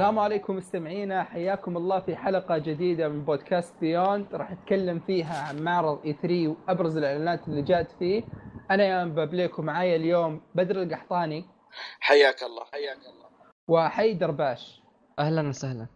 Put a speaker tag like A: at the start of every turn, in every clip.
A: السلام عليكم مستمعينا حياكم الله في حلقة جديدة من بودكاست بيوند راح نتكلم فيها عن معرض اي 3 وأبرز الإعلانات اللي جات فيه. أنا يا بابليك ومعايا اليوم بدر القحطاني.
B: حياك الله. حياك الله.
A: وحيدر باش.
C: أهلا وسهلا.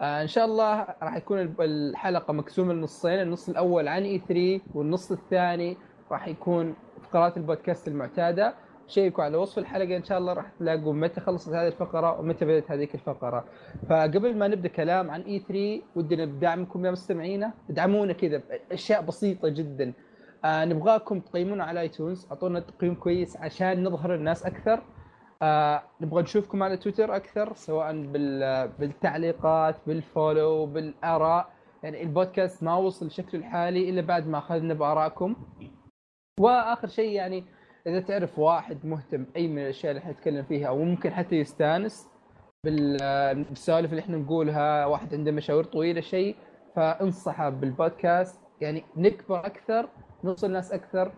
A: آه إن شاء الله راح يكون الحلقة مقسومة لنصين النص الأول عن اي 3 والنص الثاني راح يكون فقرات البودكاست المعتادة. شيكوا على وصف الحلقة إن شاء الله راح تلاقوا متى خلصت هذه الفقرة ومتى بدأت هذيك الفقرة. فقبل ما نبدأ كلام عن E 3 ودنا بدعمكم يا مستمعينا. ادعمونا كذا بأشياء بسيطة جدا. آه نبغاكم تقيمونا على iTunes أعطونا تقييم كويس عشان نظهر الناس أكثر. آه نبغى نشوفكم على تويتر أكثر سواء بال بالتعليقات بال follow بالآراء. يعني البودكاست ما وصل شكله الحالي إلا بعد ما أخذنا بآرائكم. وآخر شيء يعني إذا تعرف واحد مهتم أي من الأشياء اللي إحنا نتكلم فيها أو ممكن حتى يستانس بال- بالسوالف اللي إحنا نقولها واحد عنده مشاوير طويلة شيء فأنصحه بالبودكاست. يعني نكبر أكثر نوصل ناس أكثر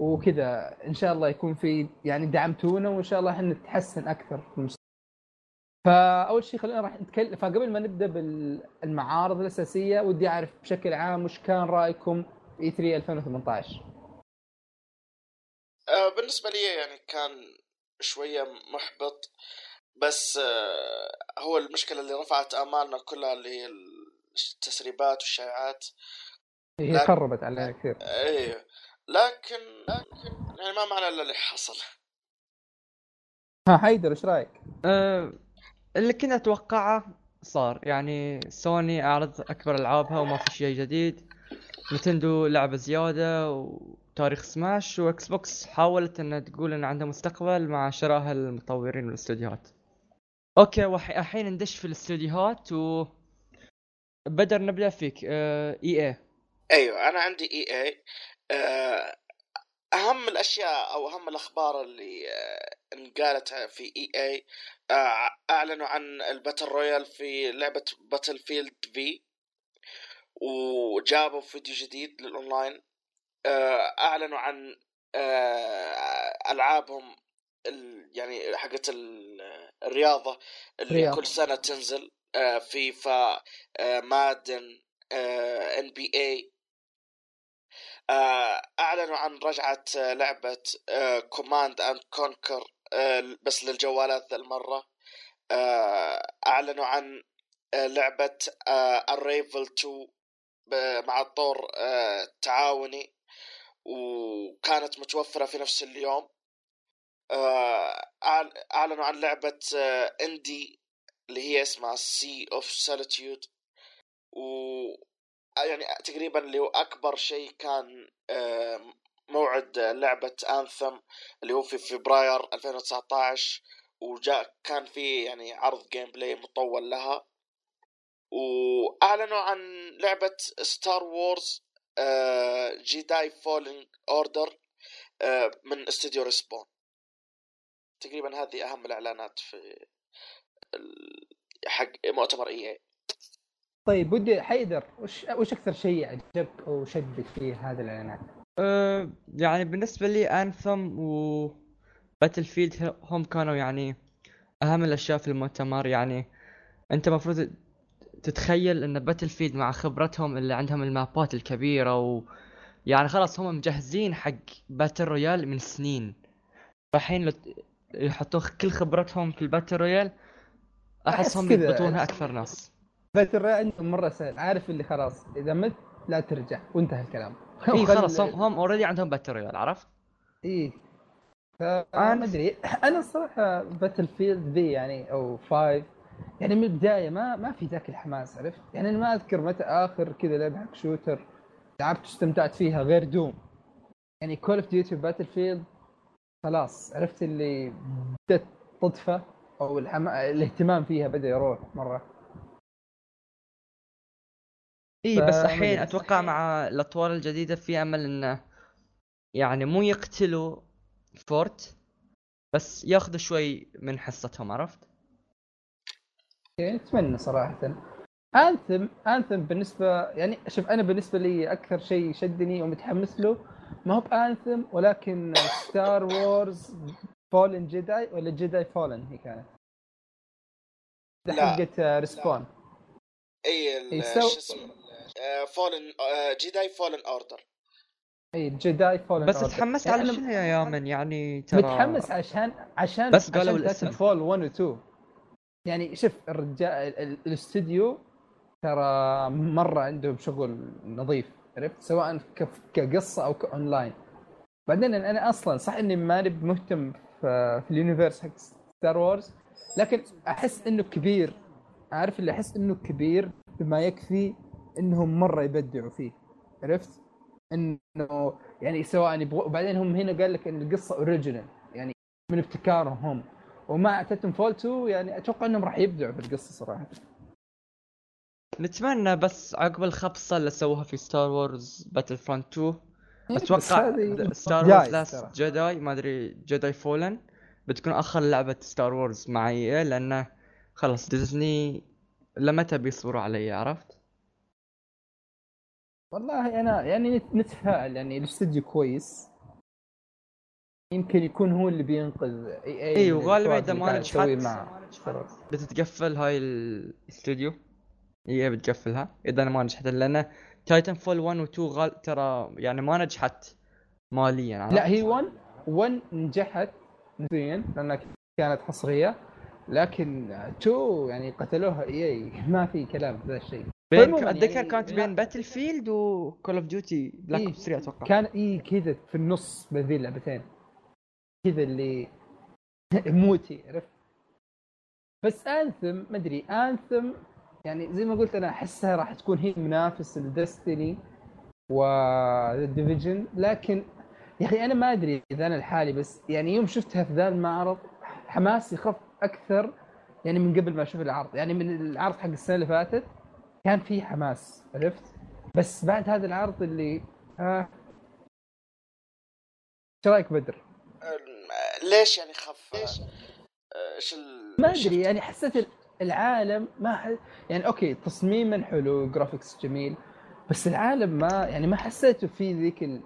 A: وكذا. إن شاء الله يكون في يعني دعمتونا وإن شاء الله إحنا نتحسن أكثر في المستقبل. فأول شيء خلينا راح نتكلم فقبل ما نبدأ بالمعارض الأساسية ودي أعرف بشكل عام وش كان رأيكم في 3 2018
B: آه، بالنسبة لي يعني كان شوية محبط بس آه، هو المشكلة اللي رفعت آمالنا كلها اللي هي التسريبات والشائعات
A: هي
B: لا.
A: خربت علينا كثير
B: إيه لكن لكن يعني ما معنى إلا اللي حصل
A: ها حيدر إيش رأيك؟
C: أه اللي كنت أتوقعه صار يعني سوني أعرض أكبر ألعابها وما في شيء جديد Nintendo لعبة زيادة وتاريخ سماش و Xbox حاولت إنها تقول إن عندها مستقبل مع شراء المطورين والاستوديوهات okay والحين ندش في الاستوديوهات و بدر نبدأ فيك. أه EA.
B: أيوه أنا عندي EA. أهم الأشياء أو أهم الأخبار اللي آه، انقالت في EA أعلنوا عن ال battle royale في لعبة Battlefield في وجابوا فيديو جديد للأونلاين. آه، أعلنوا عن آه، ألعابهم ال- يعني حقت ال- الرياضة اللي
A: رياضة.
B: كل سنة تنزل آه، فيفا آه، Madden NBA أعلنوا عن رجعة آه، لعبة Command and Conquer بس للجوالات ذا المرة. آه، أعلنوا عن آه، لعبة Unravel 2 ب- مع الطور آه، تعاوني. وكانت متوفرة في نفس اليوم. آه، أعل- أعلنوا عن لعبة آه، indie اللي هي اسمها Sea of Solitude و يعني تقريبا اللي هو أكبر شيء كان آه، موعد لعبة Anthem اللي هو في فبراير 2019 وجاء كان في يعني عرض gameplay مطول لها. وأعلنوا عن لعبة Star Wars Jedi Fallen Order من استوديو Respawn تقريبا هذه أهم الإعلانات في حق مؤتمر EA.
A: طيب ودي حيدر وش وش أكثر شيء عجبك أو شدك في هذه الإعلانات؟
C: أه يعني بالنسبة لي Anthem و Battlefield هم كانوا يعني أهم الأشياء في المؤتمر. يعني أنت المفروض تتخيل إن Battlefield مع خبرتهم اللي عندهم المابات الكبيرة و يعني خلاص هم مجهزين حق battle royale من سنين. فالحين لو ت- يحطوا كل خبرتهم في ال battle royale
A: أحسهم.
C: يضبطونها أكثر ناس.
A: فترة عندهم مرة سهل. عارف اللي خلاص إذا مت لا ترجع. وانتهى الكلام. إي
C: خلاص هم هم already عندهم battle royale عرفت؟
A: إيه فما أدري. أنا الصراحة Battlefield ذي يعني أو five يعني من البداية ما ما في ذاك الحماس عرفت؟ يعني أنا ما أذكر متى آخر كذا لعبة حق shooter لعبت واستمتعت فيها غير Doom يعني Call of Duty Battlefield خلاص عرفت اللي بدأت تطفى أو الحما... الاهتمام فيها بدأ يروح مرة
C: إي بس الحين. أتوقع مع الأطوار الجديدة في أمل إنه يعني مو يقتلوا Fortnite بس ياخذوا شوي من حصتهم عرفت؟
A: أتمنى صراحة. Anthem Anthem بالنسبة يعني شوف أنا بالنسبة لي أكثر شيء شدني ومتحمس له ما هو ب Anthem ولكن Star Wars Fallen Jedi ولا Jedi Fallen هي كانت؟
B: لا.
A: حقت آه،
B: Respawn
A: إي
B: شو اسمه Fallen Jedi Fallen Order
A: إي Jedi Fallen
C: بس تحمست
A: يعني
C: على شنو يا يامن؟ يعني ترى
A: متحمس عشان عشان
C: بس قالوا الاسم.
A: Titanfall 1 و 2 يعني شوف الرجال ال- ال- الاستوديو ترى مرة عندهم شغل نظيف عرفت؟ سواء كقصة أو كأونلاين. بعدين أنا أصلا صح إني ماني مهتم في, في ال universe حق Star Wars لكن أحس إنه كبير. عارف اللي أحس إنه كبير بما يكفي إنهم مرة يبدعوا فيه عرفت؟ إنه يعني سواء يبغوا وبعدين هم هنا قال لك إن القصة original يعني من ابتكارهم. هم ومع Titanfall 2 يعني أتوقع إنهم راح يبدعوا بالقصة صراحة
C: نتمنى بس عقب الخبصة اللي سووها في Star Wars Battlefront 2
A: إيه، بس أتوقع
C: Star
A: Wars.
C: Last Jedi ما أدري Jedi Fallen بتكون آخر لعبة Star Wars مع EA لأنه خلاص ديزني لمتى بيصبروا على EA عرفت؟
A: والله أنا يعني نت- نتفائل يعني الاستوديو كويس يمكن يكون هو اللي بينقذ EA
C: إي وغالبا
A: إذا
C: ما نجحت. بتتقفل هاي الاستوديو هي بتقفلها إذا ما نجحت لأن Titanfall 1 و 2 غال ترى يعني ما نجحت ماليا عرفت؟
A: لا هي 1 1 نجحت نسبيا لأنها كانت حصرية لكن 2 يعني قتلوها اي ما في كلام في ذا الشيء
C: بين
A: عموماً
C: أتذكر
A: يعني
C: كانت. بين Battlefield و Call of Duty
A: Black
C: Ops 3 أتوقع
A: كان اي كذا في النص بين ذي اللعبتين كذا اللي موتي عرفت؟ بس Anthem ما أدري Anthem يعني زي ما قلت أنا أحسها راح تكون هي منافس ل Destiny وديفيجن لكن يا أخي أنا ما أدري إذا أنا لحالي بس يعني يوم شفتها في ذا المعرض حماسي خف أكثر يعني من قبل ما أشوف العرض. يعني من العرض حق السنة اللي فاتت كان في حماس عرفت؟ بس بعد هذا العرض اللي آه إيش رأيك بدر؟
B: ليش يعني خف؟ ليش؟ إيش ال...
A: ما أدري يعني حسيت العالم ما ح... يعني okay تصميما حلو graphics جميل بس العالم ما يعني ما حسيته في ذيك ال...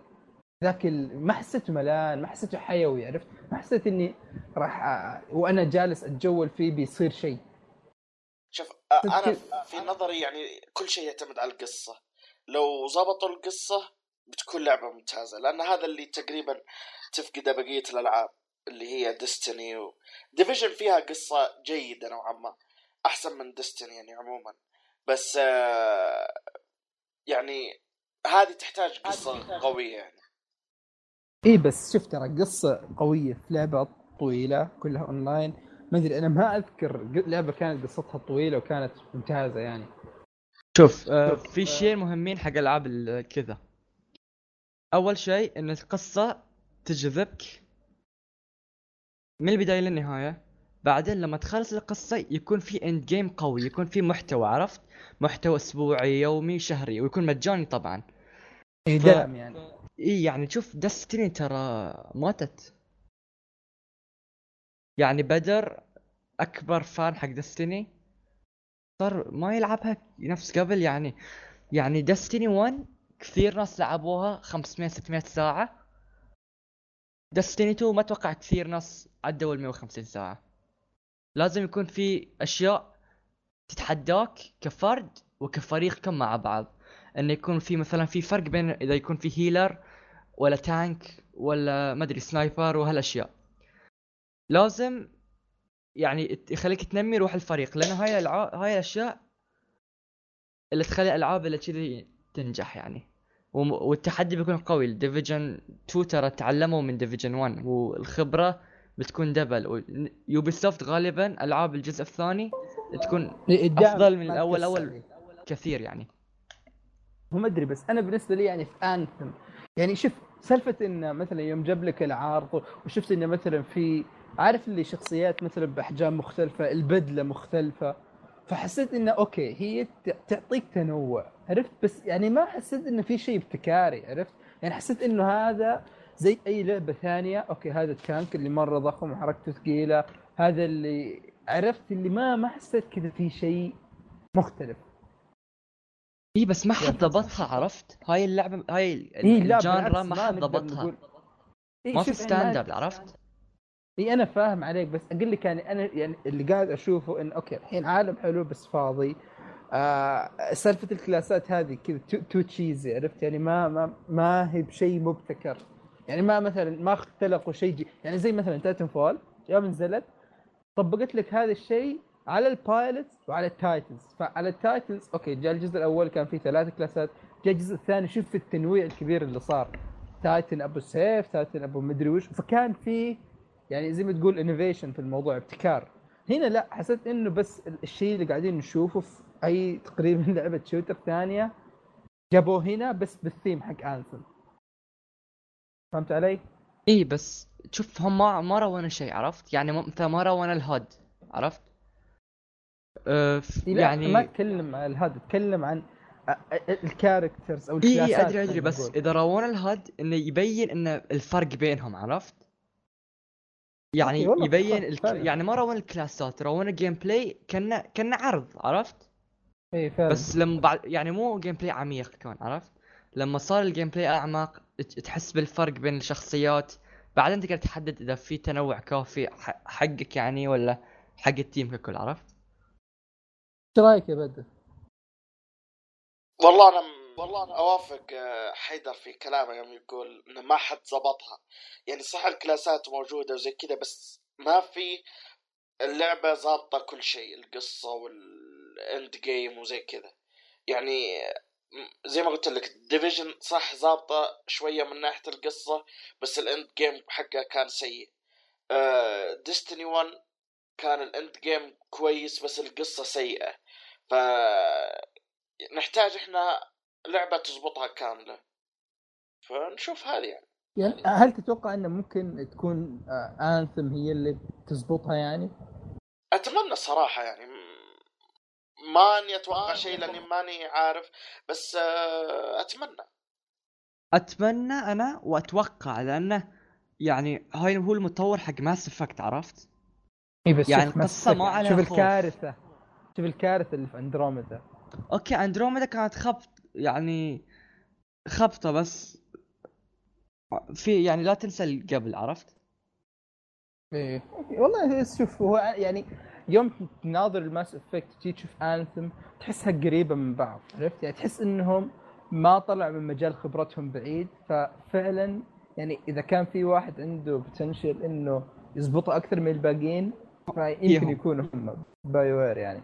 A: ذاك ال... ما حسيته ملان ما حسيته حيوي عرفت؟ ما حسيت إني راح أ... وأنا جالس أتجول فيه بيصير شيء.
B: شوف أ-
A: أنا
B: في نظري يعني كل شيء يعتمد على القصة. لو ضبطوا القصة بتكون لعبة ممتازة لأن هذا اللي تقريبا تفقده بقية الألعاب اللي هي Destiny و... Division فيها قصة جيدة نوعا ما أحسن من Destiny يعني عموما. بس آه، يعني هذه تحتاج قصة قوية يعني.
A: إي بس شفت ترى قصة قوية في لعبة طويلة كلها اونلاين ما أدري أنا ما أذكر لعبة كانت قصتها طويلة وكانت ممتازة يعني.
C: شوف آه في شيء مهمين حق ألعاب ال- كذا. أول شيء إن القصة تجذبك من البداية للنهاية. بعدين لما تخلص القصة يكون في end game قوي يكون في محتوى عرفت؟ محتوى أسبوعي يومي شهري ويكون مجاني طبعا.
A: اي
C: ف-
A: يعني.
C: إي يعني شوف Destiny ترى ماتت. يعني بدر أكبر fan حق Destiny صار ما يلعبها نفس قبل يعني يعني Destiny 1 كثير ناس لعبوها 500 600 ساعة. دستني 2 ما أتوقع كثير ناس عدوا ال 150 ساعة. لازم يكون في أشياء تتحداك كفرد وكفريقكم مع بعض. إنه يكون في مثلا في فرق بين إذا يكون في هيلر ولا تانك ولا ما أدري سنايبر وهالأشياء. لازم يعني يخليك تنمي روح الفريق لأن هاي الالعاب هاي الأشياء اللي تخلي الالعاب اللي كذي تنجح يعني. والتحدي بيكون قوي. ال Division 2 ترى تعلموا من Division 1 والخبرة بتكون double. Ubisoft غالبا ألعاب الجزء الثاني تكون
A: إيه،
C: أفضل من أول.
A: لي.
C: كثير يعني.
A: هو ما أدري بس أنا بالنسبة لي يعني في Anthem يعني شوف سالفة انه مثلا يوم جاب لك العارض وشفت انه مثلا في عارف اللي شخصيات مثلا بأحجام مختلفة البدلة مختلفة. فحسيت إنه okay هي تعطيك تنوع عرفت؟ بس يعني ما حسيت إنه في شيء ابتكاري عرفت؟ يعني حسيت إنه هذا زي أي لعبة ثانية okay هذا ال tank اللي مرة ضخم وحركته ثقيلة هذا اللي عرفت اللي ما ما حسيت كذا في شيء مختلف.
C: إي بس ما حد
A: فلسفة.
C: ضبطها عرفت؟ هاي اللعبة هاي ال
A: genre
C: ما حد ضبطها. ما في standard عرفت؟
A: إي أنا فاهم عليك بس أقول لك يعني أنا يعني اللي قاعد أشوفه إن okay الحين عالم حلو بس فاضي. آه سالفة ال classات هذه كذا too, too cheesy عرفت؟ يعني ما ما ما هي بشيء مبتكر. يعني ما مثلا ما اختلقوا شيء يعني زي مثلا Titanfall يوم نزلت طبقت لك هذا الشيء على ال pilot وعلى ال titans فعلى ال titans okay جاء الجزء الأول كان فيه ثلاث classات جاء الجزء الثاني شوف التنويع الكبير اللي صار. titan أبو سيف titan أبو مدري وش. فكان في يعني زي ما تقول innovation في الموضوع ابتكار. هنا لا حسيت إنه بس الشيء اللي قاعدين نشوفه في أي تقريبا لعبة shooter ثانية جابوه هنا بس بالثيم حق Anthem فهمت علي؟
C: إي بس شوف هم ما ما رونا شيء عرفت؟ يعني مثلا ما رونا ال HUD عرفت؟ أه
A: يعني ما اتكلم عن ال HUD اتكلم عن ال characters
C: أو ال classات إي أدري أدري بس إذا رونا ال HUD إنه يبين إن الفرق بينهم عرفت؟ يعني يبين الك... يعني ما رونا ال classات رونا gameplay كنا كنا عرض عرفت؟
A: اي فعلا.
C: بس لما بعد يعني مو gameplay عميق كان عرفت؟ لما صار ال gameplay أعمق تحس بالفرق بين الشخصيات. بعدين تقدر تحدد إذا في تنوع كافي حقك يعني ولا حق ال team ككل عرفت؟
A: إيش رأيك يا بدر؟
B: والله أنا والله أنا أوافق آه، حيدر في كلامه يوم يقول إنه ما حد ظبطها يعني صح ال classات موجودة وزي كذا بس ما في اللعبة ظابطه كل شيء القصة وال end game وزي كذا. يعني زي ما قلت لك Division صح ظابطه شوية من ناحية القصة بس ال end game حقه كان سيء. ديستني آه، 1 كان الاند جيم كويس بس القصة سيئة. ف نحتاج إحنا لعبة تزبطها كاملة. فنشوف هذه يعني.
A: يعني هل تتوقع إنه ممكن تكون انثم هي اللي تزبطها يعني؟
B: أتمنى صراحة يعني. ماني أتوقع شيء لأني ماني عارف بس آه، أتمنى.
C: أتمنى أنا وأتوقع لأنه يعني هاي هو المطور حق Mass Effect عرفت؟
A: اي بس يعني القصة ما عليها شوف الكارثة. شوف الكارثة اللي في اندروميدا
C: أوكي اندروميدا كانت خبط. يعني خبطة بس. في يعني لا تنسى القبل عرفت؟
A: إيه. والله شوف هو يعني يوم تناظر ال Mass Effect تجي تشوف Anthem تحسها قريبة من بعض عرفت؟ يعني تحس إنهم ما طلع من مجال خبرتهم بعيد. ففعلا يعني إذا كان في واحد عنده potential إنه يزبطه أكثر من الباقيين فيمكن يكونوا هم BioWare يعني.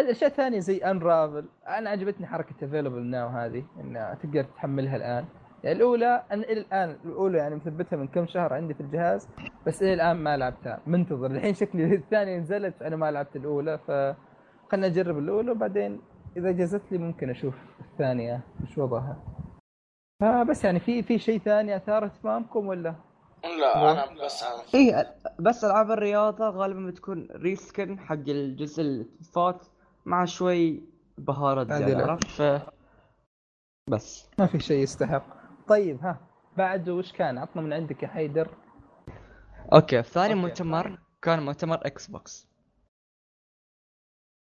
A: بس اشياء ثانية زي Unravel أنا عجبتني حركة available now هذه انها تقدر تحملها الآن. يعني الأولى أنا إلى الآن الأولى يعني مثبتها من كم شهر عندي في الجهاز بس إلى الآن ما لعبتها. منتظر. الحين شكلي الثانية نزلت أنا ما لعبت الأولى ف خلنا نجرب الأولى وبعدين إذا جازت لي ممكن أشوف الثانية وش وضعها. فبس يعني في في شيء ثاني اثار اهتمامكم ولا؟
B: لا أنا بس عارف
C: اي بس ألعاب الرياضة غالبا بتكون reskin حق الجزء اللي فات مع شوي بهارات زيادة عرفت؟ ف بس.
A: ما في شيء يستحق. طيب ها بعد وش كان؟ عطنا من عندك يا حيدر.
C: okay ثاني مؤتمر كان مؤتمر Xbox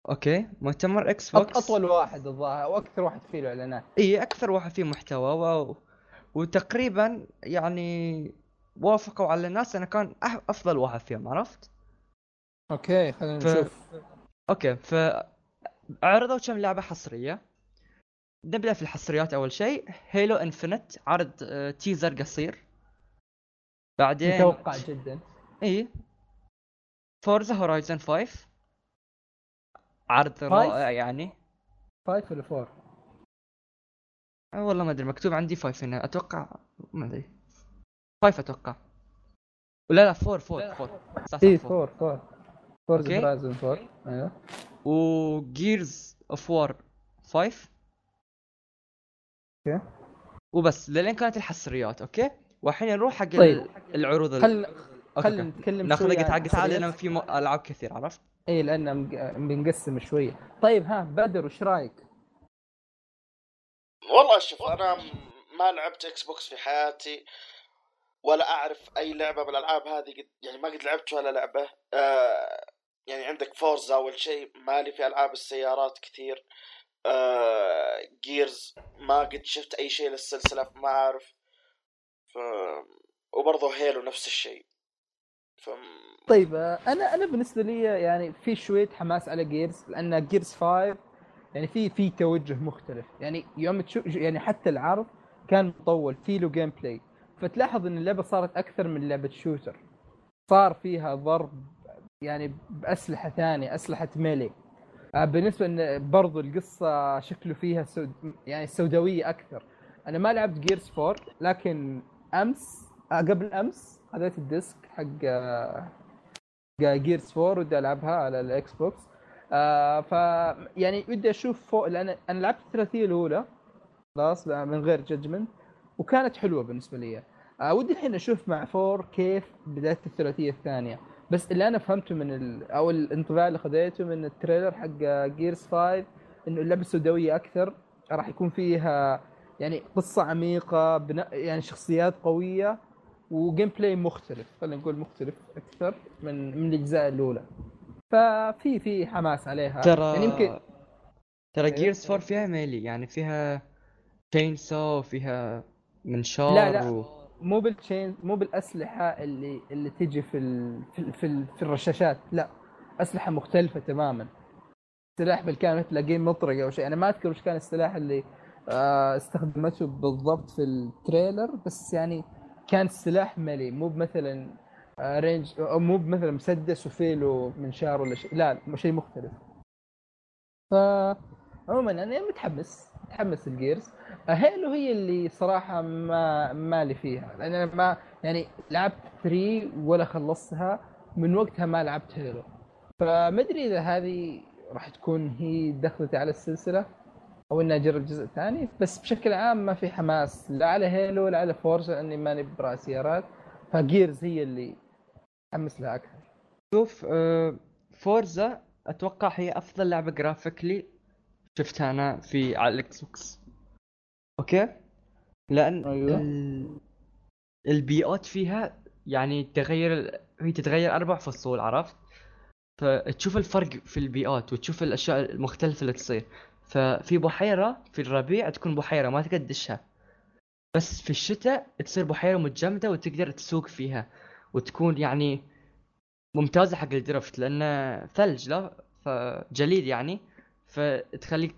C: okay مؤتمر Xbox
A: أطول واحد الظاهر وأكثر واحد فيه الإعلانات.
C: إي أكثر واحد فيه محتوى و... وتقريبا يعني وافقوا على الناس إنه كان أفضل واحد فيهم عرفت؟
A: okay خلينا ف... نشوف.
C: okay ف عرضوا كم لعبة حصرية. نبدأ في الحصريات أول شيء. Halo Infinite عرض آه، teaser قصير. بعدين
A: متوقع جدا.
C: إي. Forza Horizon 5 عرض رائع يعني.
A: 5 ولا 4
C: أه والله ما أدري مكتوب عندي 5 هنا. أتوقع ما أدري. 5 أتوقع. لا لا 4 4 4
A: صح إي 4 4 Forza Horizon 4 أيوه
C: و Gears of War 5
A: okay
C: وبس لين كانت الحصريات okay والحين نروح حق طيب. العروض
A: خل خل نتكلم
C: ناخذ دقيقة حق لأن في م... ألعاب كثير عرفت؟
A: إي لأن بنقسم شوية طيب ها بدر وش رأيك؟
B: والله شوف أنا ما لعبت Xbox في حياتي ولا أعرف أي لعبة من الألعاب هذه قد يعني ما قد لعبت ولا لعبة. آه يعني عندك Forza أول شيء مالي في ألعاب السيارات كثير. Gears آه، ما قد شفت أي شيء للسلسلة ما أعرف. ف... وبرضه Halo نفس الشيء. ف
A: طيب آه، أنا أنا بالنسبة لي يعني في شوية حماس على Gears لأن Gears 5 يعني في في توجه مختلف. يعني يوم تشوف يعني حتى العرض كان مطول في له gameplay فتلاحظ إن اللعبة صارت أكثر من لعبة shooter صار فيها ضرب يعني بأسلحة ثانية أسلحة melee. آه، بالنسبة إن برضو القصة شكله فيها سود يعني سوداوية أكثر. أنا ما لعبت Gears 4 لكن أمس آه، قبل أمس خذيت ال disc حق آه، Gears 4 ودي ألعبها على ال Xbox آه ف يعني ودي أشوف فوق لأن أنا لعبت الثلاثية الأولى خلاص من غير Judgment وكانت حلوة بالنسبة لي. آه ودي الحين أشوف مع four كيف بدايه الثلاثية الثانية. بس اللي أنا فهمته من ال... أو الانطباع اللي خذيته من ال trailer حق Gears 5 إنه اللعبة سوداوية أكثر راح يكون فيها يعني قصة عميقة بنا... يعني شخصيات قوية و gameplay مختلف خلينا نقول مختلف أكثر من من الأجزاء الأولى. ففي في حماس عليها.
C: ترى
A: يعني يمكن
C: ترى
A: إيه؟
C: Gears 4 فيها melee يعني فيها chainsaw وفيها منشار
A: لا لا.
C: و...
A: مو بال chain مو بالأسلحة اللي اللي تجي في ال... في ال... في, ال... في الرشاشات لا. أسلحة مختلفة تماما. سلاح بالكامل تلاقيه مطرقه أو شيء. أنا ما أذكر وش كان السلاح اللي آه استخدمته بالضبط في ال trailer بس يعني كان السلاح melee. مو مثلا آه range أو مو مثلا مسدس وفيه له منشار ولا شيء. لا شيء مختلف. ف عموما أنا متحمس. متحمس ل Gears Halo هي اللي صراحة ما مالي فيها. لأن أنا ما يعني لعبت 3 ولا خلصتها من وقتها ما لعبت Halo. فمدري إذا هذه راح تكون هي دخلتي على السلسلة أو إني أجرب جزء ثاني. بس بشكل عام ما في حماس لا على Halo ولا على Forza لأني ماني براعي سيارات. ف Gears هي اللي حمس لها أكثر.
C: شوف آه، Forza أتوقع هي أفضل لعبة graphically شفتها أنا في على ال Xbox okay؟ لأن
A: أيوة.
C: ال... البيئات فيها يعني تغير هي تتغير أربع فصول عرفت؟ فتشوف الفرق في البيئات وتشوف الأشياء المختلفة اللي تصير. ففي بحيرة في الربيع تكون بحيرة ما تقدر تدشها بس في الشتاء تصير بحيرة متجمدة وتقدر تسوق فيها وتكون يعني ممتازة حق ال drift لأنه ثلج لا؟ فجليد يعني. فتخليك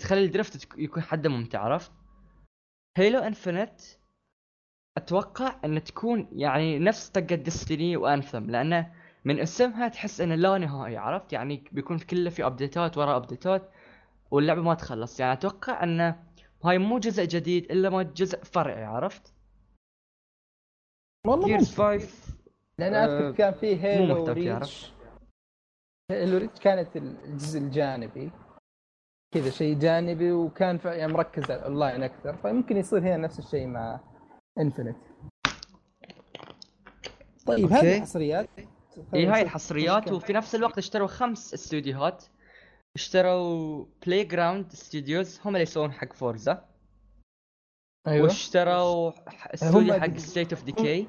C: تخلي ال drift يكون حده ممتع عرفت؟ Halo Infinite أتوقع أن تكون يعني نفس طقه Destiny و Anthem لأنه من اسمها تحس انه لا نهائي عرفت؟ يعني بيكون كله في ابديتات ورا ابديتات واللعبة ما تخلص. يعني أتوقع انه هاي مو جزء جديد إلا ما جزء فرعي عرفت؟
A: والله
C: Gears
A: ممكن.
C: 5
A: لأن
C: آه،
A: اذكر كان في
C: Halo
A: Reach Halo Reach كانت الجزء الجانبي. كذا شيء جانبي وكان يعني مركز على الاونلاين أكثر. فيمكن يصير هنا نفس الشيء مع Infinite طيب. هذه حصريات
C: اي هاي الحصريات. وفي نفس الوقت اشتروا خمس استوديوهات. اشتروا Playground Studios هم اللي يسوون حق Forza
A: أيوه.
C: واشتروا استوديو
A: هم
C: حق State of Decay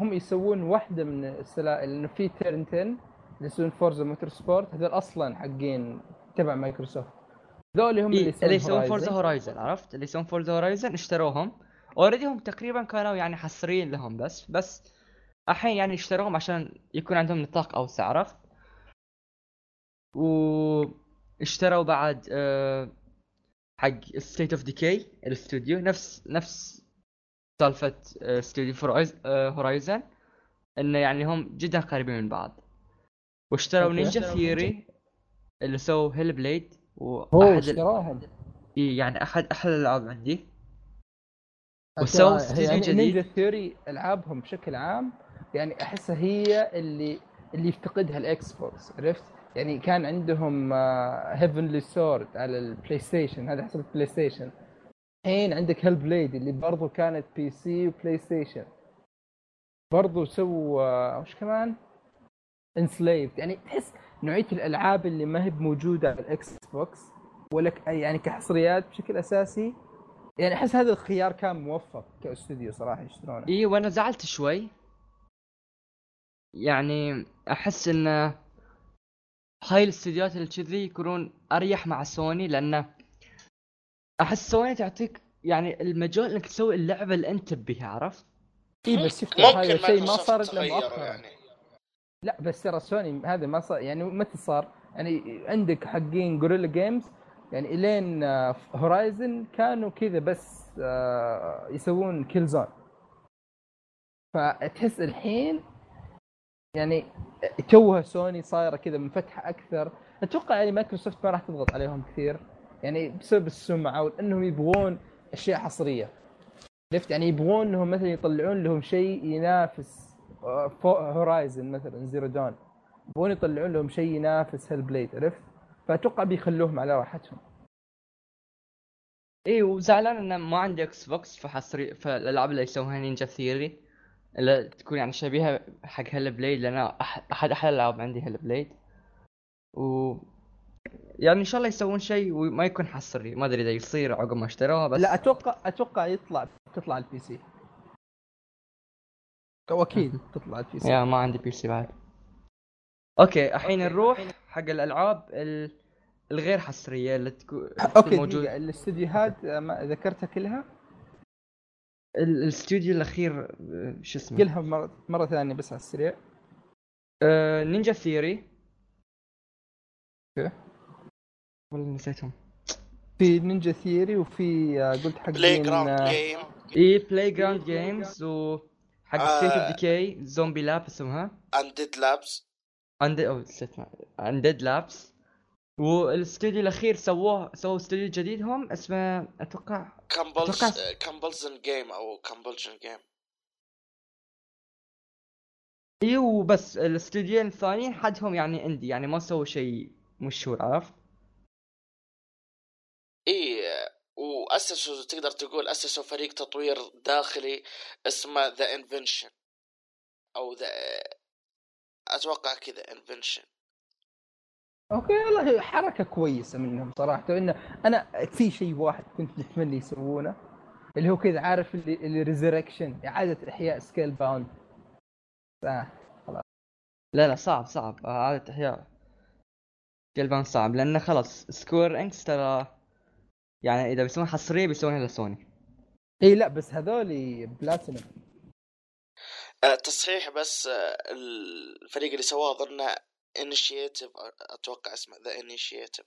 A: هم يسوون واحدة من السلاسل لأنه في Turn 10 اللي يسوون Forza Motorsport هذول أصلا حقين تبع مايكروسوفت ذول هم اللي
C: إيه
A: يسوون
C: اللي يسوون فورزا
A: هورايزن.
C: هورايزن عرفت؟ اللي يسوون Forza Horizon اشتروهم. already هم تقريبا كانوا يعني حصريين لهم بس بس الحين يعني اشتروهم عشان يكون عندهم نطاق أوسع عرفت؟ واشتروا بعد آه، حق State of Decay الاستوديو نفس نفس سالفة استوديو Horizon انه يعني هم جدا قريبين من بعض. واشتروا. Ninja Theory اللي سووا Hellblade ال...
A: اشتراهم
C: إيه يعني احد أحلى الألعاب عندي وسووا استوديو
A: يعني
C: جديد.
A: Ninja Theory ألعابهم بشكل عام يعني أحسها هي اللي اللي يفتقدها ال Xbox عرفت؟ يعني كان عندهم Heavenly Sword على ال PlayStation هذا حسب ال PlayStation الحين عندك Hellblade اللي برضو كانت PC و PlayStation برضو سووا آه، وش كمان؟ Enslaved يعني تحس نوعية الألعاب اللي ما هي موجوده على ال Xbox ولا يعني كحصريات بشكل أساسي. يعني أحس هذا الخيار كان موفق كاستوديو صراحة يشترونه.
C: اي وأنا زعلت شوي. يعني أحس إن هاي الاستديوهات اللي كذي يكونون أريح مع سوني لأنه أحس سوني تعطيك يعني المجال إنك تسوي اللعبة اللي أنت تبيها عرفت؟
A: اي بس شفت هذا الشيء ما صار
B: إلا
A: مؤخرا.
B: يعني.
A: لا بس ترى سوني هذا ما صار يعني متى صار؟ يعني عندك حقين Guerrilla Games يعني إلين Horizon كانوا كذا بس آه، يسوون Killzone فتحس الحين يعني توها سوني صايرة كذا منفتحه أكثر. أتوقع يعني مايكروسوفت ما راح تضغط عليهم كثير يعني بسبب السمعة وإنهم يبغون أشياء حصرية. عرفت؟ يعني يبغون إنهم مثلا يطلعون لهم شيء ينافس Horizon مثلا Zero Dawn يبغون يطلعون لهم شيء ينافس Hellblade عرفت؟ فأتوقع بيخلوهم على راحتهم.
C: إي وزعلان إنه ما عندي Xbox فحصري فالألعاب اللي يسوونها Ninja Theory اللي تكون يعني شبيهة حق Hellblade لأن احد أحلى الألعاب عندي Hellblade و يعني إن شاء الله يسوون شيء وما يكون حصري. ما أدري إذا يصير عقب ما اشتروها بس
A: لا أتوقع أتوقع يطلع تطلع ال PC أكيد تطلع ال P C
C: يا ما عندي PC بعد. okay الحين نروح حق الألعاب ال... الغير حصرية اللي تكون
A: okay
C: موجود.
A: دقيقة الاستديوهات آه، ذكرتها كلها؟
C: ال- الاستوديو الأخير آه، شو اسمه؟
A: قلها مرة, مرة ثانية بس على السريع.
C: آه Ninja Theory.
A: okay.
C: والله نسيتهم.
A: في Ninja Theory وفي آه، قلت حق
B: Playground
C: Game إي Playground Games و حق. State of Decay زومبي لاب اسمها
B: Undead Labs
C: Und أو نسيت Undead Labs والاستوديو الأخير سووه سووا استوديو جديد هم اسمه أتوقع
B: Compuls Compulsion Game أو Compulsion Game
C: اي وبس الاستوديوين الثانيين حدهم يعني indie يعني ما سووا شيء مشهور عرفت؟
B: اي واسسوا تقدر تقول اسسوا فريق تطوير داخلي اسمه The Invention أو The أتوقع كذا Invention
A: okay والله حركة كويسة منهم صراحة. انه أنا في شيء واحد كنت متمنى يسوونه اللي هو كذا عارف اللي, اللي resurrection إعادة إحياء Scalebound آه.
C: لا لا صعب صعب. إعادة إحياء Scalebound صعب لأنه خلاص Square Enix ترى يعني إذا بيسوون حصرية بيسوونها لسوني
A: اي لا بس هذول بلاتينم
B: آه تصحيح بس آه الفريق اللي سواه اظن Initiative أتوقع اسمه The Initiative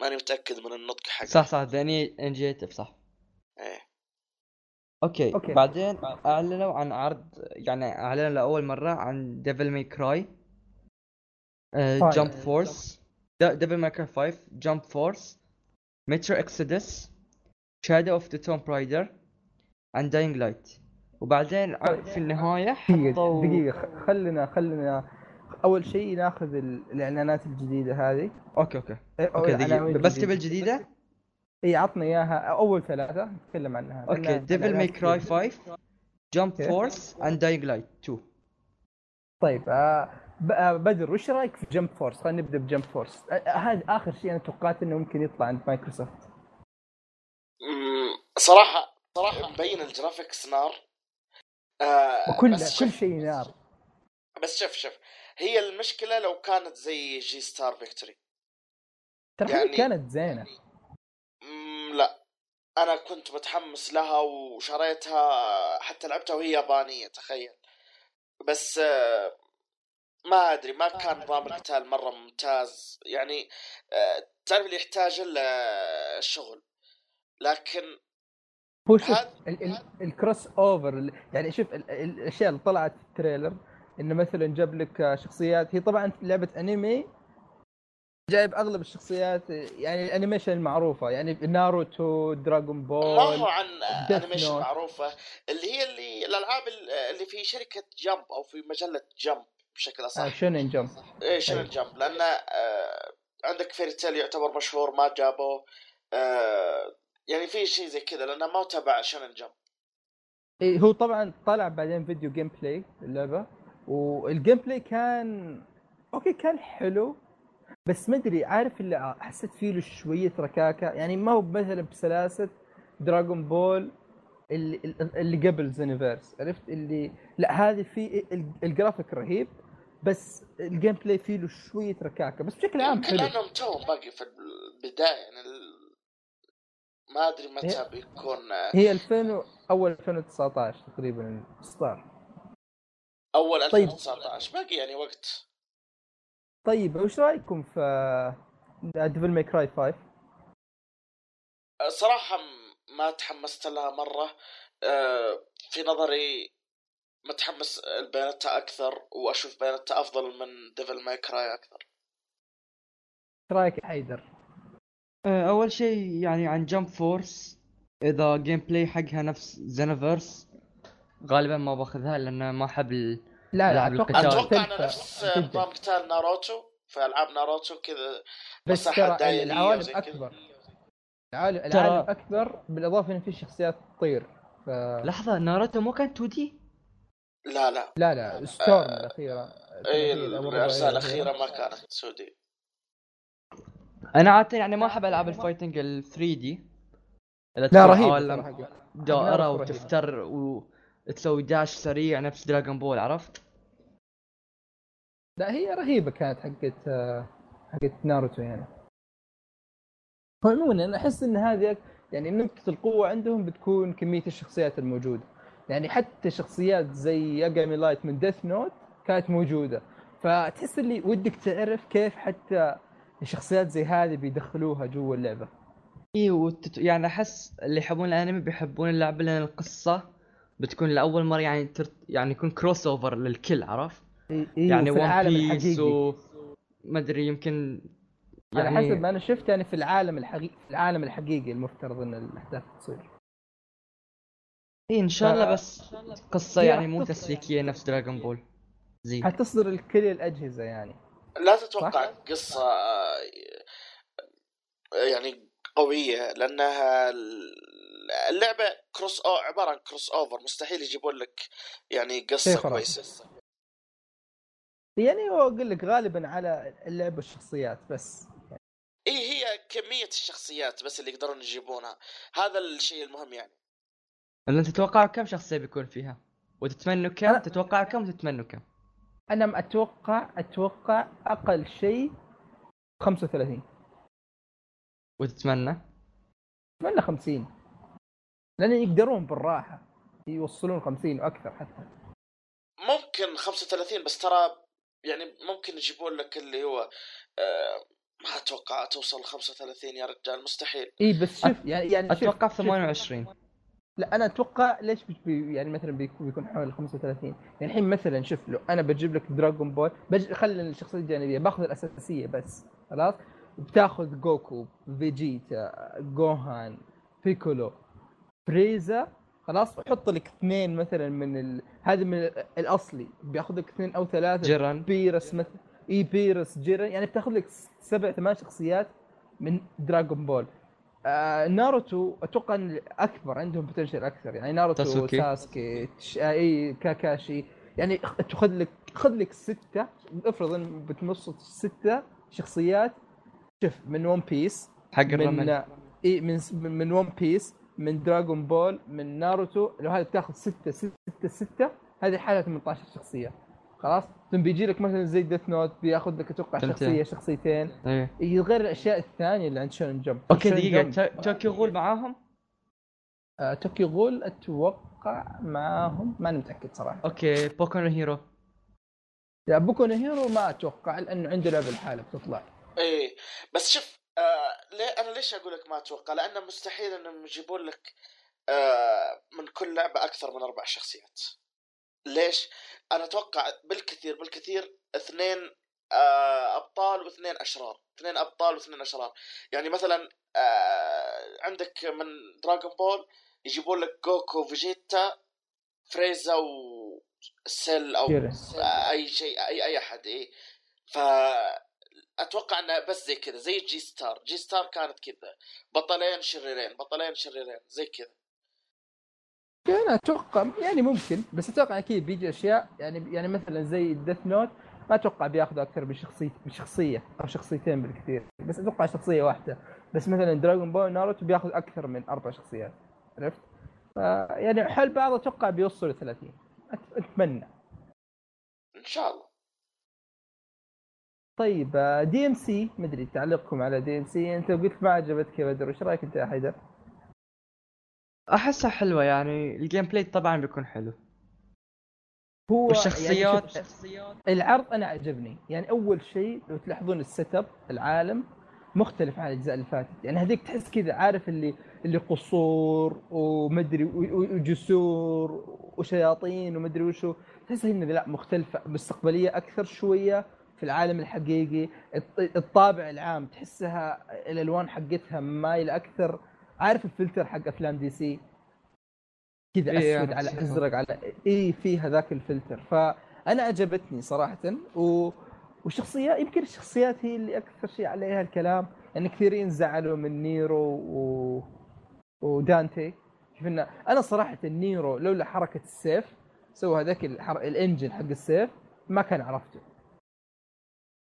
B: ماني متأكد من النطق حقه.
C: صح صح The Initiative صح.
B: إيه.
C: okay.
A: okay.
C: بعدين أعلنوا عن عرض يعني أعلنوا لأول مرة عن Devil May
A: Cry.
C: Jump Force Devil May Cry 5 Jump Force Metro Exodus Shadow of the Tomb Raider and Dying Light وبعدين في
A: النهاية
C: حطوا
A: دقيقة خ- خلنا خلنا أول شيء ناخذ ال- الإعلانات الجديدة هذه
C: okay okay
A: إيه، okay
C: دقيقة. بس. تبي الجديدة؟
A: اي عطنا إياها أول ثلاثة نتكلم عنها
C: أوكي Devil
A: May
C: Cry
A: كثير.
C: 5 Jump
A: okay.
C: Force and Dying Light 2
A: طيب آه، بدر وش رأيك في Jump Force؟ خلينا نبدأ ب Jump Force آه، آه، هذا آخر شيء أنا توقعت إنه ممكن يطلع عند مايكروسوفت.
B: صراحة صراحة مبين ال graphics نار. آه
A: كل
B: شوف
A: شيء نار.
B: بس شوف شوف. هي المشكلة لو كانت زي J-Stars Victory
A: ترى
B: يعني-.
A: كانت
B: زينة. لا. أنا كنت متحمس لها وشريتها حتى لعبتها وهي يابانية تخيل. بس آه، ما أدري ما كان نظام القتال مرة ممتاز. يعني آه، تعرف اللي يحتاج له شغل لكن
A: هو شوف
B: هذا-
A: ال- ال- ال crossover يعني شوف ال- ال- الأشياء اللي طلعت في ال trailer إنه مثلا جاب لك آه، شخصيات. هي طبعا لعبة أنمي جايب أغلب الشخصيات يعني ال animation المعروفة. يعني ناروتو
B: Dragon
A: Ball
B: هو عن
A: animation.
B: معروفة. اللي هي اللي الألعاب اللي في شركة Jump أو في مجلة Jump بشكل
A: آه
B: اصح
A: Shonen
B: Jump؟ إيه
A: أيوة.
B: ال Jump لأن آه عندك Fairy Tail يعتبر مشهور ما جابوه آه يعني في شيء زي كذا لأنه ما تبع Shonen Jump.
A: إيه هو طبعا طلع بعدين فيديو gameplay اللعبة وال gameplay كان okay كان حلو بس ما أدري عارف اللي حسيت فيه له شوية ركاكة؟ يعني ما هو مثلا بسلاسة Dragon Ball اللي, اللي قبل Xenoverse عرفت؟ اللي لا هذه في ال- الجرافيك رهيب بس ال gameplay فيه له شوية ركاكة بس بشكل عام حلو.
B: لأنهم توهم باقي في البداية يعني ال... ما أدري متى بيكون
A: هي 2000 و- أول 2019 تقريبا الاصدار
B: أول
A: طيب.
B: 2019 باقي يعني وقت.
A: طيب وش رأيكم في Devil May Cry 5
B: صراحة م- ما تحمست لها مرة. آه، في نظري متحمس ل Bayonetta أكثر وأشوف Bayonetta أفضل من Devil May Cry أكثر
A: إيش رأيك يا حيدر
C: آه، أول شيء يعني عن Jump Force إذا gameplay حقها نفس Xenoverse غالبا ما باخذها لأن ما أحب ال...
A: لا لا
B: أتوقع أنه نفس. نظام قتال ناروتو في ألعاب ناروتو كذا
A: بس ترى العوالم. أكبر العالم أكبر بالإضافة إن في شخصيات تطير ف...
C: لحظة ناروتو مو كان 2D؟
B: لا لا.
A: لا لا
B: Storm
A: الأخيرة.
B: إي
A: الرئيسي.
B: الأخيرة. ما كانت 2D.
C: أنا عادة يعني ما أحب العاب ال fighting ال 3D
A: لا رهيب رهيبة.
C: وتفتر وتسوي dash سريع نفس Dragon Ball عرفت؟
A: لا هي رهيبة كانت حقت آه، حقت ناروتو يعني. هو عموما أنا أحس إن هذه يعني نقطة القوة عندهم بتكون كمية الشخصيات الموجودة. يعني حتى شخصيات زي Yagami Light من Death Note كانت موجودة. فتحس اللي ودك تعرف كيف حتى الشخصيات زي هذه بيدخلوها جوا اللعبة.
C: إي وتت... يعني أحس اللي يحبون الأنمي بيحبون اللعبة لأن القصة بتكون لأول مرة يعني تر... يعني يكون crossover للكل عرفت؟
A: إي- إي،
C: يعني One
A: Piece
C: و ما أدري يمكن
A: على
C: يعني
A: حسب ما أنا شفت يعني في العالم الحقيقي العالم الحقيقي المفترض إن الأحداث تصير.
C: اي إن شاء الله بس قصة
A: هي
C: يعني مو تسليكية نفس Dragon Ball زي
A: حتصدر لكل الأجهزة يعني.
B: لا تتوقع
A: صح؟
B: قصة آه، يعني قوية لأنها اللعبة كروس أو عبارة عن كروس أوفر مستحيل يجيبون لك يعني
A: خرافي.
B: كويسة.
A: يعني هو أقول لك غالبا على اللعبة الشخصيات بس.
B: اي هي كمية الشخصيات بس اللي يقدرون يجيبونها. هذا الشيء المهم يعني.
C: اللي أنت تتوقعوا كم شخصية بيكون فيها؟ وتتمنوا كم؟
A: أنا-
C: تتوقعوا كم وتتمنوا كم؟
A: أنا أتوقع أتوقع أقل شيء 35
C: وتتمنى؟
A: أتمنى 50 لأن يقدرون بالراحة يوصلون 50 وأكثر حتى
B: ممكن 35 بس ترى يعني ممكن يجيبون لك اللي هو آه ما أتوقع توصل 35 يا رجال مستحيل
A: إي بس شوف يعني يعني شوف-
C: أتوقع
A: شوف.
C: 28
A: لا أنا أتوقع ليش بي- يعني مثلا بيكون حوالي 35 يعني الحين مثلا شوف لو أنا بجيب لك دراغون بول بج... خلي الشخصية الجانبية باخذ الأساسية بس خلاص؟ بتاخذ جوكو فيجيتا جوهان بيكولو فريزا خلاص؟ وحط لك اثنين مثلا من ال... هذا من ال- الأصلي. بياخذ لك اثنين أو ثلاثة.
C: جيرن.
A: بيرس مثلا إي بيرس جيرن يعني بتاخذ لك سبع ثمان شخصيات من Dragon Ball آه ناروتو أتوقع أكبر عندهم potential أكثر. يعني ناروتو
C: ساسوكي.
A: ساسكي تش... آه إي كاكاشي. يعني تاخذ لك خذ لك ستة. افرض إن بتنص ستة شخصيات. شوف من One Piece
C: حق
A: من إي من من One Piece من Dragon Ball من ناروتو. لو هذا بتاخذ ستة ستة ستة هذه حالة 18 شخصية. خلاص؟ ثم بيجي لك مثلا زي Death Note بياخذ لك
C: أتوقع.
A: شخصية شخصيتين.
C: إيه
A: إي، غير الأشياء الثانية اللي عند Shonen
C: Jump
A: okay
C: تو- Tokyo Ghoul معاهم؟
A: آه Tokyo Ghoul أتوقع معاهم. ماني متأكد صراحة.
C: okay Boku Hero.
A: يا Boku Hero ما أتوقع لأنه عنده لعبة الحالة بتطلع.
B: إيه بس شوف آه ليه أنا ليش أقول لك ما أتوقع؟ لأنه مستحيل إنهم يجيبون لك آه من كل لعبة أكثر من أربع شخصيات. ليش؟ أنا أتوقع بالكثير بالكثير اثنين آه أبطال واثنين أشرار. اثنين أبطال واثنين أشرار. يعني مثلا آه عندك من Dragon Ball يجيبون لك جوكو فيجيتا فريزا وسيل أو
A: جيرن.
B: أي شيء أي أي أحد اي ف أتوقع إنه بس زي كذا زي J-Star J-Star كانت كذا. بطلين شريرين بطلين شريرين زي كذا.
A: أنا أتوقع يعني ممكن بس أتوقع أكيد بيجي أشياء يعني يعني مثلا زي Death Note ما أتوقع بيأخذ أكثر من شخصيه من شخصيه أو شخصيتين بالكثير بس أتوقع شخصية واحدة بس مثلا Dragon Ball ناروتو بيأخذ أكثر من أربع شخصيات عرفت؟ يعني حل بعض أتوقع بيوصل ل 30 أت- أتمنى
B: إن شاء الله
A: طيب DMC مدري تعليقكم على DMC أنت قلت ما عجبتك يا بدر وش رأيك أنت يا حيدر؟
C: أحسها حلوة يعني ال gameplay طبعا بيكون حلو.
A: هو
C: والشخصيات؟
A: يعني العرض أنا عجبني. يعني أول شيء لو تلاحظون ال setup العالم مختلف عن الأجزاء اللي فاتت. يعني هذيك تحس كذا عارف اللي اللي قصور ومدري وجسور وشياطين ومدري وشو. تحس ان لا مختلفه مستقبلية أكثر شوية في العالم الحقيقي. الط- الطابع العام تحسها الألوان حقتها مايله أكثر. عارف الفلتر حق أفلام DC؟ كذا
C: إيه، أسود
A: على. أزرق على اي في هذاك الفلتر. فأنا عجبتني صراحة و والشخصيات يمكن الشخصيات هي اللي أكثر شيء عليها الكلام. يعني كثيرين زعلوا من نيرو و... ودانتي. شوف إن أنا صراحة نيرو لولا حركة السيف سوى هذاك الحر... ال engine حق السيف ما كان عرفته.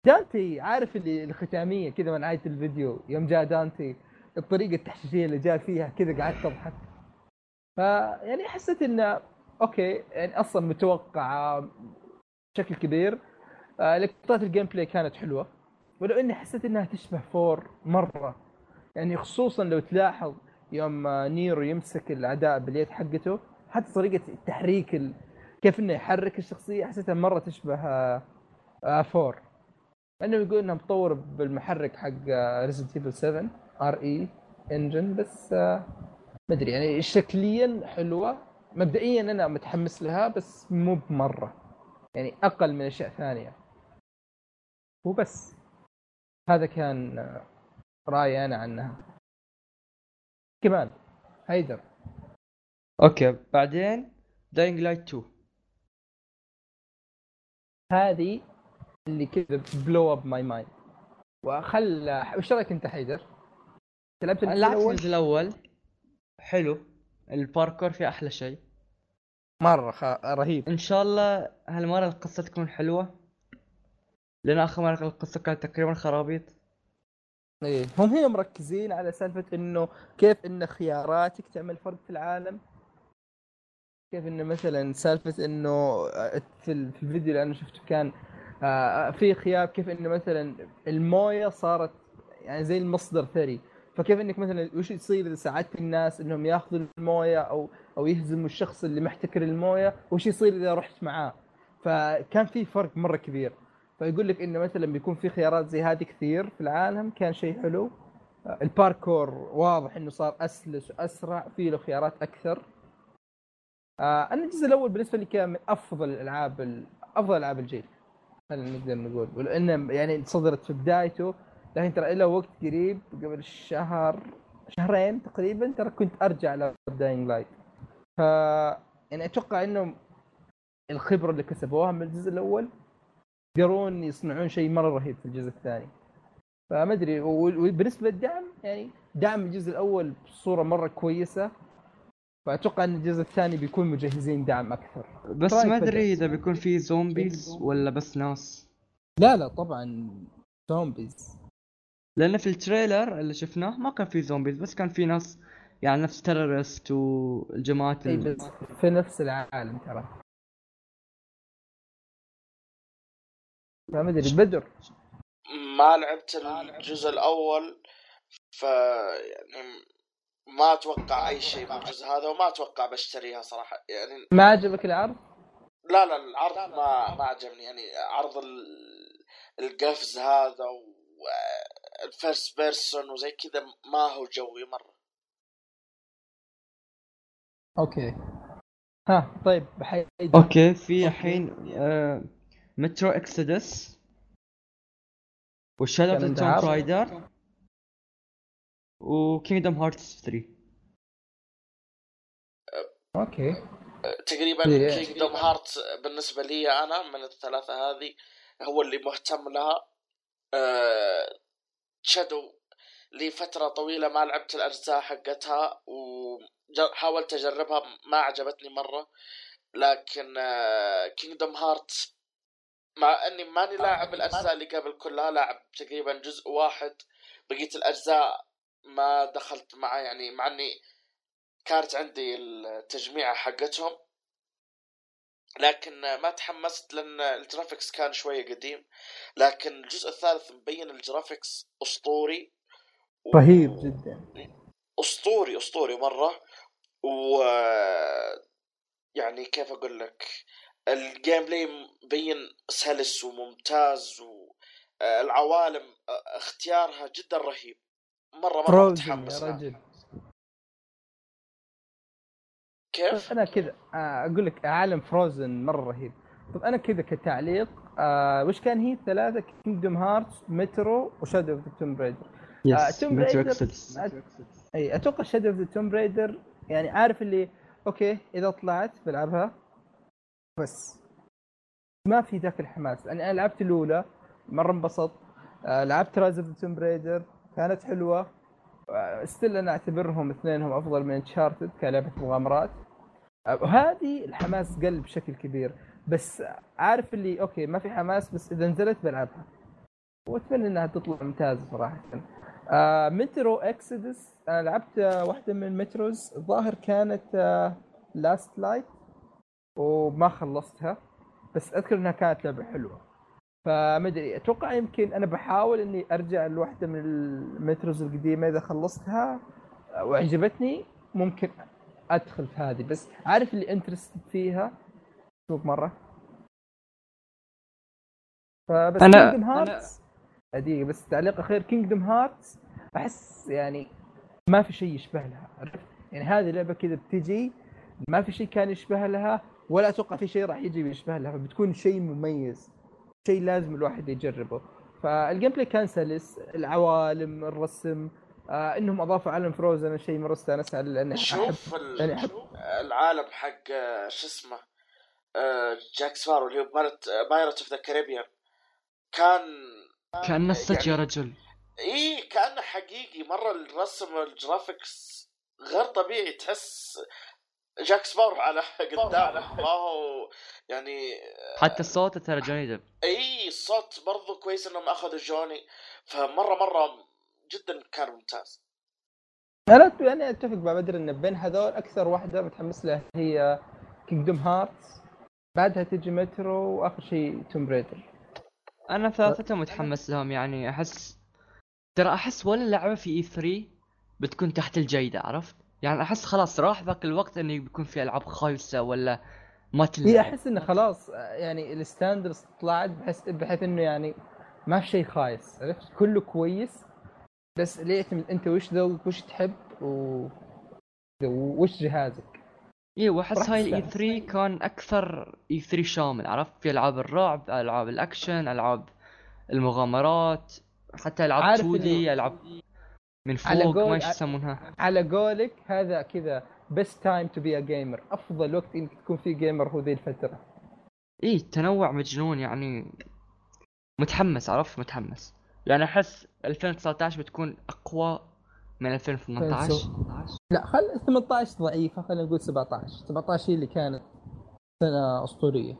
A: دانتي عارف اللي الختامية كذا من نهاية الفيديو؟ يوم جاء دانتي الطريقة التحشيشية اللي جاء فيها كذا قعدت اضحك ف يعني حسيت إنه okay يعني أصلا متوقعه بشكل كبير. آه، لقطات ال gameplay كانت حلوة. ولو إني حسيت إنها تشبه four مرة. يعني خصوصا لو تلاحظ يوم نيرو يمسك الاعداء باليد حقته حتى طريقة التحريك ال... كيف إنه يحرك الشخصية حسيتها مرة تشبه آه، four. انه يقول إنه مطور بالمحرك حق Resident Evil 7 RE Engine بس آه، ما أدري يعني شكليا حلوة. مبدئيا أنا متحمس لها بس مو بمرة. يعني أقل من أشياء ثانية. وبس. هذا كان آه، رأيي أنا عنها. كمان حيدر
C: okay بعدين Dying Light 2
A: هذه اللي كذا blow up my mind وخل وش رأيك أنت حيدر؟ لعبت الجزء
C: لعبت
A: الأول؟
C: الجزء الأول. حلو. الباركور فيه أحلى شيء.
A: مرة خ... رهيب.
C: إن شاء الله هالمرة القصة تكون حلوة. لأن آخر مرة القصة كانت تقريبا خرابيط.
A: إيه. هم هنا مركزين على سالفة إنه كيف إن خياراتك تعمل فرق في العالم. كيف إنه مثلا سالفة إنه آه، في الفيديو اللي أنا شفته كان آه، في خيار كيف إنه مثلا الموية صارت يعني زي المصدر ثري. فكيف إنك مثلا وش يصير إذا ساعدت الناس إنهم يأخذوا الموية أو أو يهزموا الشخص اللي محتكر الموية؟ وش يصير إذا رحت معاه؟ فكان في فرق مرة كبير. فيقول لك إنه مثلا بيكون في خيارات زي هذه كثير في العالم كان شيء حلو. الباركور واضح إنه صار أسلس وأسرع في له خيارات أكثر. آه أنا الجزء الأول بالنسبة لي كان من أفضل الالعاب ال- أفضل ألعاب الجيل خلينا نقدر نقول. ولأنه يعني صدرت في بدايته. لكن ترى إلى وقت قريب قبل شهر شهرين تقريبا ترى كنت أرجع ل Dying Light ف يعني أتوقع إنه الخبرة اللي كسبوها من الجزء الأول يقدرون يصنعون شيء مرة رهيب في الجزء الثاني. فما أدري وبالنسبه للدعم يعني دعم الجزء الأول بصورة مرة كويسة. فأتوقع إن الجزء الثاني بيكون مجهزين دعم أكثر.
C: بس
A: رأيك
C: ما؟ أدري إذا بيكون في zombies ولا بس ناس.
A: لا لا طبعا zombies
C: لأن في ال trailer اللي شفناه ما كان في zombies بس كان في ناس يعني نفس terrorist والجماعات
A: اي. بس في نفس العالم ترى فما أدري بدر
B: ما لعبت الجزء الأول ف يعني ما أتوقع أي شيء من الجزء هذا وما أتوقع بشتريها صراحة يعني
A: ما عجبك العرض؟
B: لا لا العرض ما ما عجبني يعني عرض ال- القفز هذا وال first person وزي كذا ما هو جوي مرة.
A: okay. ها طيب بحيد
C: okay في الحين آه... Metro Exodus
A: و
C: Shadow
A: of
C: Tomb؟
A: Raider
C: و Kingdom Hearts 3
A: okay.
B: تقريبا. Kingdom Heart بالنسبة لي أنا من الثلاثة هذه هو اللي مهتم لها. آه، Shadow لفترة طويلة ما لعبت الأجزاء حقتها وحاولت أجربها ما عجبتني مرة. لكن Kingdom Heart مع إني ماني لاعب الأجزاء اللي قبل كلها لاعب تقريبا جزء واحد. بقية الأجزاء ما دخلت معه يعني مع إني كانت عندي التجميعة حقتهم. لكن ما تحمست لأن ال graphics كان شوية قديم. لكن الجزء الثالث مبين ال graphics أسطوري و-
A: رهيب جدا.
B: أسطوري أسطوري مرة. و يعني كيف أقول لك؟ ال gameplay مبين سلس وممتاز والعوالم اختيارها جدا رهيب. مرة
A: مرة
B: متحمس
A: يا. رجل.
B: كيف؟
A: أنا كذا آه، أقول لك عالم Frozen مرة رهيب. طب أنا كذا كتعليق آه وش كان هي ثلاثة Kingdom Hearts Metro و Shadow of the
C: Tomb
A: Raider
C: yes
A: Tomb
C: Metro
A: أي أتوقع Shadow of the Tomb Raider يعني عارف اللي okay إذا طلعت بلعبها بس ما في ذاك الحماس. لاني أنا لعبت الأولى مرة انبسط آه لعبت Rise of the Tomb Raider كانت حلوة. still أنا أعتبرهم اثنينهم أفضل من Uncharted كلعبة مغامرات. آه وهذه الحماس قل بشكل كبير. بس عارف اللي okay ما في حماس بس إذا نزلت بلعبها. وأتمنى إنها تطلع ممتازة صراحة. آه Metro Exodus أنا لعبت آه واحدة من ال Metros الظاهر كانت آه Last Light وما خلصتها. بس أذكر إنها كانت لعبة حلوة. فمدري أتوقع يمكن أنا بحاول إني أرجع لواحدة من ال Metros القديمة إذا خلصتها وعجبتني ممكن أدخل في هذه. بس عارف اللي interested فيها؟ سوق مرة. فبس
C: أنا-
A: Kingdom Hearts دقيقة بس تعليق أخير Kingdom Hearts أحس يعني ما في شيء يشبه لها عرفت؟ يعني هذه لعبة كذا بتجي ما في شيء كان يشبه لها ولا أتوقع في شيء راح يجي يشبه لها فبتكون شيء مميز. شيء لازم الواحد يجربه. فال gameplay كان سلس العوالم الرسم آه إنهم أضافوا عالم Frozen شيء مرة استانست عليه لاني
B: شوف
A: احب
B: ال-
A: يعني احب
B: العالم حق آه، شو اسمه آه، جاك سبارو اللي هو Pirates of the Caribbean كان
C: كانه صدق يا
B: يعني-
C: رجل.
B: إي كأنه حقيقي. مرة الرسم وال graphics غير طبيعي. تحس جاك سبارو على قدام ما هو يعني
C: حتى الصوت ترى جوني ديب
B: إي الصوت برضو كويس إنهم أخذوا جوني. فمرة مرة جدا كان ممتاز.
A: أنا يعني أتفق مع بدر إن بين هذول أكثر واحدة متحمس لها هي Kingdom Hearts بعدها تجي مترو وآخر شيء Tomb Raider
C: أنا ثلاثتهم متحمس لهم يعني أحس ترى أحس ولا لعبة في E3 بتكون تحت الجيدة عرفت؟ يعني أحس خلاص راح ذاك الوقت إنه بيكون في ألعاب خايسة ولا ما
A: هي
C: تلعب
A: أحس إنه خلاص يعني ال standards طلعت بحيث بحيث إنه يعني ما في شيء خايس عرفت؟ كله كويس بس اللي يعتمد أنت وش ذوقك؟ وش تحب؟ و وش جهازك؟
C: اي
A: وأحس
C: هاي ال E
A: تستانس.
C: 3 كان أكثر E3 شامل عرفت؟ في ألعاب الرعب ألعاب الأكشن ألعاب المغامرات حتى ألعاب
A: عارف 2D
C: ألعاب من فوق ما يسمونها.
A: على قولك هذا كذا best time to be a gamer أفضل وقت إنك تكون فيه gamer هو ذي الفترة.
C: اي تنوع مجنون يعني. متحمس عرفت؟ متحمس. يعني أحس 2019 بتكون أقوى من 2018
A: لا خل 18 ضعيفة خلينا نقول 17 17 هي اللي كانت سنة
C: أسطورية.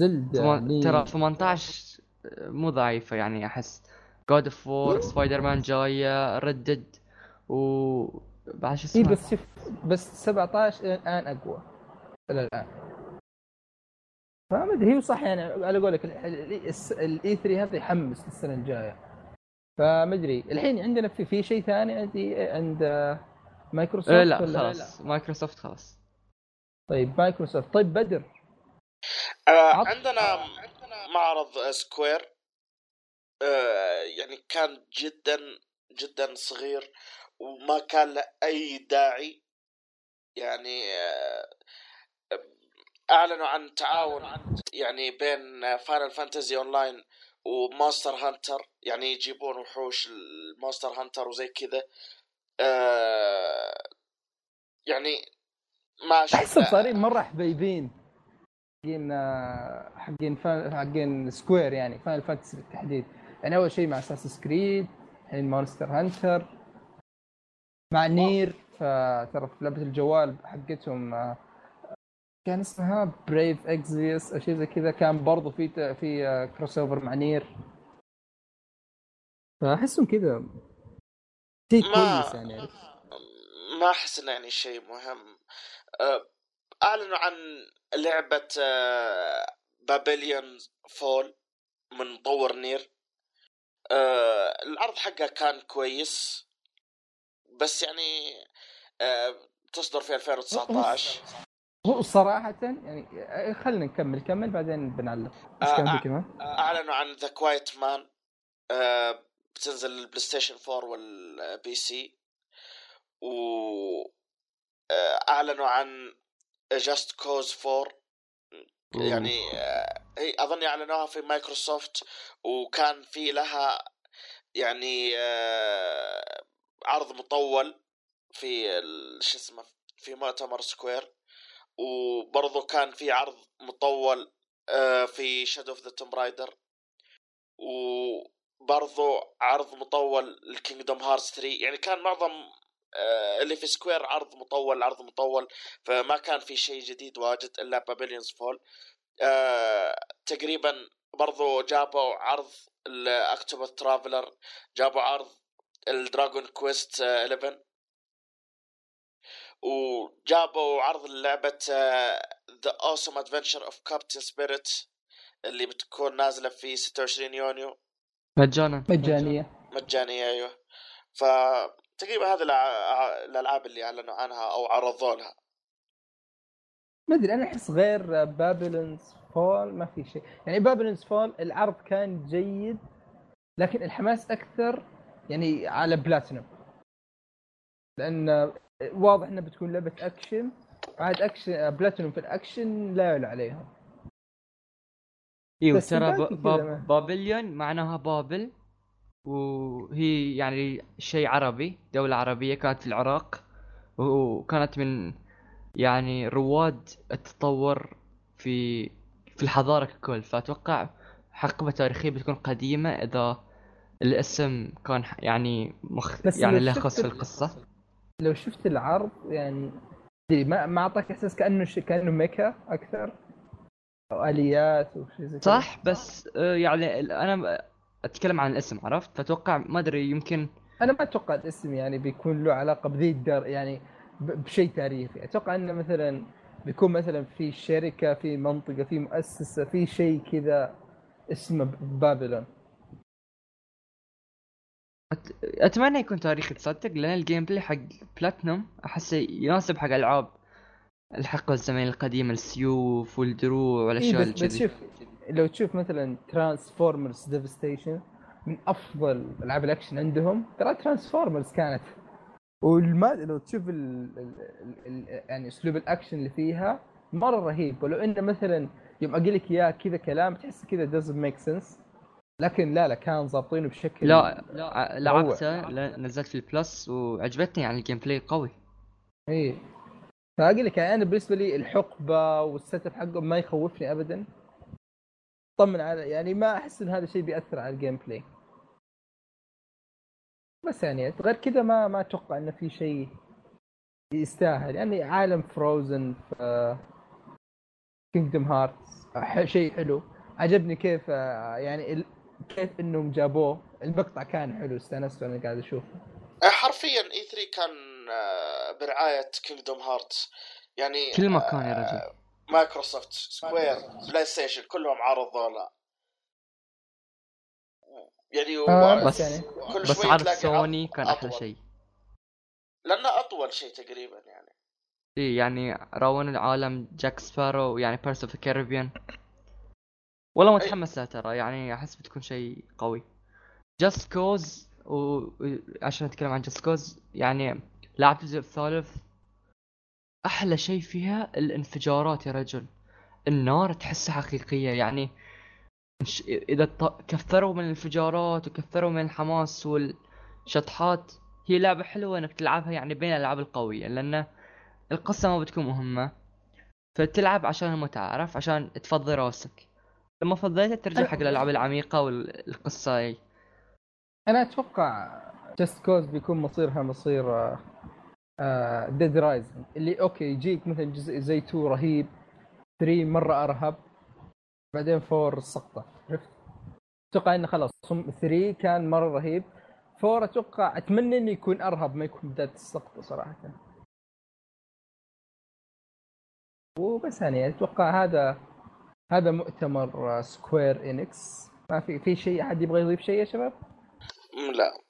A: لي-
C: ترى 18 مو ضعيفة يعني أحس. God of War Spider-Man جاية ردد و بعد شو
A: اي
C: اسمه
A: بس شوف بس 17 إلى الآن أقوى. إلى الآن. فما أدري هي صح يعني على قولك ال E3 هذا يحمس للسنه الجاية. فما أدري الحين عندنا في في شيء ثاني عندي عند مايكروسوفت
C: إيه لا
A: ولا-
C: خلاص. مايكروسوفت خلاص.
A: طيب مايكروسوفت. طيب بدر.
B: آه
A: عط-
B: عندنا معرض Square آه يعني كان جدا جدا صغير. وما كان له أي داعي يعني آه أعلنوا عن تعاون يعني بين Final Fantasy Online و Monster Hunter يعني يجيبون وحوش ال Monster Hunter وزي كذا آه يعني ما
A: احسهم صارين مرة حبيبين حقين آه، حقين حقين Square يعني Final Fantasy بالتحديد. يعني أول شيء مع Assassin's Creed الحين Monster Hunter مع Nier فترى في لعبة الجوال حقتهم آه، كان اسمها Brave Exvius أو شيء زي كذا. كان برضو في في crossover مع Nier. فأحسهم كذا شيء كويس يعني؟
B: ما أحس إنه يعني شيء مهم. آه، أعلنوا عن لعبة Babylon's Fall من مطور Nier. آه، العرض حقها كان كويس. بس يعني آه، تصدر في 2019
A: هو صراحة يعني آه، خلينا نكمل كمل بعدين بنعلق إيش
B: آه،
A: كان. في كمان؟
B: أعلنوا عن The Quiet Man بتنزل ال PlayStation 4 وال PC و أعلنوا عن Just Cause 4 يعني هي أظن أعلنوها في مايكروسوفت وكان في لها يعني عرض مطول في شو اسمه في مؤتمر Square وبرضه كان في عرض مطول آه، في Shadow of the Tomb Raider وبرضه عرض مطول ل Kingdom Hearts 3 يعني كان معظم آه، اللي في Square عرض مطول عرض مطول فما كان في شيء جديد واجد إلا Babylon's Fall آه، تقريبا برضو جابوا عرض ال Octopath Traveler جابوا عرض ال Dragon Quest 11 وجابوا عرض لعبة The Awesome Adventures of Captain Spirit اللي بتكون نازلة في 26 يونيو.
C: مجانا.
A: مجانية.
B: مجانية أيوه. فتقريبا هذه الع- الألعاب اللي أعلنوا عنها أو عرضوا لها.
A: ما أدري أنا أحس غير Babylon's Fall ما في شيء. يعني Babylon's Fall العرض كان جيد لكن الحماس أكثر يعني على بلاتينوم. لأن واضح انها بتكون لعبة أكشن. عاد action Platinum في الأكشن لا يعلى عليهم إيوه
C: ترى بابليون معناها بابل وهي يعني شيء عربي دولة عربية كانت في العراق وكانت من يعني رواد التطور في في الحضارة ككل. فأتوقع حقبة تاريخية بتكون قديمة إذا الاسم كان يعني مخ
A: بس
C: يعني له خص في
A: ال-
C: القصة.
A: لو شفت العرض يعني ما ما أعطاك إحساس كأنه ش... كأنه ميكا أكثر أو آليات أو شيء زي
C: صح بس آه، يعني أنا أتكلم عن الاسم عرفت؟ فأتوقع ما أدري يمكن
A: أنا ما أتوقع الاسم يعني بيكون له علاقة بذي الدر يعني بشيء تاريخي. أتوقع إنه مثلا بيكون مثلا في شركة في منطقة في مؤسسة في شيء كذا اسمه Babylon.
C: أت... أتمنى يكون تاريخي تصدق لأن ال gameplay حق بلاتنوم أحسه يناسب حق ألعاب الحقبة الزمنية القديمة السيوف والدروع
A: إيه
C: والأشياء
A: بس,
C: اللي
A: بس
C: كذي
A: شوف لو تشوف مثلا Transformers Devastation من أفضل ألعاب الأكشن عندهم ترى Transformers كانت. والما لو تشوف ال... ال... ال... ال... يعني أسلوب الأكشن اللي فيها مرة رهيب. ولو إنه مثلا يوم أقول لك إياه كذا كلام تحس كذا doesn't make sense. لكن لا لا كان ضابطينه بشكل
C: لا
A: روعة.
C: لعبته نزلت في ال Plus وعجبتني يعني ال gameplay قوي.
A: إيه فأقول لك يعني أنا بالنسبة لي الحقبة وال setup حقه ما يخوفني ابدا. طمن على يعني ما أحس إن هذا الشيء بيأثر على ال gameplay بس يعني غير كذا ما ما أتوقع إنه في شيء يستاهل. يعني عالم Frozen في Kingdom Hearts شيء حلو. عجبني كيف آه، يعني كيف إنهم جابوه؟ المقطع كان حلو استأنست وأنا قاعد أشوفه.
B: آه، حرفيا E3 كان آه، برعاية Kingdom Hearts يعني
C: كل مكان يا رجل.
B: Microsoft Square PlayStation كلهم عرضوا له يعني
A: آه، بس يعني
B: كل
C: بس
B: شوي
C: عرض سوني كان أحلى
B: أطول.
C: شيء.
B: لأنه أطول شيء تقريبا يعني.
C: إيه يعني راون العالم Jack Sparrow يعني Pirates of Caribbean والله متحمس لها ترى يعني أحس بتكون شيء قوي. Just Cause وعشان نتكلم عن Just Cause يعني لعبت الجزء الثالث. أحلى شيء فيها الانفجارات يا رجل. النار تحسها حقيقية يعني إذا ط- كثروا من الانفجارات وكثروا من الحماس والشطحات هي لعبة حلوة إنك تلعبها يعني بين الألعاب القوية لأن القصة ما بتكون مهمة. فتلعب عشان المتعة عرف عشان تفضي راسك. لما فضيتها ترجع حق الألعاب العميقة والقصة اي
A: أنا أتوقع Just Cause بيكون مصيرها مصير Dead Rising اللي okay يجيك مثلا جزء زي 2 رهيب 3 مرة أرهب بعدين 4 سقطة. عرفت؟ أتوقع إنه خلاص 3 كان مرة رهيب. 4 أتوقع أتمنى إنه يكون أرهب ما يكون بدايه السقطة صراحة. وبس يعني أتوقع هذا هذا مؤتمر Square Enix ما في في شيء أحد يبغى يضيف شيء يا شباب؟
B: لا.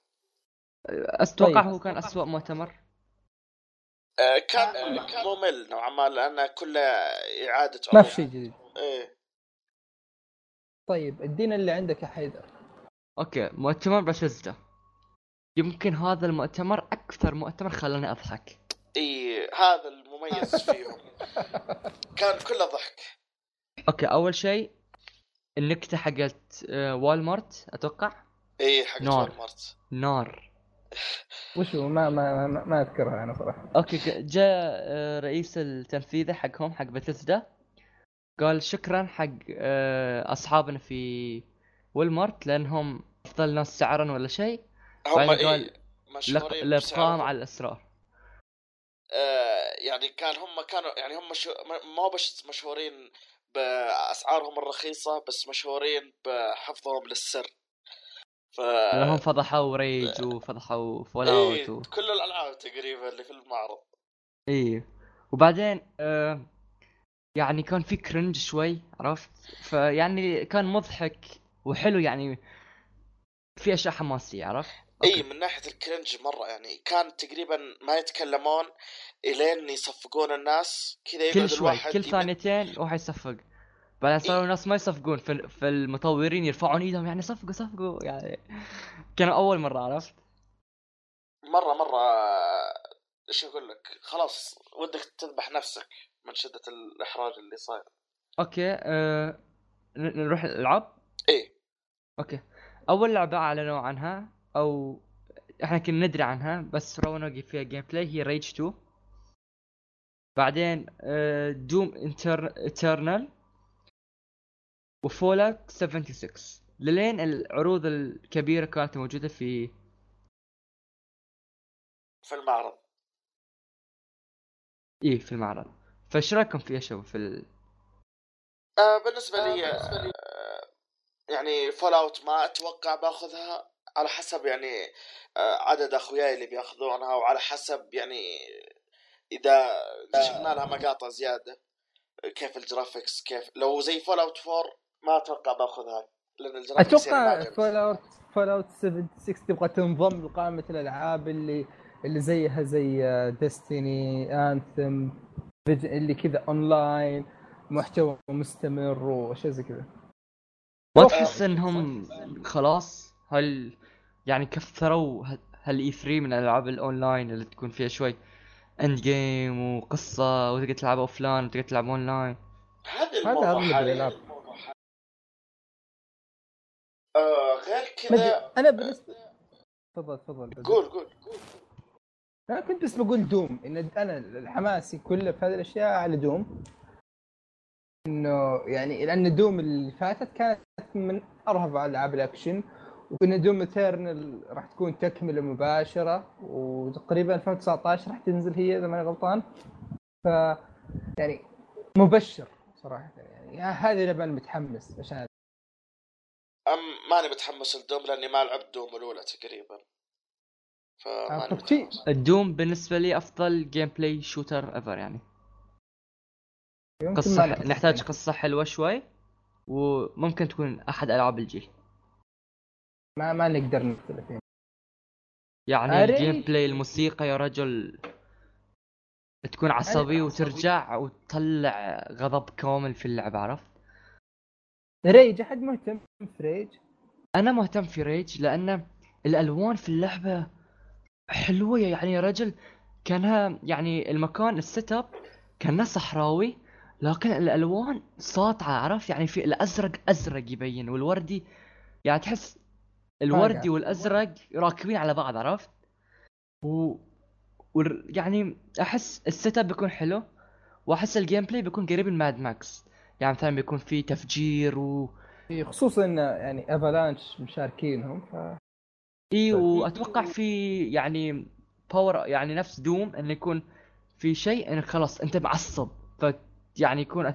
C: أتوقع
A: طيب.
C: هو كان أسوأ مؤتمر.
B: آه، كان ممل نوعا ما لأنه كله إعادة
A: ما. في شيء جديد.
B: إيه.
A: طيب ادينا اللي عندك يا حيدر.
C: okay مؤتمر بثزدا يمكن هذا المؤتمر أكثر مؤتمر خلاني أضحك.
B: اي هذا المميز فيهم. كان كله ضحك.
C: okay أول شيء النكتة حقت آه، Walmart أتوقع؟
B: اي حق
C: نار.
B: Walmart.
C: نار.
A: وشو ما ما ما, ما أذكرها أنا
C: صراحة. okay جاء آه، رئيس التنفيذي حقهم حق بثزدا قال شكرا حق آه، أصحابنا في Walmart لأنهم أفضل ناس سعرا ولا شيء.
B: هم
C: بعدين قال
B: إيه بسعرهم.
C: على الأسرار.
B: آه يعني كان هم كانوا يعني هم شو ما هو بس مشهورين بأسعارهم الرخيصة بس مشهورين بحفظهم للسر. ف
C: لانهم فضحوا Rage وفضحوا Fallout
B: إيه
C: و...
B: كل الألعاب تقريبا اللي في المعرض
C: إيه. وبعدين آه يعني كان في cringe شوي عرفت؟ فيعني كان مضحك وحلو يعني في أشياء حماسية عرفت؟
B: اي. من ناحية الكرنج مرة يعني كان تقريبا ما يتكلمون إلين يصفقون الناس. كذا يقعد
C: كل شوي كل ثانيتين واحد يصفق. بعدين صاروا الناس ما يصفقون في, في المطورين يرفعون إيدهم يعني صفقوا صفقوا يعني. كانوا أول مرة عرفت؟
B: مرة مرة إيش أقول لك؟ خلاص ودك تذبح نفسك من شدة الإحراج اللي صاير.
C: okay ن- نروح الألعاب؟
B: إيه.
C: okay. أول لعبة أعلنوا عنها أو إحنا كنا ندري عنها بس رو نوقف فيها gameplay هي Rage 2 بعدين آه، Doom انتر Eternal و Fallout 76 للين العروض الكبيرة كانت موجودة في
B: في المعرض.
C: إيه في المعرض. فايش رأيكم في شباب في ال...
B: آه بالنسبة لي آه يعني Fallout ما أتوقع بأخذها على حسب يعني آه عدد أخوياي اللي بيأخذونها وعلى حسب يعني إذا شفنا لها مقاطع زيادة كيف ال graphics كيف؟ لو زي Fallout 4 ما أتوقع بأخذها لأن
A: ال
B: graphics
A: يعني أتوقع. Fallout Fallout 76 تبغى تنضم لقائمة الألعاب اللي اللي زيها زي Destiny Anthem اللي كذا اونلاين محتوى مستمر وأشياء زي كذا.
C: ما تحس إنهم خلاص؟ هل يعني كثروا؟ هالاي 3 من الالعاب الاونلاين اللي تكون فيها شوي؟ end game وقصة وتقدر تلعب offline وتقدر تلعب اونلاين
B: هذه
A: هذا
B: الموضوع
A: اغلب
B: حاليا
A: الالعاب
B: آه غير كذا
A: أنا بالنسبة تفضل تفضل
B: قول قول
A: أنا كنت بس بقول Doom إن أنا الحماسي كله في هذه الأشياء على Doom. إنه يعني لأن Doom اللي فاتت كانت من أرهب ألعاب الأكشن. وإن Doom Eternal راح تكون تكملة مباشرة وتقريبا 2019 راح تنزل هي إذا ماني غلطان. ف يعني مبشر صراحة يعني. هذه اللي أنا متحمس عشان
B: أم ماني متحمس ل Doom لأني ما لعبت Doom الأولى تقريبا. فماني متحمس.
C: ال Doom بالنسبة لي أفضل gameplay shooter ever يعني
A: قصة.
C: نحتاج قصة حلوة شوي وممكن تكون أحد ألعاب الجيل.
A: ما ما نقدر نختلف يعني.
C: يعني
A: agree.
C: ال gameplay الموسيقى يا رجل تكون عصبي وترجع وتطلع غضب كامل في اللعبة عرفت؟
A: Rage أحد مهتم في Rage
C: أنا مهتم في Rage لأن الألوان في اللعبة حلوة يعني يا رجل كانها يعني المكان ال setup كانه صحراوي لكن الألوان ساطعة عرفت؟ يعني في الأزرق أزرق يبين والوردي يعني تحس الوردي
A: فاقع.
C: والأزرق راكبين على بعض عرفت؟ و... وال- يعني أحس ال setup بيكون حلو وأحس ال gameplay بيكون قريب من Mad Max يعني مثلا بيكون في تفجير و
A: خصوصا ان يعني Avalanche مشاركينهم ف إي.
C: وأتوقع في يعني power يعني نفس Doom إنه يكون في شيء إنك خلاص أنت معصب ف يعني يكون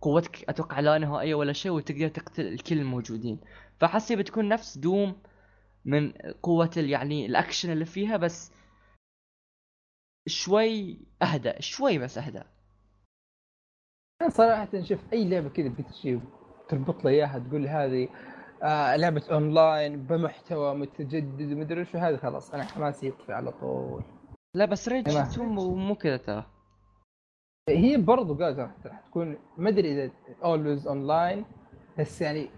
C: قوتك أتوقع لا نهائية ولا شيء وتقدر تقتل الكل الموجودين فحسي بتكون نفس Doom من قوة يعني الأكشن اللي فيها بس شوي اهدى شوي بس اهدى
A: أنا صراحة شوف أي لعبة كذا بتجي تربط لي إياها تقول هذه آه لعبة اونلاين بمحتوى متجدد ومدري شو هذه خلاص أنا حماسي يطفي على طول.
C: لا بس Rage
A: تمام.
C: 2 مو كذا ترى.
A: هي برضو قالت راح راح تكون ما أدري إذا always online بس يعني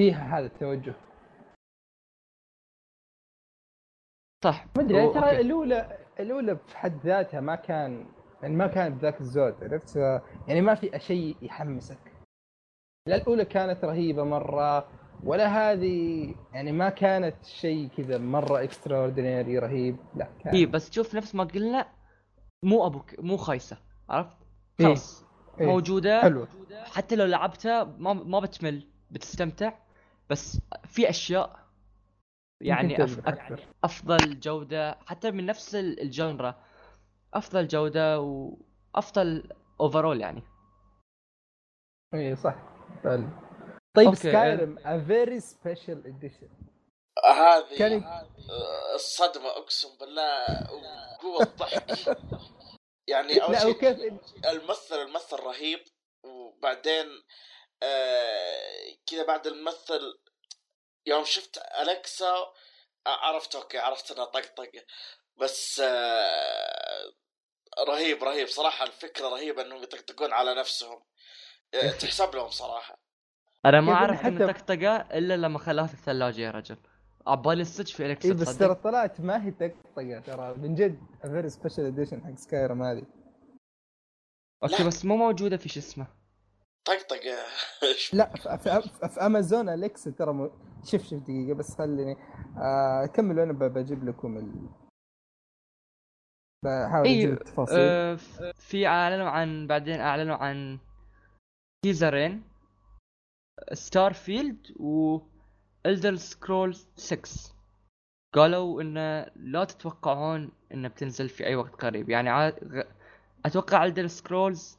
A: فيها هذا التوجه.
C: صح.
A: ما
C: أدري
A: ترى. الأولى الأولى في حد ذاتها ما كان يعني ما كانت بذاك الزود عرفت؟ يعني ما في شيء يحمسك. لا الأولى كانت رهيبة مرة ولا هذه يعني ما كانت شيء كذا مرة extraordinary رهيب لا كان.
C: اي بس شوف نفس ما قلنا مو أبوك مو خايسة عرفت؟
A: إيه.
C: خلاص.
A: إيه.
C: موجودة.
A: حلو
C: حتى لو لعبتها ما ما بتمل بتستمتع. بس في أشياء يعني أف...
A: أكثر.
C: أفضل جودة حتى من نفس ال- ال genre أفضل جودة وأفضل overall يعني.
A: اي إيه، صح. فعلا. طيب. Skyrim a Very Special Edition
B: هذه
A: كان-
B: الصدمة أقسم بالله وقوة الضحك. يعني أول
A: لا
B: شيء
A: وكيف
B: الممثل الممثل رهيب وبعدين آه كذا بعد الممثل يوم شفت الكسا عرفت أوكي عرفت إنها طقطقه بس آه رهيب رهيب. صراحة الفكرة رهيبة إنهم يطقطقون على نفسهم. آه، تحسب لهم صراحة.
C: أنا ما عرفت إن
A: حتى-
C: طقطقة إلا لما خلاها في الثلاجه يا رجل. عبالي الصدق في Alexa
A: إيه، بس؟ ترى طلعت ما هي طقطقة ترى. من جد Very Special Edition حق Skyrim هذه.
B: أوكي.
C: بس مو موجودة في شو اسمه.
B: طقطقة.
A: لا في, في, Amazon Alexa ترى م... شوف شوف دقيقة بس خليني آه كملوا أنا ب- بجيب لكم ال بحاول أجيب التفاصيل.
C: آه، ف- في أعلنوا عن بعدين أعلنوا عن تيزرين Starfield و Elder Scrolls 6 قالوا انه لا تتوقعون انه بتنزل في أي وقت قريب. يعني عا... غ- أتوقع Elder Scrolls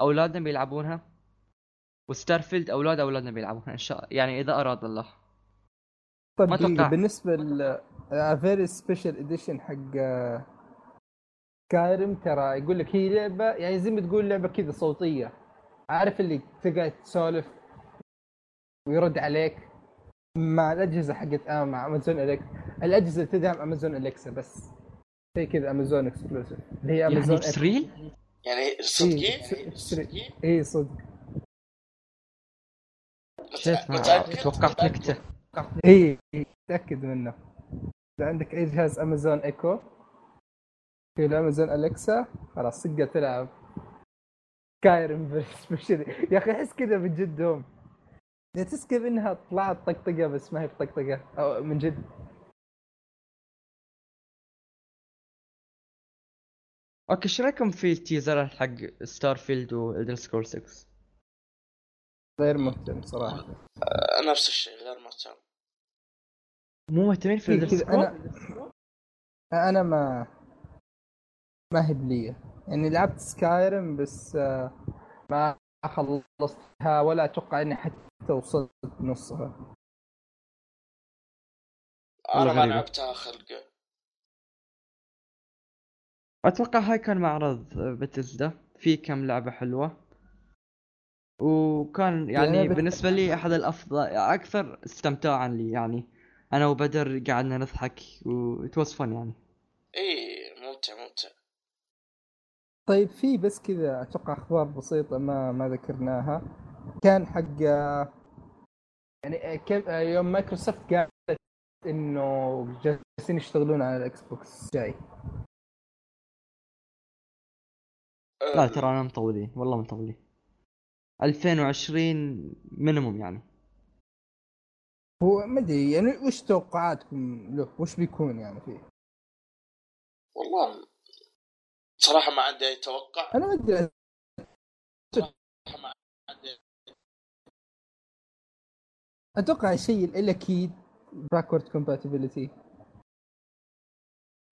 C: اولادنا بيلعبونها. و Starfield أولاد أولادنا بيلعبونها إن شاء يعني إذا أراد الله.
A: طيب
C: ما
A: دقيقة
C: أتوقع.
A: بالنسبة ل Very Special Edition حق Skyrim ترى يقول لك هي لعبة يعني زي ما تقول لعبة كذا صوتية. عارف اللي تقعد تسولف ويرد عليك مع الأجهزة حقت آه مع Amazon Alexa الأجهزة اللي تدعم Amazon Alexa بس. زي كذا Amazon exclusive اللي هي أمازون
C: يعني بس real
B: يعني صدقين
A: إيه، صدقين؟ اي صدق.
C: shit ما
B: متأكد؟
C: توقعت نكته
A: اي إي، تأكد منه. إذا عندك أي جهاز Amazon Echo في ال Amazon Alexa خلاص تقدر تلعب. Skyrim special يا أخي أحس كذا من جد هم يعني تحس كيف إنها طلعت طقطقة بس ما هي بطقطقة. أو من جد.
C: أوكي شو رأيكم في ال teaser حق Starfield و Elder Scrolls 6
A: غير مهتم صراحة.
B: آه، نفس الشيء غير مهتم.
C: مو مهتمين في الدر
A: كذا أنا أنا ما ما هي بلية. يعني لعبت سكايرم بس آه، ما خلصتها ولا أتوقع إني حتى وصلت نصها.
B: أنا ما. لعبتها خلقه
C: أتوقع هاي كان معرض بتزدا في كم لعبة حلوة. وكان يعني
A: بت-
C: بالنسبة لي أحد الأفضل أكثر استمتاعا لي يعني. أنا وبدر قعدنا نضحك و it was fun يعني.
B: إي ممتع ممتع.
A: طيب في بس كذا أتوقع أخبار بسيطة ما ما ذكرناها. كان حق يعني كيف يوم مايكروسوفت قالت إنه جالسين يشتغلون على ال Xbox جاي.
C: لا ترى أنا مطولين والله مطولين. 2020 minimum يعني.
A: هو ما أدري يعني وش توقعاتكم له؟ وش بيكون يعني فيه؟
B: والله صراحة ما عندي أي توقع.
A: أنا ما أدري.
B: ما عندي.
A: أتوقع الشيء الأكيد backward compatibility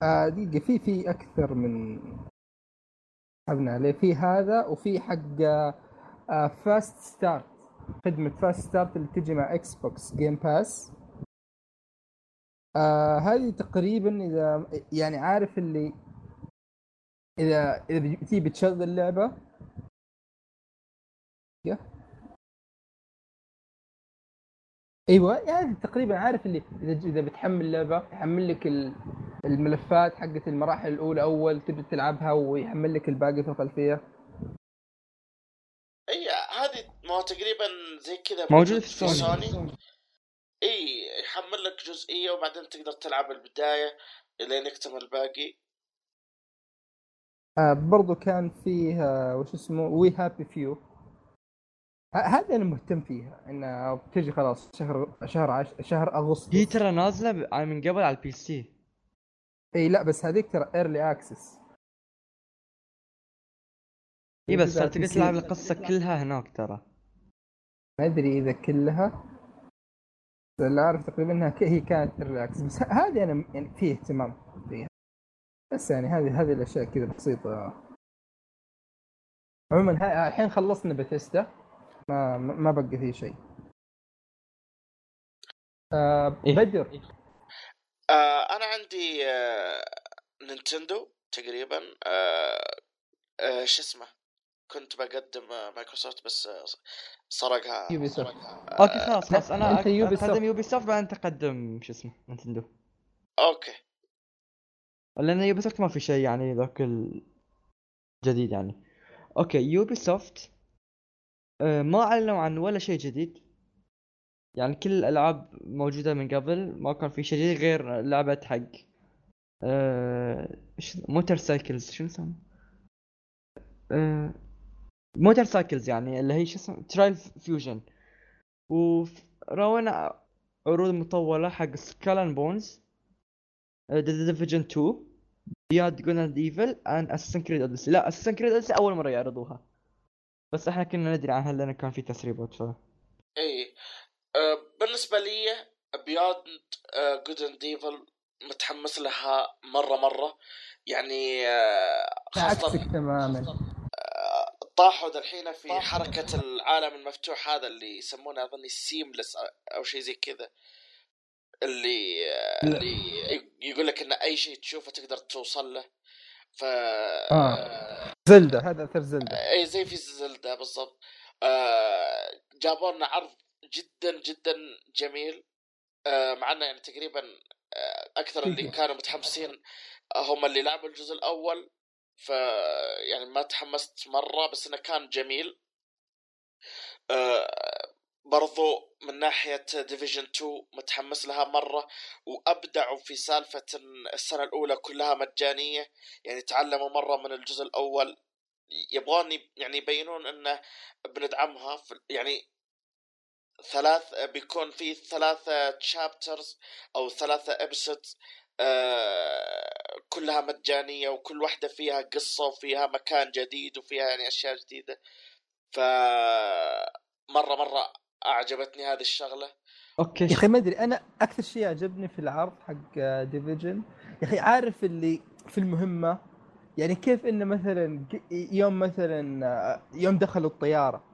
A: آه دقيقة في في أكثر من حبنا عليه. في هذا وفي حق آه Fast Start خدمة Fast Start اللي تجي مع Xbox Game Pass آه هذه تقريبا إذا يعني عارف اللي إذا إذا تبي تشغل لعبة أيوه يعني تقريبا عارف اللي إذا إذا بتحمل لعبه يحمل لك ال- الملفات حقت المراحل الأولى أول تبدا تلعبها ويحمل لك الباقي في
B: الخلفية. ما هو تقريبا زي كذا
C: موجودة في سوني.
B: إي يحمل لك جزئية وبعدين تقدر تلعب البداية لين يكتمل الباقي.
A: آه برضو كان فيه آه وش اسمه We Happy Few هذه أنا مهتم فيها انها بتجي خلاص شهر شهر عش... شهر أغسطس.
C: هي ترى نازلة ب- من قبل على ال PC
A: إي لا بس هذيك ترى early access
C: إي بس ترى تقدر تلعب القصة كلها هناك ترى.
A: ما أدري إذا كلها بس اللي أعرف تقريبا إنها هي كانت early access بس هذه أنا يعني فيه اهتمام فيها. بس يعني هذه هذه الأشياء كذا بسيطة. عموما ها- الحين خلصنا بثيستا. ما ما ما بقى فيه شيء. آه
C: إيه.
A: بدر.
B: آه أنا عندي آه Nintendo تقريبا. آه آه شو اسمه؟ كنت بقدم مايكروسوفت بس سرقها.
A: Ubisoft.
B: سرقها.
C: أوكي خلاص خلاص. أنا
A: أنت Ubi
C: اقدم soft. Ubisoft بعدين تقدم شو اسمه
B: Nintendo.
C: أوكي. لأن Ubisoft ما في شيء يعني ذاك الجديد يعني. أوكي Ubisoft آه، ما أعلنوا عن ولا شيء جديد. يعني كل الألعاب موجودة من قبل ما كان في شيء جديد غير لعبة حق إيش motorcycles شنو اسمه؟ آه، motorcycles يعني اللي هي شو اسمه Trials Fusion. وراونا عروض مطولة حق Skull and Bones The Division 2 Beyond Good and Evil and Assassin's Creed Odyssey لا Assassin's Creed Odyssey أول مرة يعرضوها. بس إحنا كنا ندري عنها لأن كان في تسريبات ف
B: اي آه بالنسبة لي Beyond Good and Evil متحمس لها مرة مرة. يعني آه خاصه
A: تماما.
B: طاحوا الحين في حركة العالم المفتوح هذا اللي يسمونه أظني seamless أو شيء زي كذا اللي آه، اللي يقول لك إن أي شيء تشوفه تقدر توصل له. ف
A: آه. Zelda هذا أثر Zelda.
B: إي زي في Zelda بالضبط. آه جابوا لنا عرض جدا جدا جميل. آه مع إنه يعني تقريبا آه أكثر اللي. كانوا متحمسين هم اللي لعبوا الجزء الأول. ف يعني ما تحمست مرة بس إنه كان جميل. آه برضو من ناحية ديفيجن 2 متحمس لها مرة. وأبدعوا في سالفة السنة الأولى كلها مجانية. يعني تعلموا مرة من الجزء الأول. يبغون يب- يعني يبينون انه بندعمها. في يعني ثلاث بيكون في ثلاثة chapters أو ثلاثة episodes آه كلها مجانية وكل واحدة فيها قصة وفيها مكان جديد وفيها يعني أشياء جديدة. ف مرة مرة أعجبتني هذه الشغلة.
C: okay.
A: يا أخي ما أدري أنا أكثر شيء عجبني في العرض حق Division يا أخي عارف اللي في المهمة؟ يعني كيف إنه مثلا يوم مثلا آه، يوم دخلوا الطيارة.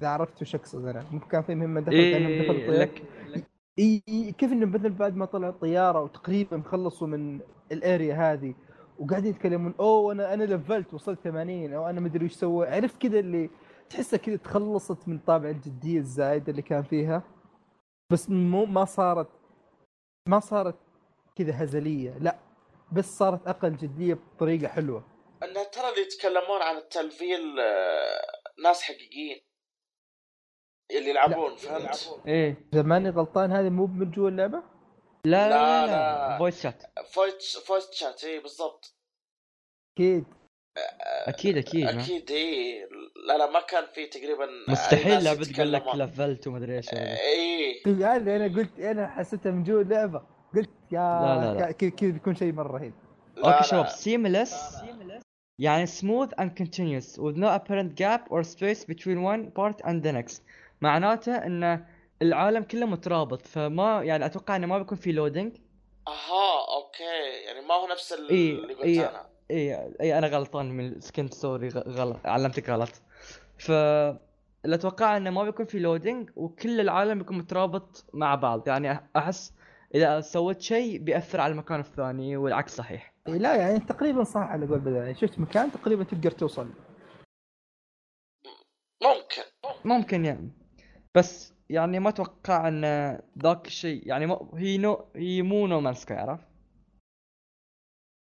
A: إذا عرفت وش اقصد أنا ممكن كان في مهمة دخلوا دخلوا
C: إيه
A: الطيارة؟
C: لك.
A: إي كيف إنه مثلا بعد ما طلع الطياره وتقريبا خلصوا من الأريا هذه وقاعدين يتكلمون أوه أنا أنا لفلت وصلت 80 أو أنا مدري وش سوى عرفت كذا اللي تحسها كذا تخلصت من طابع الجدية الزايدة اللي كان فيها بس مو ما صارت ما صارت كذا هزلية لا بس صارت أقل جدية بطريقة حلوة.
B: انه ترى اللي يتكلمون عن التلفيل آه، ناس حقيقيين. اللي يلعبون فهمت؟
C: إيه
A: إذا ماني غلطان هذه مو من جوا اللعبة
C: لا لا
B: لا،
C: لا,
B: لا.
C: لا. فويس شات
B: فويس فويس شات اي بالضبط
A: أكيد
C: أكيد أكيد ما.
B: أكيد اي لا لا ما كان في تقريبا
C: مستحيل لعبه تقول لك. levelت ومدري إيش
B: اي
A: يعني أنا قلت أنا حسيتها من جوا اللعبة قلت يا
C: لا، لا، لا.
A: كذا بيكون شيء مرة رهيب
B: لا
C: okay شباب
B: لا
C: seamless يعني smooth and continuous with no apparent gap or space between one part and the next معناته إن العالم كله مترابط فما يعني أتوقع إنه ما بيكون في loading
B: أها okay. يعني ما هو نفس اللي قلت
C: إي.
B: أنا.
C: إي إي أنا غلطان من كنت sorry غلط. علمتك غلط. ف اللي أتوقع إنه ما بيكون في loading وكل العالم بيكون مترابط مع بعض. يعني أحس إذا سويت شيء بيأثر على المكان الثاني والعكس صحيح.
A: إيه لا يعني تقريبا صح على قول بدر. يعني شفت مكان تقريبا تقدر توصل.
B: ممكن.
C: ممكن يعني. بس يعني ما أتوقع إن ذاك الشيء يعني ما هي No هي مو No Man's Sky عرفت؟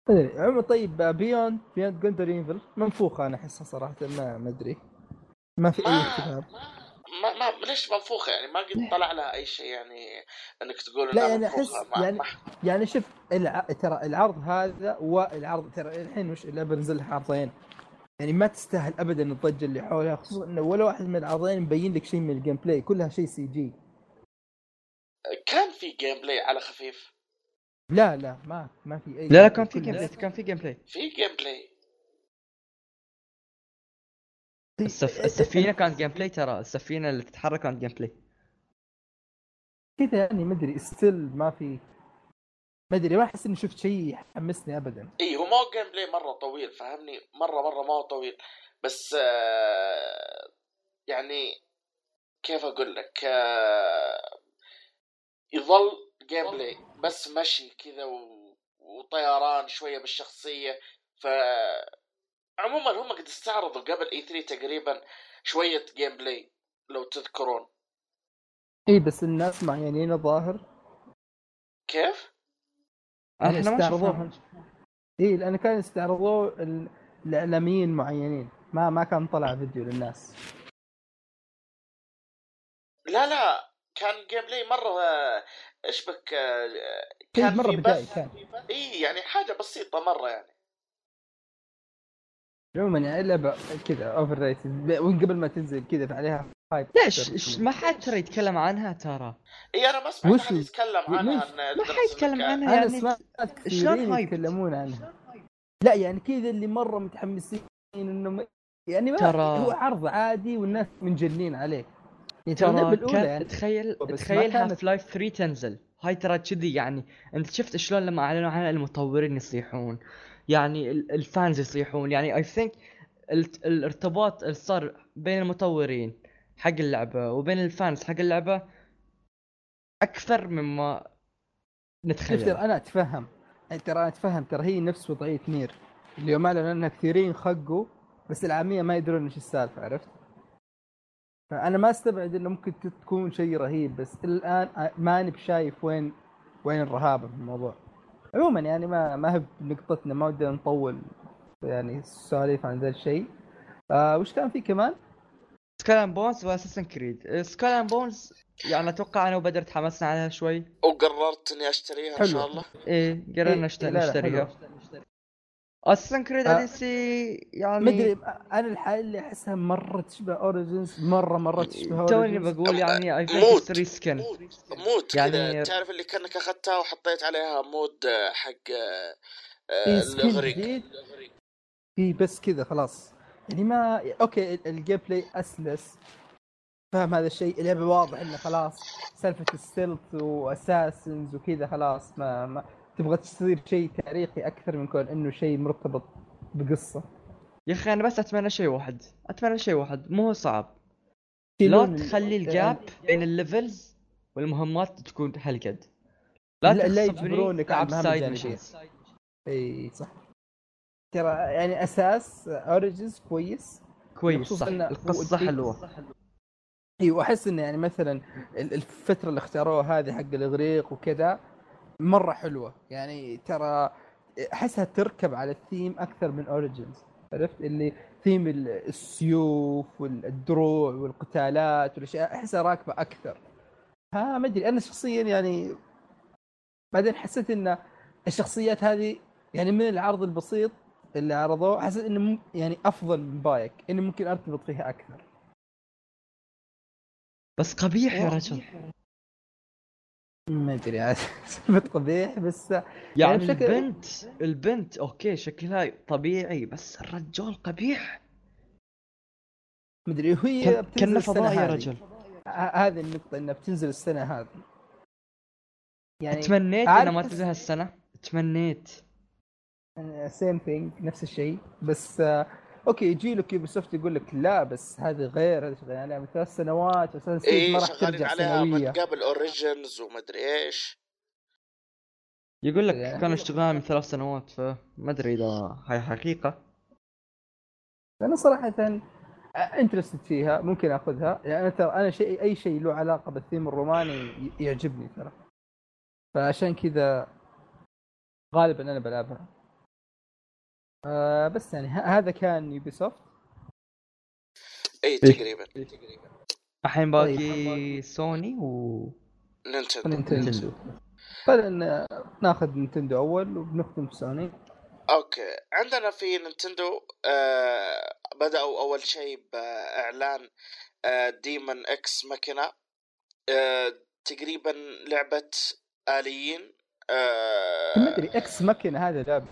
A: ادري عموما طيب Beyond Beyond Good and Evil منفوخه أنا أحسها صراحة ما ما أدري. ما في أي
B: ما
A: اهتمام
B: ما ما ليش منفوخة؟ يعني ما قد طلع لها أي شيء يعني إنك تقول
A: لا
B: انها
A: يعني
B: أحس
A: يعني
B: ما.
A: يعني شوف الع... ترى العرض هذا والعرض ترى الحين وش اللعبه نزل لها عرضين يعني ما تستاهل ابدا الضجة اللي حولها خصوصا إنه ولا واحد من العرضين مبين لك شيء من ال gameplay كلها شيء CG
B: كان في gameplay على خفيف؟
A: لا لا ما ما في أي
C: لا لا كان في gameplay كان في gameplay
B: في gameplay
C: السف... السفينة كانت gameplay ترى السفينة اللي تتحرك كانت جيم بلاي
A: كذا يعني ما أدري still ما في ما ادري ما أحس إني شفت شيء يحمسني ابدا.
B: اي هو ما هو gameplay مرة طويل فهمني؟ مرة مرة ما هو طويل. بس آه، يعني كيف أقول لك؟ آه، يظل gameplay بس مشي كذا و- وطيران شوية بالشخصية. ف عموما هم قد استعرضوا قبل اي 3 تقريبا شوية gameplay لو تذكرون.
A: اي بس الناس معينين الظاهر.
B: كيف؟
A: يعني
C: إحنا ما
A: استعرضوه.
C: شفناها
A: اي لأن كانوا يستعرضوه ال- الإعلاميين معينين. ما ما كان طلع فيديو للناس.
B: لا لا كان gameplay مرة آه، إيش بك آه،
A: شيء
B: كان
A: مرة
B: في
A: بدائي
B: بث
A: كان.
B: اي يعني حاجة بسيطة مرة يعني.
A: عموما يعني اللعبه كذا overrated ومن قبل ما تنزل كذا فعليها
C: ليش إيش ما حد ترى يتكلم عنها ترى.
B: إي أنا ما سمعت
A: ال-
B: يتكلم عنها
C: ما حيتكلم
B: إنك-
C: عنها
A: أنا
C: يعني
A: سمعت
C: شلون؟
A: يتكلمون عنها. لا يعني كذا اللي مرة متحمسين إنه يعني ما
C: ترى-
A: هو عرض عادي والناس منجنين عليه. يعني ترى
C: كان
A: يعني.
C: تخيل تخيل Half-Life 3 تنزل. هاي ترى كذي يعني أنت شفت شلون لما أعلنوا عنها المطورين يصيحون. يعني ال- ال fans يصيحون. يعني I think الارتباط اللي صار بين المطورين حق اللعبة وبين ال fans حق اللعبة أكثر مما
A: شوف
C: نتخيل
A: ترى أنا أتفهم ترى أنا أتفهم ترى هي نفس وضعية Nier اللي يوم أعلنوا عنها كثيرين خقوا بس العامية ما يدرون إيش السالفة عرفت؟ فأنا ما أستبعد إنه ممكن تكون شيء رهيب بس الآن ماني بشايف وين وين الرهابة في الموضوع. عموما يعني ما ما هي نقطتنا ما ودنا نطول يعني سواليف عن ذا الشيء. آه وش كان في كمان؟
C: Skull Bones و Assassin's Creed Skull Bones يعني أتوقع أنا وبدر تحمسنا عليها شوي.
B: وقررت اني أشتريها إن
A: حلو.
B: شاء الله.
C: إيه قررنا
A: إيه،
C: نشتريها. Assassin's Creed
A: آه.
C: على سي يعني
A: ما ادري أنا الحالة اللي أحسها مرة تشبه Origins مرة مرة تشبه
C: توني بقول يعني اي mod. think reskin
B: mod
C: يعني-
B: كذا. تعرف اللي كأنك أخذتها وحطيت عليها mod آه، حق آه، الأغريق.
A: في بس كذا خلاص. يعني ما okay ال- الـ gameplay أسلس. فاهم هذا الشيء؟ اللعبه واضح إنه خلاص سالفة ال stealth و assassins وكذا خلاص ما, ما تبغى تصير شيء تاريخي أكثر من كون إنه شيء مرتبط بقصة.
C: يا أخي أنا بس أتمنى شيء واحد. أتمنى شيء واحد. مو صعب. لا
A: تخلي ال
C: gap بين ال levels والمهمات تكون هالقد
A: لا-
C: لا
A: لا
C: تغصبني
A: يجبرونك على.
C: missions
A: إي صح. ترى يعني أساس Origins كويس.
C: كويس صح.
A: القصة
C: حلوة.
A: اي واحس إنه يعني مثلا ال- الفترة اللي اختاروها هذه حق الإغريق وكذا مرة حلوة. يعني ترى أحسها تركب على الثيم أكثر من Origins عرفت؟ اللي ثيم ال- السيوف والدروع والقتالات والأشياء أحسها راكبة أكثر. ها ما أدري أنا شخصيا يعني بعدين حسيت إن الشخصيات هذه يعني من العرض البسيط اللي عرضوه حسيت إنه مم- يعني أفضل من بايك اني ممكن ارتبط فيها أكثر.
C: بس قبيح يا رجل.
A: ما أدري عاد. قبيح بس
C: يعني
A: بشكل-
C: البنت البنت أوكي شكلها طبيعي بس الرجال قبيح.
A: ما أدري وهي
C: كان- كنا فضائي يا. رجل.
A: هذه النقطة إنها بتنزل السنة هذه. يعني
C: تمنيت إنها ما تنزل هالسنة؟ تمنيت.
A: same thing نفس الشيء. بس آه، أوكي يجي لك Ubisoft يقول لك لا بس هذه غير هذه شغالين عليها من ثلاث سنوات أساسا
B: اي
A: ما راح ترجع
B: عليها من
A: سنوية.
B: قبل Origins ومدري إيش.
C: يقول لك
A: يعني-
C: كانوا يشتغلون من ثلاث سنوات فما أدري إذا هاي حقيقة.
A: أنا صراحة interested فيها ممكن آخذها. يعني أنا ترى أنا شيء أي شيء له علاقة بالثيم الروماني يعجبني ترى. فعشان كذا غالبا أنا بلعبها. آه بس يعني ه- هذا كان Ubisoft
B: اي تقريبا
C: الحين
A: طيب.
C: باقي سوني و
A: Nintendo.
C: Nintendo.
A: خلينا ناخذ Nintendo أول وبنختم سوني
B: أوكي. عندنا في Nintendo آه بدأوا أول شيء بإعلان آه Daemon X Machina آه تقريبا لعبة آليين آه
A: ما أدري X Machina هذا لعب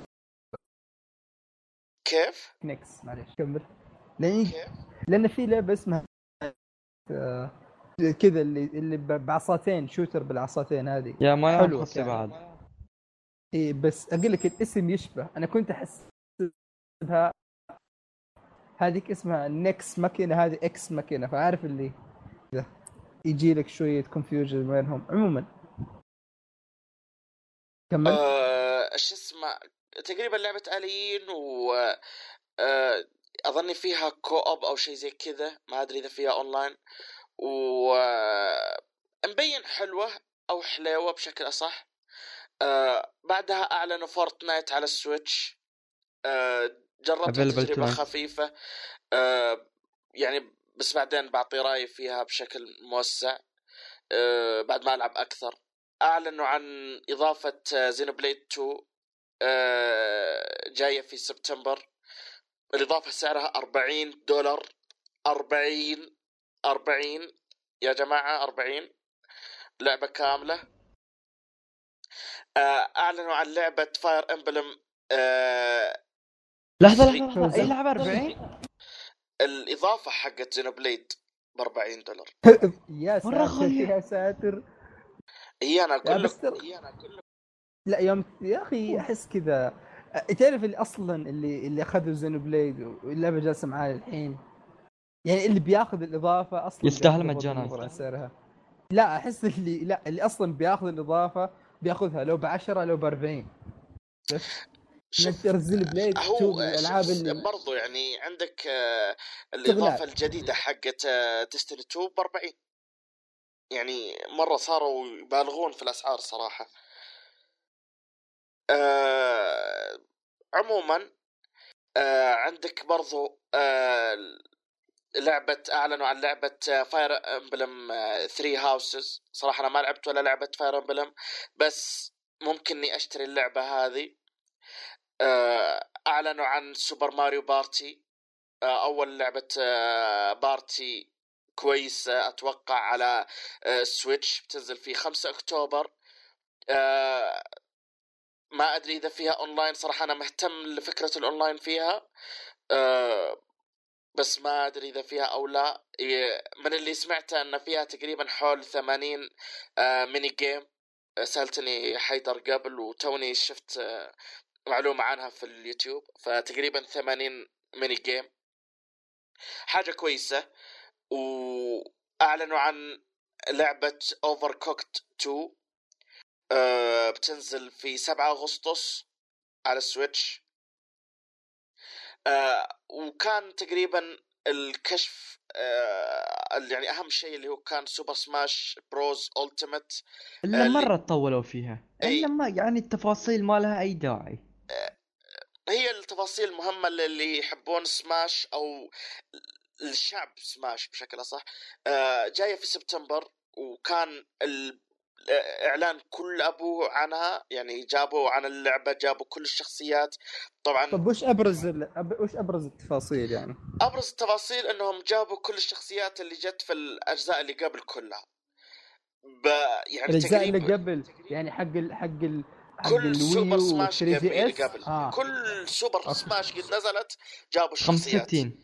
B: كيف؟
A: Nex معليش كمل. لأن
B: كيف؟
A: لأن في لعبة اسمها آه، كذا اللي اللي بعصاتين shooter بالعصاتين هذه.
C: يا ما
A: كانت.
C: بعد
A: اي بس أقول لك الاسم يشبه. أنا كنت أحسبها هذيك اسمها Nex Machina هذه X Machina فعارف اللي يجي لك شوية confusion بينهم عموما. كمل.
B: آه شو اسمه؟ تقريبا لعبة آليين و آه أظني فيها co-op أو شيء زي كذا ما أدري إذا فيها أونلاين. و آه، مبين حلوة أو حليوة بشكل أصح. آه بعدها أعلنوا Fortnite على ال Switch.
C: آه
B: تجربة
C: tonight.
B: خفيفة. آه يعني بس بعدين بعطي رأيي فيها بشكل موسع. آه بعد ما ألعب أكثر. أعلنوا عن إضافة Xenoblade 2 آه جاية في سبتمبر. الإضافة سعرها 40 دولار. 40 40 يا جماعة 40 لعبة كاملة. آه أعلنوا عن لعبة Fire Emblem آه.
C: لحظة لحظة أي لعبة 40
B: الإضافة حقت Xenoblade ب 40 دولار.
A: يا ساتر. يا ساتر.
B: هي أنا
A: أقول
B: لك هي أنا أقول لك.
A: لا يوم يا أخي أحس كذا. تعرف اللي أصلا اللي اللي أخذوا Xenoblade واللعبة جالسة معاه الحين؟ يعني اللي بياخذ الإضافة أصلا
C: يستاهل مجانا.
A: سعرها. لا أحس اللي لا اللي أصلا بياخذ الإضافة بياخذها لو ب 10 لو ب 40
B: شوف
A: blade
B: هو الألعاب
A: اللي
B: برضو يعني عندك آه،
A: الإضافة.
B: الجديدة حقت Destiny 2 ب 40 يعني مرة صاروا يبالغون في الأسعار صراحة. آه عموما آه عندك برضو آه لعبة أعلنوا عن لعبة Fire Emblem 3 Houses صراحة أنا ما لعبت ولا لعبة Fire Emblem بس ممكن إني أشتري اللعبة هذه. آه، أعلنوا عن Super Mario Party آه، أول لعبة آه، party كويسة أتوقع على آه، Switch بتنزل في 5 أكتوبر. آه، ما أدري إذا فيها أونلاين صراحة أنا مهتم لفكرة الأونلاين فيها. آه، بس ما أدري إذا فيها أو لا. من اللي سمعته إن فيها تقريبا حول 80 آه، mini game آه، سألتني حيدر قبل وتوني شفت آه، معلومة عنها في اليوتيوب. فتقريبا 80 mini game حاجة كويسة. وأعلنوا عن لعبة Overcooked 2 آه، بتنزل في 7 أغسطس على ال Switch. آه، وكان تقريبا الكشف آه، اللي يعني أهم شيء اللي هو كان Super Smash Bros Ultimate
C: إلا
B: اللي-
C: مرة طولوا فيها. إلا ما يعني التفاصيل ما لها أي داعي.
B: هي التفاصيل المهمة للي يحبون سماش أو الشعب سماش بشكل أصح. جاية في سبتمبر وكان الاعلان كل ابوه عنها يعني جابوا عن اللعبة جابوا كل الشخصيات. طبعا
A: طب وش أبرز ال... وش أبرز التفاصيل يعني؟
B: أبرز التفاصيل إنهم جابوا كل الشخصيات اللي جت في الأجزاء اللي قبل كلها. ب... يعني
A: الأجزاء اللي
B: تقريبا
A: قبل يعني حق ال... حق ال...
B: كل سوبر سماش اللي قبل.
A: آه.
B: كل سوبر
A: أوكي.
B: سماش قد نزلت جابوا الشخصيات.
C: 65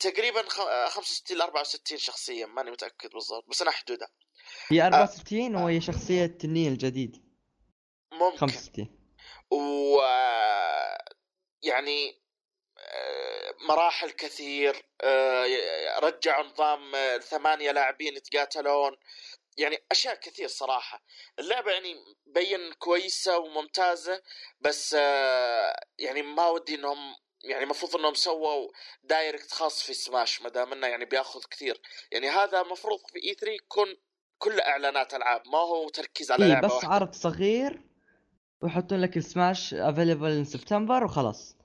B: تقريبا خ- 65 ل 64 شخصيه ماني متأكد بالضبط بس أنا حدودها
C: هي 64 وهي شخصية نيل الجديد.
B: ممكن.
C: 65
B: و يعني آه، مراحل كثير آه، رجعوا نظام آه، ثمانية لاعبين يتقاتلون. يعني أشياء كثير صراحة. اللعبة يعني بين كويسة وممتازة بس آه، يعني ما ودي إنهم يعني المفروض إنهم سووا direct خاص في سماش ما دام إنه يعني بياخذ كثير. يعني هذا المفروض في E3 يكون كل إعلانات ألعاب ما هو تركيز على
C: اي
B: لعبة
C: بس
B: واحدة.
C: عرض صغير ويحطون لك ال Smash available in September وخلاص.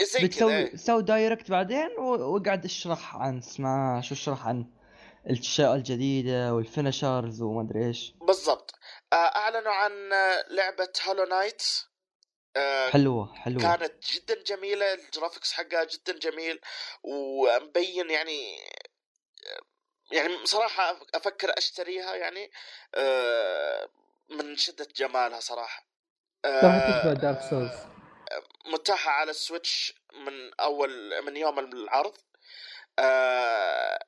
B: زي كذا.
C: بتسوي
B: إيه.
C: سوي direct بعدين و- واقعد اشرح عن سماش واشرح عن الأشياء الجديدة وال features وما أدري إيش.
B: بالضبط. آه، أعلنوا عن لعبة Hollow Knight آه،
C: حلوة حلوة.
B: كانت جدا جميلة ال graphics حقها جدا جميل ومبين يعني يعني صراحة أفكر أشتريها يعني آه، من شدة جمالها
A: ترى تشبه Dark Souls
B: متاحة على ال Switch من أول من يوم العرض. آه،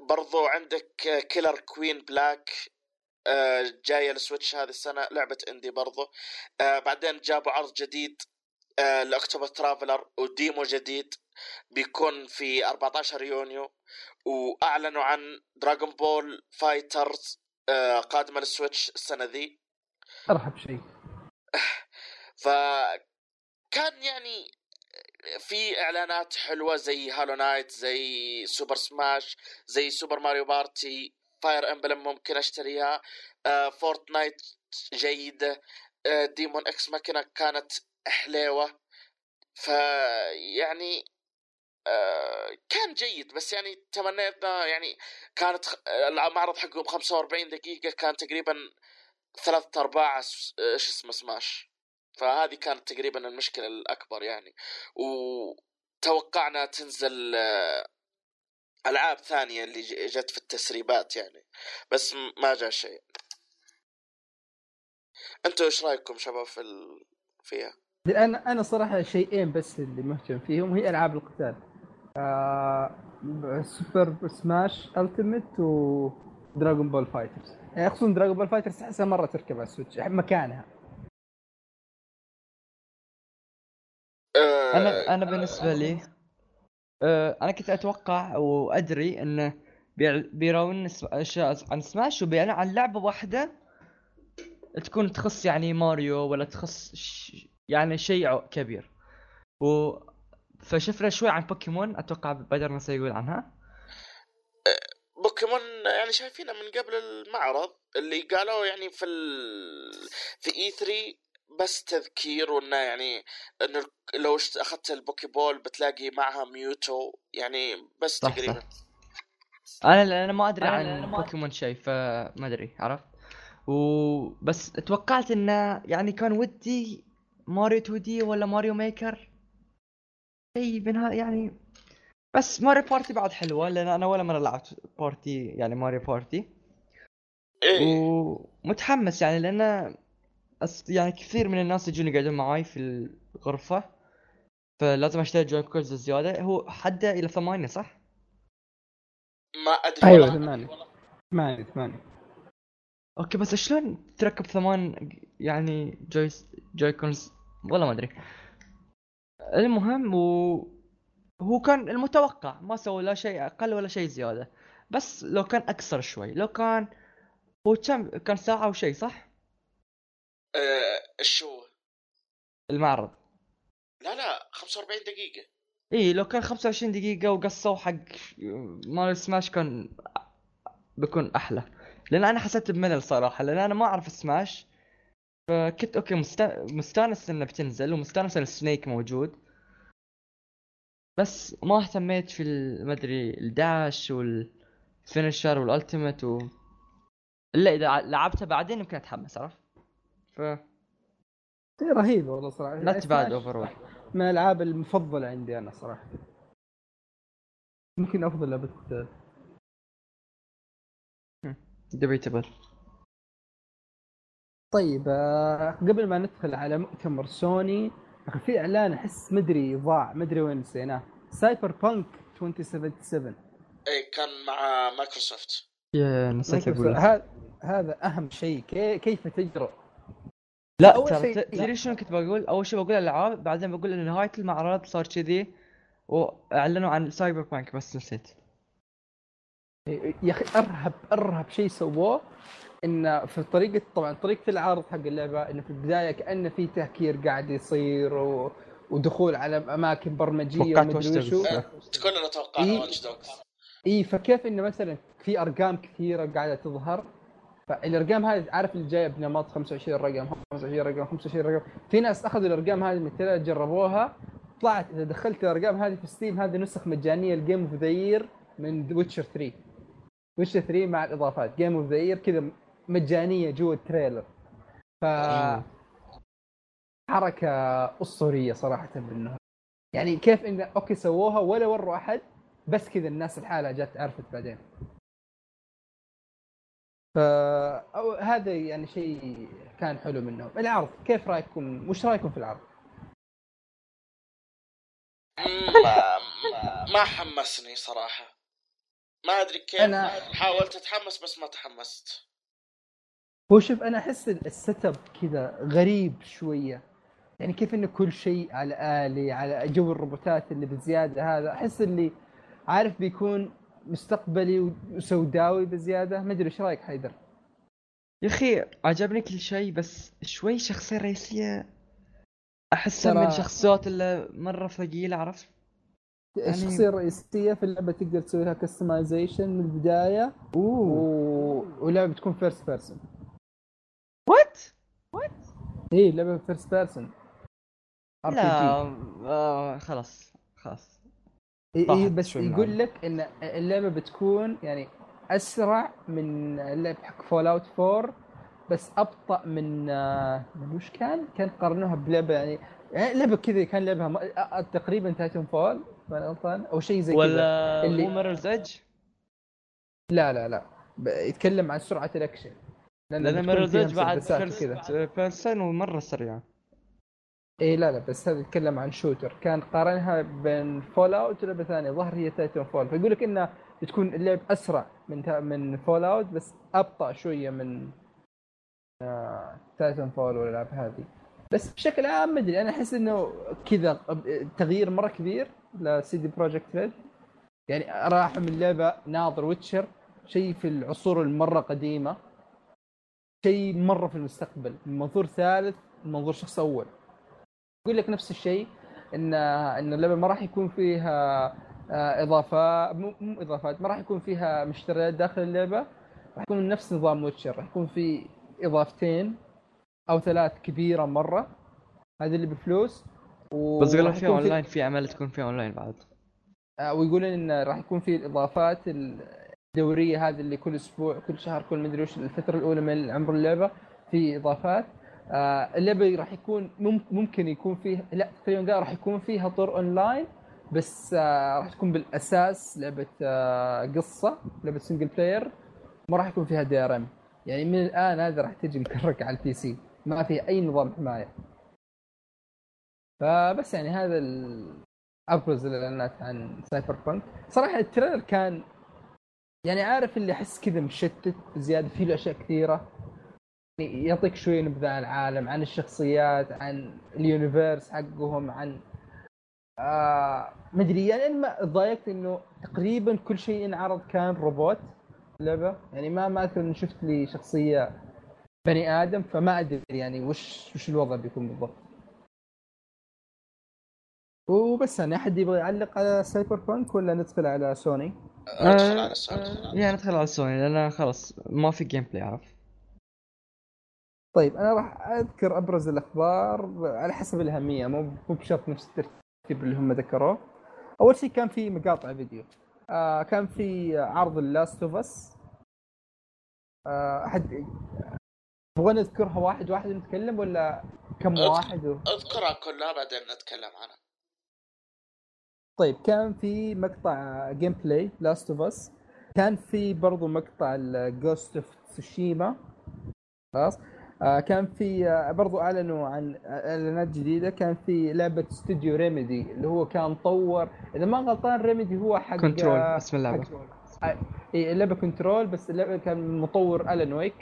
B: برضو عندك Killer Queen Black آه، جاية لل Switch هذه السنة لعبة indie برضو. آه، بعدين جابوا عرض جديد آه، ل Octopath Traveler و demo جديد بيكون في 14 يونيو وأعلنوا عن Dragon Ball FighterZ آه، قادمة لل Switch السنة ذي.
A: أرهب شيء
B: فكان يعني في إعلانات حلوة زي Hollow Knight زي Super Smash زي Super Mario Party Fire Emblem ممكن أشتريها آه Fortnite جيده آه Daemon X Machina كانت حليوه فيعني آه كان جيد بس يعني تمنينا يعني كانت المعرض حقهم 45 دقيقة كان تقريبا ثلاثة أرباع آه، شو اسمه سماش. فهذه كانت تقريبا المشكلة الأكبر يعني. وتوقعنا تنزل آه، ألعاب ثانية اللي جت في التسريبات يعني. بس ما جاء شيء. أنتوا إيش رأيكم شباب في ال... فيها؟
A: أنا أنا صراحة شيئين بس اللي مهتم فيهم هي ألعاب القتال آه Super Smash Ultimate و Dragon Ball FighterZ يعني أقصد Dragon Ball FighterZ أحسها مرة تركب على ال Switch مكانها
B: آه،
C: أنا أنا بالنسبة لي آه، أنا كنت أتوقع وأدري انه س- أشياء عن سماش وبيعلن عن لعبة واحدة تكون تخص يعني ماريو ولا تخص. يعني شيء كبير. و فشفنا شوي عن بوكيمون أتوقع بدر نسى يقول عنها.
B: بوكيمون يعني شايفينها من قبل المعرض اللي قالوا يعني في ال... في E3 بس تذكير وإنه يعني انه لو أخذت ال Poké Ball بتلاقي معها Mew يعني بس
C: صح
B: تقريبا.
C: صح أنا أنا ما أدري
A: أنا-
C: عن
A: ما-
C: بوكيمون شيء فما أدري عرفت؟ وبس توقعت إنه يعني كان ودي ماريو 2 دي ولا Mario Maker؟ شيء من يعني بس Mario Party بعد حلوة لأن أنا ولا مرة لعبت Party يعني Mario Party.
B: إيه
C: ومتحمس يعني لأن أص... يعني كثير من الناس يجون يقعدون معاي في الغرفة فلازم أشتري Joy-Cons زيادة. هو حده إلى ثمانية صح؟
B: ما أدري.
A: أيوه
B: والله.
A: ثمانية. ثمانية ثمانية.
C: okay بس شلون تركب ثمان يعني Joy Joy-Cons والله ما أدري. المهم و هو كان المتوقع ما سووا لا شيء أقل ولا شيء زيادة. بس لو كان أكثر شوي لو كان هو كم كان ساعة وشيء صح؟
B: آه شو
C: المعرض.
B: لا لا 45 دقيقة.
C: إي لو كان 25 دقيقة وقصوا حق ماريو سماش كان بيكون أحلى. لأن أنا حسيت بملل صراحة لأن أنا ما أعرف Smash. فكنت okay مست... مستانس انه بتنزل ومستانس إن ال Snake موجود. بس ما اهتميت في ال- ما أدري ال dash وال feature وال Ultimate و إلا إذا لعبتها بعدين يمكن أتحمس عرفت؟ ف
A: شيء رهيب والله صراحة.
C: not bad
A: Smash
C: overall
A: من الألعاب المفضلة عندي أنا صراحة. يمكن أفضل لعبة قتال
C: debatable
A: طيب آه، قبل ما ندخل على مؤتمر سوني أخي في إعلان أحس مدري ضاع مدري وين نسيناه. Cyberpunk 2077
B: إيه كان مع مايكروسوفت.
C: يا نسيت أقول.
A: هذا هذا أهم شيء. كي- كيف تجرؤ؟
C: لا ترى تدري شنو كنت بقول؟ أول شيء بقول الالعاب بعدين بقول إن نهاية المعرض صار كذي وأعلنوا عن Cyberpunk بس نسيت.
A: يا أخي أرهب أرهب شيء سووه. إن في طريقه طبعا طريقه العرض حق اللعبة انه في البداية كانه في تهكير قاعد يصير و... ودخول على أماكن برمجية
C: توقعت
A: ومدري وشو.
B: كلنا توقعنا
A: إيه.
B: Watch Dogs
A: اي فكيف انه مثلا في أرقام كثيرة قاعدة تظهر؟ فالأرقام هذه عارف اللي جاية بنمط 25 رقم 25 رقم 25 رقم. في ناس أخذوا الأرقام هذه من التلاتة جربوها. طلعت إذا دخلت الأرقام هذه في Steam هذه نسخ مجانية ال game of the year من Witcher 3 Witcher 3 مع الإضافات. game of the year كذا مجانية جوا ال trailer. ف حركة أسطورية صراحة منهم يعني كيف إن أوكي سووها ولا وروا أحد بس كذا الناس الحالة جت عرفت بعدين. ف أو هذا يعني شيء كان حلو منهم العرض كيف رأيكم؟ وش رأيكم في العرض؟
B: ما, ما حمسني صراحة. ما أدري كيف.
A: أنا-
B: حاولت اتحمس بس ما تحمست.
A: هو شوف أنا أحس ال setup كذا غريب شوية. يعني كيف انه كل شيء على آلي على جو الروبوتات اللي بزيادة هذا. أحس اللي عارف بيكون مستقبلي وسوداوي بزيادة. ما أدري إيش رأيك حيدر؟
C: يا أخي عجبني كل شيء بس شوي شخصية رئيسية أحسها
A: ترى-
C: من الشخصيات اللي مرة ثقيلة عرفت؟ يعني-
A: الشخصيه الرئيسيه في اللعبة تقدر تسوي لها customization من
C: البداية.
A: و... ولعبه بتكون first person؟ إيه لعبة first person
C: لا آه خلاص خلاص
A: إيه
C: راحت
A: بس يقول
C: معنا.
A: لك إن اللعبة بتكون يعني أسرع من اللعبه حق Fallout 4 بس أبطأ من آه، من وش كان؟ كان قارنوها بلعبة يعني يعني لعبة كذا كان لعبها م- آه، تقريبا Titanfall ما غلطان أو شيء زي كذا
C: ولا
A: اللي-
C: مو Mirror's Edge؟
A: لا لا لا يتكلم عن سرعة
C: الأكشن
A: لأن
C: Edge بعد person ومرة سريعة.
A: إيه لا لا بس هذا يتكلم عن shooter. كان قارنها بين Fallout ولعبة ثانية. ظهر هي Titanfall فيقول لك إنها بتكون اللعب أسرع من من Fallout بس أبطأ شوية من آه Titanfall والألعاب هذه. بس بشكل عام ما أدري أنا أحس إنه كذا تغيير مرة كبير ل CD Projekt Red يعني راحوا من لعبة ناظر Witcher شيء في العصور المرة قديمة. شيء مرة في المستقبل. من منظور ثالث من منظور شخص أول. يقول لك نفس الشيء إن إن اللعبة ما راح يكون فيها آه، اضافات مو إضافات ما راح يكون فيها مشتريات داخل اللعبة. راح يكون نفس نظام Witcher. راح يكون في إضافتين أو ثلاث كبيرة مرة. هذه اللي بفلوس. و
C: بس قالوا
A: في-
C: اونلاين في عمل تكون فيها اونلاين بعد.
A: آه، ويقولون إن راح يكون في الإضافات الدوريه هذه اللي كل أسبوع كل شهر كل مدري وش الفترة الأولى من عمر اللعبة في إضافات. آه، اللعبة راح يكون مم- ممكن يكون فيها لا تقريبا راح يكون فيها طور أونلاين بس آه، راح تكون بالأساس لعبة آه، قصة لعبة single player ما راح يكون فيها DRM يعني من الآن هذا راح تجي مكرك على ال PC ما فيها أي نظام حماية. فبس يعني هذا. أبرز الإعلانات عن Cyberpunk صراحة ال trailer كان يعني عارف اللي أحس كذا مشتت زيادة فيه له أشياء كثيرة. يعني يعطيك شوية نبذة عن العالم عن الشخصيات عن ال universe حقهم عن آه مدري يعني ما ضايقت إنه تقريبا كل شيء انعرض كان روبوت لعبة. يعني ما ما أذكر إني شفت لي شخصية بني آدم فما أدري يعني وش وش الوضع بيكون بالضبط. وبس يعني أحد يبغى يعلق على Cyberpunk ولا ندخل على سوني؟
B: ندخل على سوني
C: يعني ندخل على سوني لأن خلاص ما في gameplay عرف
A: طيب أنا راح أذكر أبرز الأخبار على حسب الأهمية مو مو بشرط نفس الترتيب اللي هم ذكروه. أول شيء كان في مقاطع فيديو. آه كان في عرض ال Last of Us. آه احد تبغى نذكرها واحد واحد نتكلم ولا كم. واحد؟ و...
B: أذكرها كلها بعدين نتكلم عنها
A: طيب كان في مقطع gameplay Last of Us كان في برضو مقطع ال Ghost of Tsushima خلاص؟ آه كان في آه برضو أعلنوا عن إعلانات جديدة. كان في لعبة استوديو Remedy اللي هو كان مطور إذا ما غلطان Remedy هو حق
C: Control
A: آه،
C: اسم اللعبة.
A: حق- إي اللعبة Control بس اللعبة كان مطور Alan Wake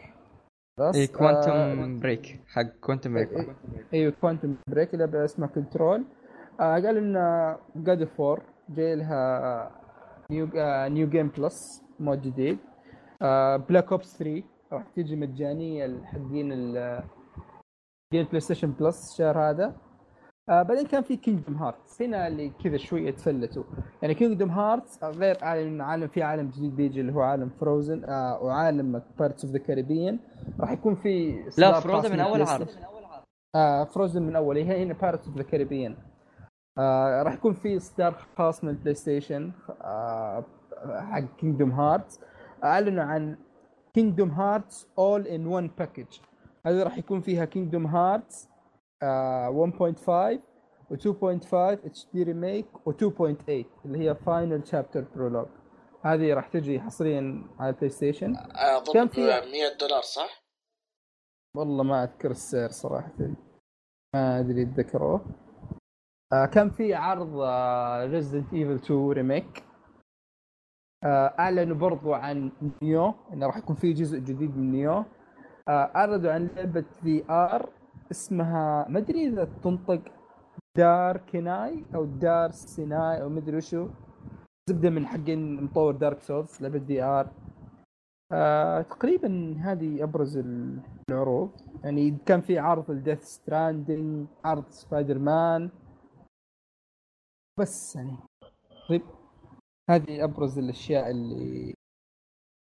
A: خلاص؟
C: إي
A: آه،
C: كوانتم بريك حق كوانتم بريك
A: أيوه Quantum Break لعبه اسمها Control آه قال إن God of War 4 جاي لها new آه new game plus mode جديد. آه Black Ops 3 راح تيجي مجانية لحقين ال game PlayStation Plus الشهر هذا. آه بعدين كان في Kingdom Hearts هنا اللي كذا شوية تفلتوا يعني Kingdom Hearts غير عالم عالم في عالم جديد بيجي اللي هو عالم Frozen آه وعالم Pirates of the Caribbean راح يكون في
C: لا Frozen من
A: أول
C: عرض.
A: آه Frozen من أول. هي هنا Pirates of the Caribbean آه راح يكون في اصدار خاص من ال PlayStation آه حق Kingdom Hearts أعلنوا عن Kingdom Hearts all in one package هذه راح يكون فيها Kingdom Hearts 1.5 و 2.5 HD Remix و 2.8 اللي هي Final Chapter Prologue هذه راح تجي حصريا على ال PlayStation.
B: أظن
A: كم في-
B: 100 دولار صح؟
A: والله ما أذكر السعر صراحة. ما أدري اتذكروه آه كان في عرض Resident Evil 2 remake آه أعلنوا برضو عن Nioh انه راح يكون في جزء جديد من Nioh. آه أعرضوا عن لعبة VR اسمها ما أدري إذا تنطق Déraciné أو دار سيناي أو مدري وشو. زبدة من حقين مطور Dark Souls لعبة VR آه تقريبا هذه أبرز العروض. يعني كان في عرض ال Death Stranding عرض سبايدر مان بس يعني. طيب هذه أبرز الأشياء اللي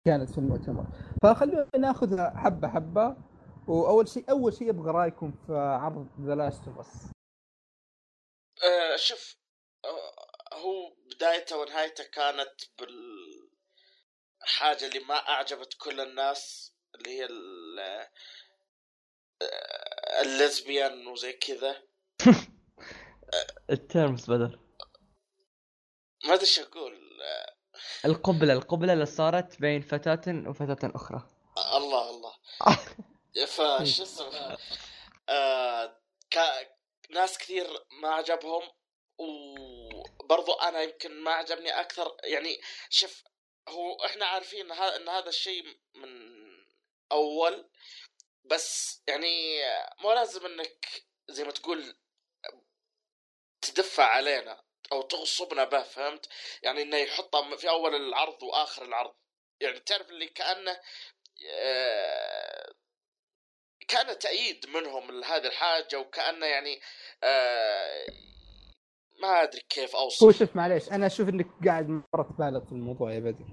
A: كانت في المؤتمر. فخلونا ناخذها حبة حبة وأول شيء أول شيء أبغى رأيكم في عرض The Last of
B: Us شوف آه هو بدايته ونهايته كانت بالحاجة اللي ما أعجبت كل الناس اللي هي آه، ال lesbian وزي كذا.
C: التيرمز بدر.
B: ما أدري إيش أقول.
C: القبلة القبلة اللي صارت بين فتاة وفتاة أخرى.
B: الله الله. فش اسمه؟ آه كا ناس كثير ما عجبهم وبرضو أنا يمكن ما عجبني أكثر. يعني شوف هو إحنا عارفين إن هذا الشيء من أول بس يعني مو لازم إنك زي ما تقول تدفع علينا. أو تغصبنا به فهمت؟ يعني إنه يحطها في أول العرض وآخر العرض. يعني تعرف اللي كأنه آه، كان تأييد منهم لهذه الحاجة وكأنه يعني آه، ما أدري كيف
A: هو
B: أوصف
A: شوف معليش أنا أشوف إنك قاعد مرة تبالغ في الموضوع يا بدر.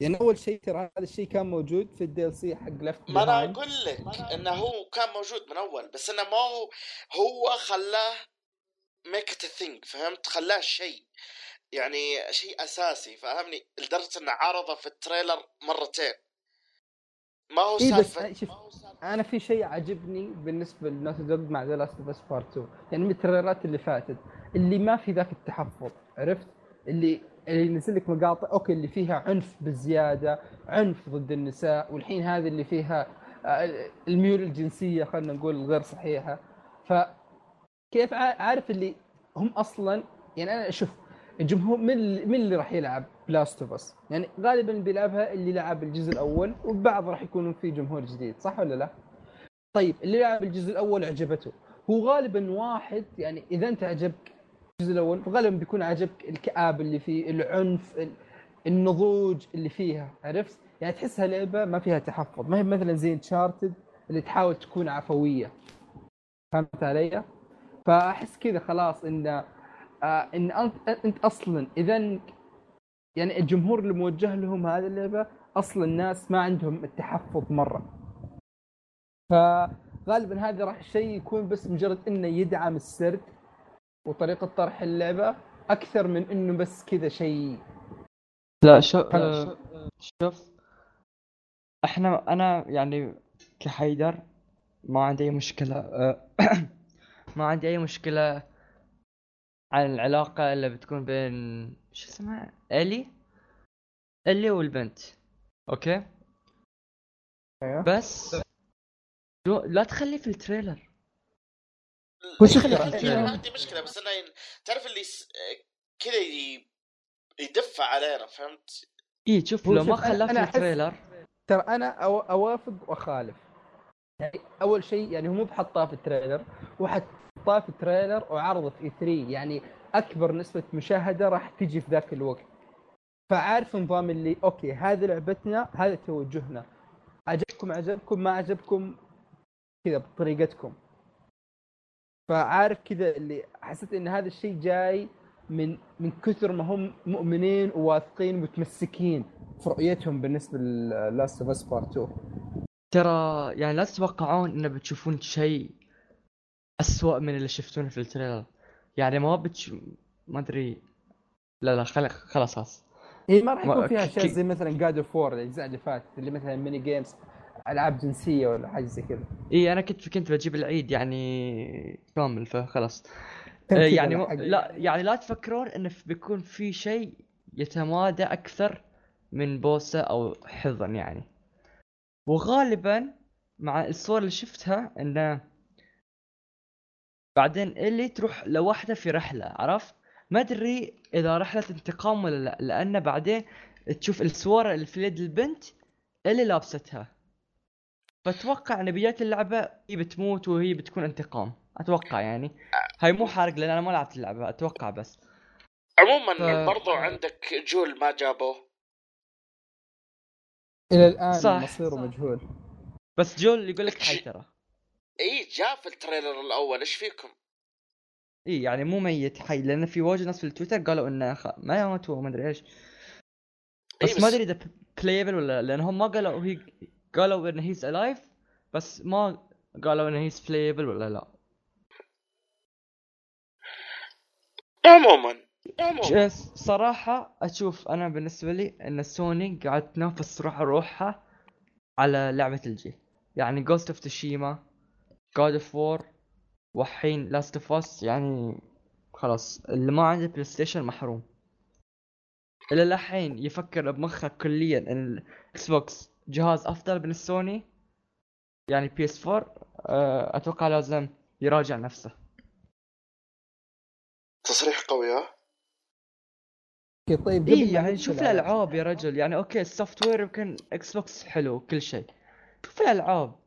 A: يعني أول شيء ترى هذا الشيء كان موجود في ال DLC حق Left
B: Behind أنا أقول لك إنه هو كان موجود من أول بس إنه ما هو هو خلاه make it a thing فهمت؟ خلاه شيء يعني شيء أساسي فاهمني لدرجة إنه عرضه في ال trailer مرتين. ما هو
A: إي بس شوف أنا في شيء عجبني بالنسبة ل Naughty Dog مع The Last of Us Part 2 يعني من ال trailerات اللي فاتت اللي ما في ذاك التحفظ عرفت؟ اللي اللي ينزل لك مقاطع أوكي اللي فيها عنف بزيادة عنف ضد النساء والحين هذه اللي فيها آه، الميول الجنسية خلينا نقول غير صحيحة. ف كيف عا- عارف اللي هم أصلا يعني أنا شوف الجمهور من من اللي راح يلعب Last of Us يعني غالبا بيلعبها اللي لعب الجزء الأول وبعض راح يكونوا في جمهور جديد صح ولا لا؟ طيب اللي لعب الجزء الأول عجبته. هو غالبا واحد يعني إذا أنت عجبك الجزء الأول غالبا بيكون عجبك الكآبة اللي فيه العنف ال- النضوج اللي فيها عرفت؟ يعني تحسها لعبة ما فيها تحفظ. ما هي مثلا زي انشارتد اللي تحاول تكون عفوية. فهمت علي؟ فأحس كذا خلاص إن آه إن أنت أصلا إذا يعني الجمهور اللي موجه لهم هذه اللعبة أصلا الناس ما عندهم التحفظ مرة. فغالبا هذا راح شيء يكون بس مجرد إنه يدعم السرد وطريقة طرح اللعبة أكثر من إنه بس كذا شيء.
C: لا شوف. آه، شوف إحنا أنا يعني كحيدر ما عندي أي مشكلة. آه، ما عندي أي مشكلة عن العلاقة اللي بتكون بين شو اسمها؟ إلي؟ إلي والبنت. أوكي؟
A: أيوه.
C: بس لا تخلي في ال trailer.
A: هو شوف
B: ما
A: ترى-
B: عندي ما عندي مشكلة بس أنا ين- تعرف اللي س- كذا ي- يدفع علينا فهمت؟
C: إي شوف لو ما خلاه في
A: ال
C: trailer.
A: ترى أنا أو أوافق وأخالف. يعني أول شيء يعني هو مو بحطاه في ال trailer هو حطاه في ال trailer وعرضه في 3 يعني أكبر نسبة مشاهدة راح تجي في ذاك الوقت. فعارف نظام اللي أوكي هذه لعبتنا هذا توجهنا. عجبكم عجبكم ما عجبكم كذا بطريقتكم. فعارف كذا اللي حسيت إن هذا الشيء جاي من من كثر ما هم مؤمنين وواثقين ومتمسكين في رؤيتهم بالنسبة لـ Last of Us Part 2
C: ترى يعني لا تتوقعون انه بتشوفون شيء أسوأ من اللي شفتونه في ال trailer. يعني ما بتش ما أدري. لا لا خل... خلاص خلاص.
A: هي ما راح يكون فيها
C: أشياء
A: زي مثلا God of War الأجزاء اللي فاتت اللي مثلا mini games ألعاب جنسية ولا حاجة زي كذا.
C: اي أنا كنت كنت بجيب العيد يعني كامل فخلاص. آه، يعني م... لا يعني لا تفكرون انه بيكون في شيء يتمادى أكثر من بوسة أو حضن يعني. وغالبا مع الصور اللي شفتها إنه بعدين اللي تروح لوحده في رحلة عرفت؟ ما أدري إذا رحلة انتقام ولا لا لأن بعدين تشوف الصور اللي في يد البنت اللي لابستها. فأتوقع ان بدايه اللعبة هي بتموت وهي بتكون انتقام. أتوقع يعني. هاي مو حارق لأن أنا ما لعبت اللعبة أتوقع بس.
B: عموما
C: ف-
B: برضو عندك جول ما جابوه.
A: إلى الآن
C: صح.
A: مصيره مجهول.
C: بس جول يقول لك حي ترى.
B: إي جاء في ال trailer الأول إيش فيكم؟
C: إي يعني مو ميت حي لأن في واجد ناس في التويتر قالوا إنه خ... ما يموت هو ما أدري
B: إيش.
C: بس ما أدري إذا playable ولا لأن هم ما قالوا هي قالوا انه he's alive بس ما قالوا انه he's playable ولا لأ.
B: عموما عموما.
C: صراحة أشوف أنا بالنسبة لي إن سوني قاعد تنافس روح روحها على لعبة الجيل يعني Ghost of Tsushima God of War والحين Last of Us يعني خلاص اللي ما عنده PlayStation محروم إلى الحين يفكر بمخه كليا إن ال Xbox جهاز أفضل من السوني يعني PS 4 آه، أتوقع لازم يراجع نفسه
B: تصريح قوي ها؟
A: طيب
C: اي
A: ما
C: يعني شوف الألعاب يا رجل يعني أوكي ال software يمكن Xbox حلو كل شيء شوف الألعاب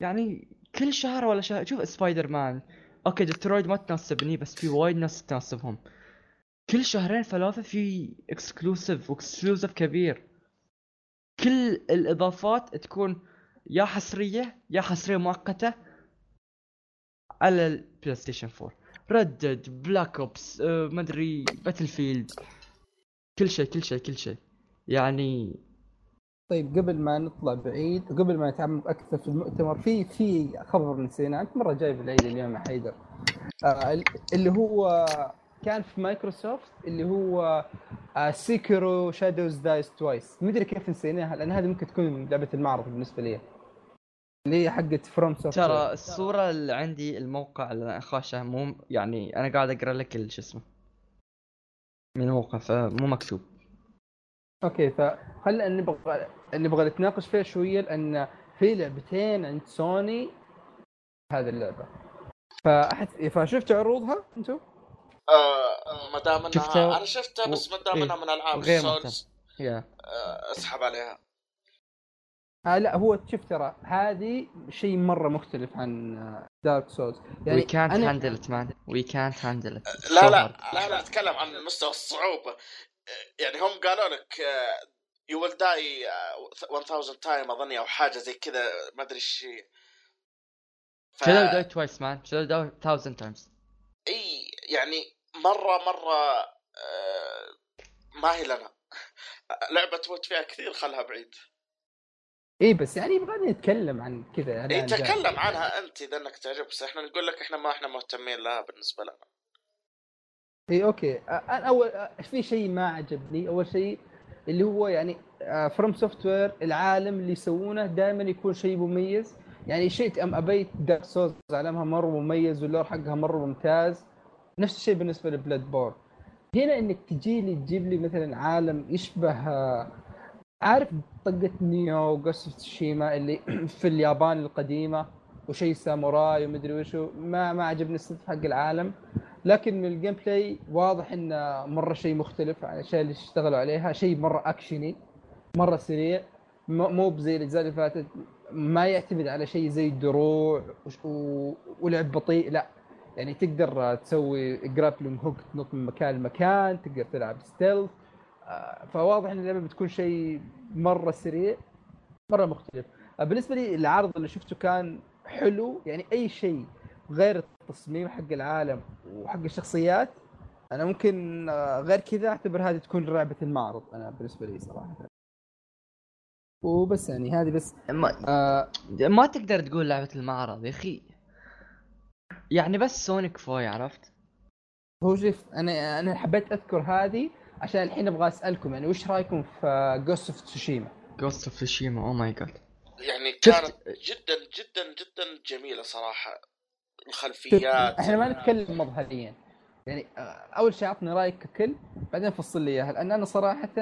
C: يعني كل شهر ولا شهر. شوف سبايدر مان أوكي ديترويد ما تناسبني بس في وايد ناس تناسبهم. كل شهرين ثلاثة في exclusive و exclusive كبير. كل الإضافات تكون يا حصرية يا حصرية مؤقتة على ال PlayStation 4 Red Dead Black Ops مدري Battlefield كل شيء كل شيء كل شيء. يعني
A: طيب قبل ما نطلع بعيد وقبل ما نتعمق أكثر في المؤتمر في في خبر نسينا. أنت مرة جايب العيد اليوم يا حيدر. آه ال- اللي هو كان في مايكروسوفت اللي هو آه Sekiro Shadows Die Twice مدري كيف نسيناها لأن هذه ممكن تكون لعبة المعرض بالنسبة لي. اللي هي حقت FromSoft
C: ترى الصورة اللي عندي الموقع اللي أنا خاشه مو يعني أنا قاعد أقرأ لك شو اسمه من الموقع فمو مكتوب.
A: أوكي فخلنا نبغى نبغى نتناقش فيها شوية لأن في لعبتين عند سوني هذه اللعبة. فأحد فشفتوا عروضها أنتم؟
B: آه ما دام انها
C: شفتها
B: أنا شفتها بس ما دام
C: إيه،
B: إنها من ألعاب
C: غير
B: ال Souls
C: يا.
B: آه أسحب عليها.
A: آه لا هو شوف ترى هذه شيء مرة مختلف عن Dark Souls
C: وي كانت هاندل ات مان وي كانت هاندل ات
B: لا لا لا نتكلم عن مستوى الصعوبة. يعني هم قالوا لك you will die 1000 time أظني أو حاجة زي كذا ما أدري إيش هي. ف...
C: شلو die twice man شلو die 1000 times
B: إي يعني مرة مرة آه، ما هي لنا. لعبة تموت فيها كثير خلها بعيد.
A: إي بس يعني يبغى نتكلم عن كذا يعني إي.
B: تكلم عنها أنت إذا إنك تعجبك بس إحنا نقول لك إحنا ما إحنا مهتمين لها بالنسبة لنا.
A: إي أوكي. أنا أول في شيء ما عجبني أول شيء اللي هو يعني FromSoftware العالم اللي يسوونه دائما يكون شيء مميز. يعني شئت أم أبيت Dark Souls عالمها مرة مميز وال lore حقها مرة ممتاز. نفس الشيء بالنسبة ل Bloodborne هنا إنك تجي لي تجيب لي مثلا عالم يشبه آه، عارف طقة Nioh وقصة تسوشيما اللي في اليابان القديمة؟ وشيء ساموراي ومدري وشو. ما ما عجبني الصدف حق العالم. لكن من ال gameplay واضح إنه مرة شيء مختلف عن الأشياء اللي اشتغلوا عليها. شيء مرة أكشني مرة سريع مو بزي الأجزاء اللي فاتت. ما يعتمد على شيء زي الدروع. ولعب بطيء لا. يعني تقدر تسوي grappling hook تنط من مكان لمكان تقدر تلعب stealth آه، فواضح إن اللعبة بتكون شيء مرة سريع مرة مختلف. آه، بالنسبة لي العرض اللي شفته كان حلو يعني أي شيء غير التصميم حق العالم وحق الشخصيات أنا ممكن آه، غير كذا أعتبر هذه تكون لعبه المعرض أنا بالنسبة لي صراحة وبس يعني هذه بس
C: ما,
A: آه
C: ما تقدر تقول لعبة المعرض يا أخي يعني بس سوني كفاية عرفت؟
A: هو شوف أنا أنا حبيت أذكر هذه عشان الحين أبغى أسألكم يعني وش رأيكم في Ghost of Tsushima؟
C: Ghost of Tsushima oh my God
B: يعني كانت جدا جدا جدا جميلة صراحة. الخلفيات.
A: إحنا ما نتكلم مظهريا. يعني آه، أول شيء عطني رأيك ككل بعدين فصل لي إياها لأن أنا صراحة.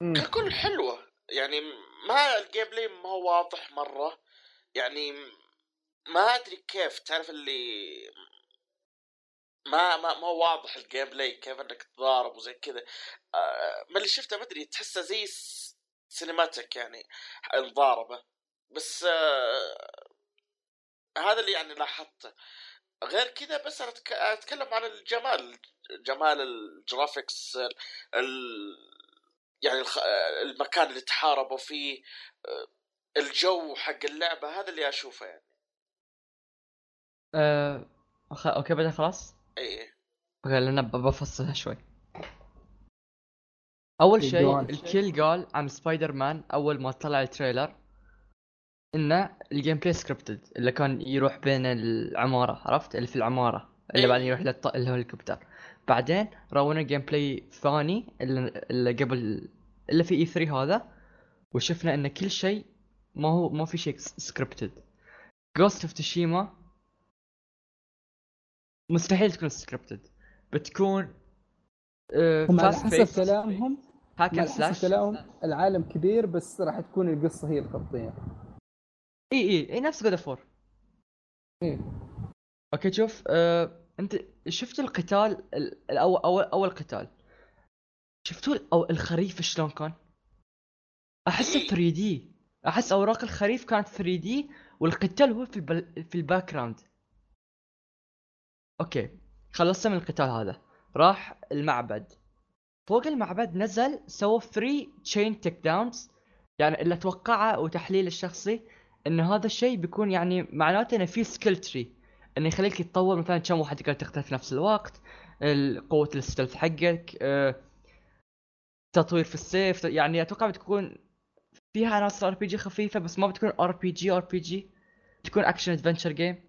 B: ككل حلوة. يعني ما ال gameplay ما هو واضح مرة. يعني ما أدري كيف تعرف اللي ما ما ما هو واضح ال gameplay كيف إنك تضارب وزي كذا. آه، من اللي شفته ما أدري تحسه زي cinematic يعني المضاربه بس آه، هذا اللي يعني لاحظته. غير كذا بس أنا أتكلم عن الجمال جمال ال graphics ال... ال- يعني الخ... المكان اللي تحاربوا فيه آه، الجو حق اللعبة هذا اللي أشوفه يعني.
C: أه... okay بدأ خلاص؟
B: اي
C: okay لأن بفصلها شوي. أول شيء. الكل قال عن سبايدر مان أول ما طلع ال trailer إنه ال gameplay scripted اللي كان يروح بين العمارة عرفت؟ اللي في العمارة اللي
B: إيه.
C: بعدين يروح للط... الهليكوبتر. بعدين رونا جيم بلاي ثاني اللي, اللي قبل اللي في اي 3 هذا وشفنا إن كل شيء ما هو ما في شيء سكريبتد جوست اوف تشيما مستحيل تكون سكريبتد بتكون
A: هم على حسب كلامهم
C: هاك
A: هم
C: اند
A: على
C: سلاش
A: حسب كلامهم العالم كبير بس راح تكون القصة هي الخطيه
C: إي إي إي نفس God of
A: إيه.
C: okay شوف آه، أنت شفت القتال ال- الأول اول أول قتال؟ شفتوا أو الخريف شلون كان؟ احسه 3D أحس أوراق الخريف كانت 3D والقتال هو في البل... في ال background okay خلصنا من القتال هذا. راح المعبد. فوق المعبد نزل سوى 3 chain takedowns يعني اللي أتوقعه وتحليل الشخصي إن هذا الشيء بيكون يعني معناته إنه في skill tree إنه يخليك تتطور مثلا كم واحد تقدر تقتل في نفس الوقت ال- قوة ال stealth حقك آه، تطوير في السيف. يعني أتوقع بتكون فيها عناصر RPG خفيفة بس ما بتكون ار بي جي ار بي جي تكون action adventure game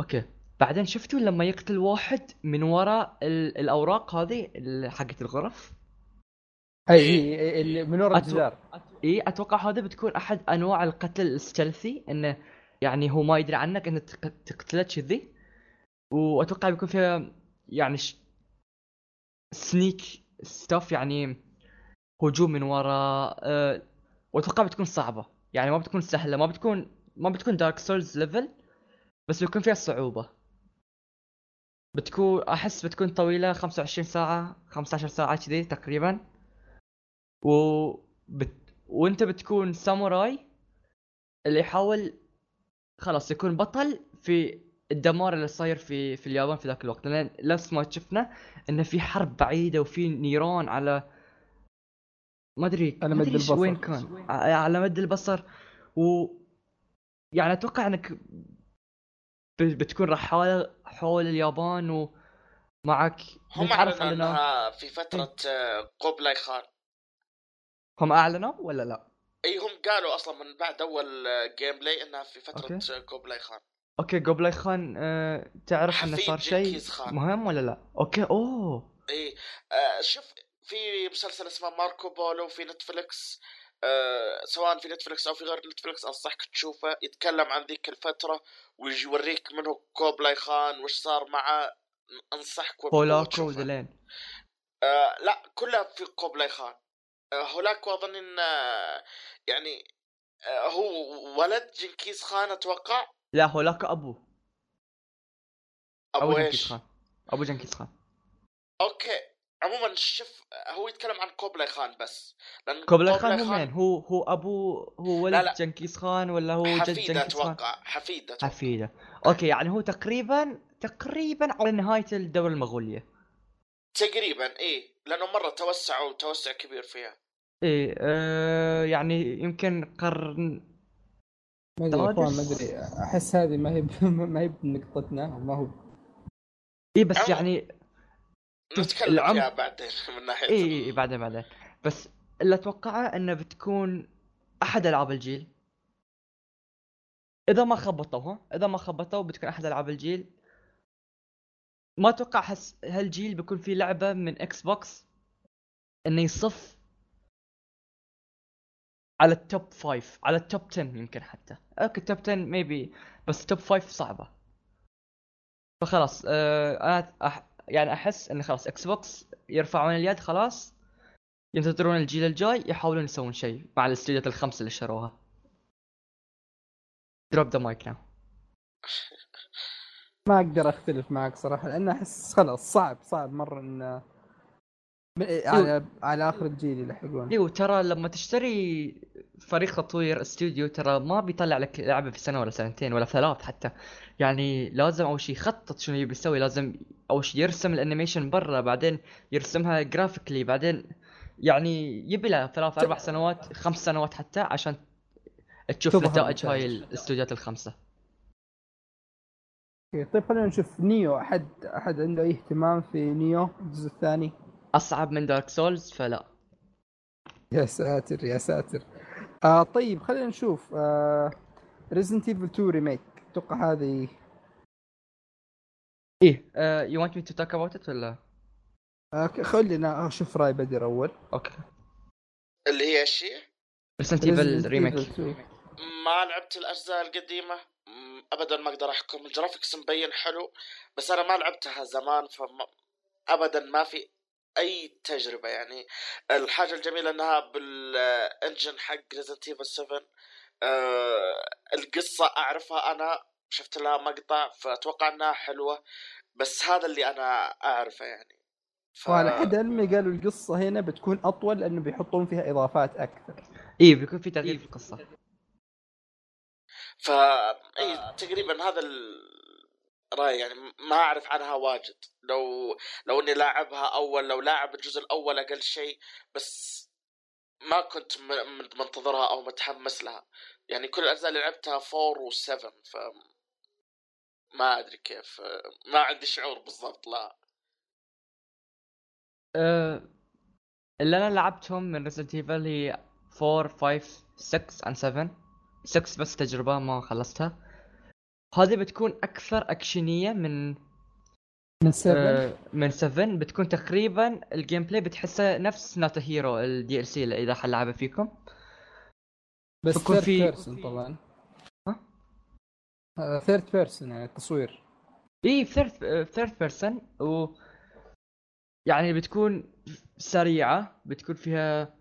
C: okay. بعدين شفتوا لما يقتل واحد من وراء ال- الأوراق هذه حقت الغرف؟
A: أي اي إي، اللي من ورا
C: أتو-
A: الجدار.
C: اي أتوقع هذا بتكون أحد أنواع القتل ال stealth ي إنه يعني هو ما يدري عنك انه تق- تقتله كذي. وأتوقع بيكون فيها يعني ش... sneak stuff يعني هجوم من وراء أه... وأتوقع بتكون صعبة. يعني ما بتكون سهلة ما بتكون ما بتكون Dark Souls level بس بيكون فيها صعوبة. بتكون أحس بتكون طويلة 25 ساعة 15 ساعة كذي تقريبا. و بت... وأنت بتكون ساموراي اللي يحاول خلاص يكون بطل في الدمار اللي صاير في في اليابان في ذاك الوقت. لأن نفس ما شفنا إنه في حرب بعيدة وفي نيران على ما أدري
A: على مد البصر.
C: وين كان؟ على مد البصر. و يعني أتوقع إنك بتكون رحاله حول اليابان ومعك
B: هم
C: أعلنوا
B: أنها في فترة آه، قبلاي خان
C: هم أعلنوا ولا لا؟
B: إي هم قالوا أصلا من بعد أول آه، gameplay إنها في فترة
C: okay.
B: آه، خان
C: okay قبلاي خان آه، تعرف انه صار شيء. مهم ولا لا؟ okay أوه
B: إي آه شوف في مسلسل اسمه ماركو بولو في Netflix آه سواء في Netflix أو في غير Netflix أنصحك تشوفه يتكلم عن ذيك الفترة ويوريك منه كوبلاي خان وش صار معه.
C: أنصحك
B: تشوفه.
C: ودلين
B: آه لا كلها في قبلاي خان. آه هولاكو أظن إن آه، يعني آه هو ولد جنكيز خان أتوقع؟
C: لا هولاكو أبو.
B: أبو
C: جنكيز
B: إيش؟
C: خان. أبو جنكيز خان.
B: okay. عموما شوف هو يتكلم عن كوبلاي خان بس. لأن
C: كوبلاي خان هو مين؟ هو هو أبو هو ولد
B: لا، لا.
C: جنكيز خان ولا هو جد جنكيز خان؟
B: أتوقع. حفيد أتوقع.
C: حفيده. okay يعني هو تقريبا تقريبا على نهاية الدولة المغولية.
B: تقريبا إيه. لأنه مرة توسعوا توسع كبير فيها.
C: إيه آه يعني يمكن قرن
A: ما أدري ما. أدري. أحس هذه ما هي ب- ما هي بنقطتنا ما هو.
C: اي بس يعني
B: نتكلم فيها بعدين من ناحية
C: إي إي بعدين بعدين. بس اللي أتوقعه إنه بتكون أحد ألعاب الجيل. إذا ما خبطوها إذا ما خبطوا بتكون أحد ألعاب الجيل. ما أتوقع حس هالجيل بيكون في لعبة من إكس بوكس إنه يصف على ال top 5 على ال top 10 يمكن حتى. okay top 10 maybe بس top 5 صعبة. فخلاص آه أنا أح يعني أحس إن خلاص إكس بوكس يرفعون اليد خلاص ينتظرون الجيل الجاي يحاولون يسوون شيء مع الاستديوهات الخمسة اللي شروها. drop the mic now
A: ما أقدر أختلف معك صراحة لأن أحس خلاص صعب صعب مرة إن على على آخر الجيل يلحقون
C: إيوه ترى لما تشتري فريق تطوير استوديو ترى ما بيطلع لك لعبة في سنة ولا سنتين ولا ثلاث حتى. يعني لازم أول شيء يخطط شنو يبي يسوي لازم أول شيء يرسم ال animation برا بعدين يرسمها graphically بعدين يعني يبي له ثلاث أربع سنوات خمس سنوات حتى عشان تشوف نتائج هاي. الاستوديوهات الخمسة.
A: okay، طيب خلينا نشوف نيو. أحد أحد عنده أي اهتمام في نيو؟ الجزء الثاني؟
C: أصعب من دارك سولز فلا.
A: يا ساتر يا ساتر. آه طيب خلينا نشوف. آه Resident Evil 2 remake أتوقع هذه؟
C: إيه. you want me to talk about it ولا؟
A: آه خلينا أشوف رأي بدر أول.
C: okay.
B: اللي هي الشيء
C: ريسنت
A: Resident
C: ايفل ريميك
A: Evil 2.
B: ما لعبت الأجزاء القديمة. ابدا ما أقدر أحكم. ال graphics مبين حلو بس أنا ما لعبتها زمان فما ابدا ما في أي تجربة يعني. الحاجة الجميلة إنها بال engine حق Resident Evil 7 آه القصة أعرفها أنا شفت لها مقطع فأتوقع إنها حلوة بس هذا اللي أنا أعرفه يعني. ف...
A: وعلى حد علمي قالوا القصة هنا بتكون أطول لأنه بيحطون فيها إضافات أكثر.
C: إيه بيكون في تغيير في القصة.
B: ف إي تقريبا هذا الراي يعني ما أعرف عنها واجد. لو لو إني لاعبها أول لو لاعب الجزء الأول أقل شيء بس ما كنت منتظرها أو متحمس لها. يعني كل الأجزاء اللي لعبتها 4 و7 ف ما أدري كيف ما عندي شعور بالضبط لا.
C: أه اللي أنا لعبتهم من Resident Evil هي 4 5 6 and 7 6 بس تجربة ما خلصتها. هذه بتكون أكثر اكشنية من
A: من 7
C: أه من 7 بتكون تقريبا ال gameplay بتحسه نفس Not a Hero ال DLC إذا حد لعبه فيكم.
A: بس
C: بيكون
A: third
C: في-
A: person طبعا.
C: ها؟
A: third person يعني التصوير
C: إي third third person و يعني بتكون سريعة بتكون فيها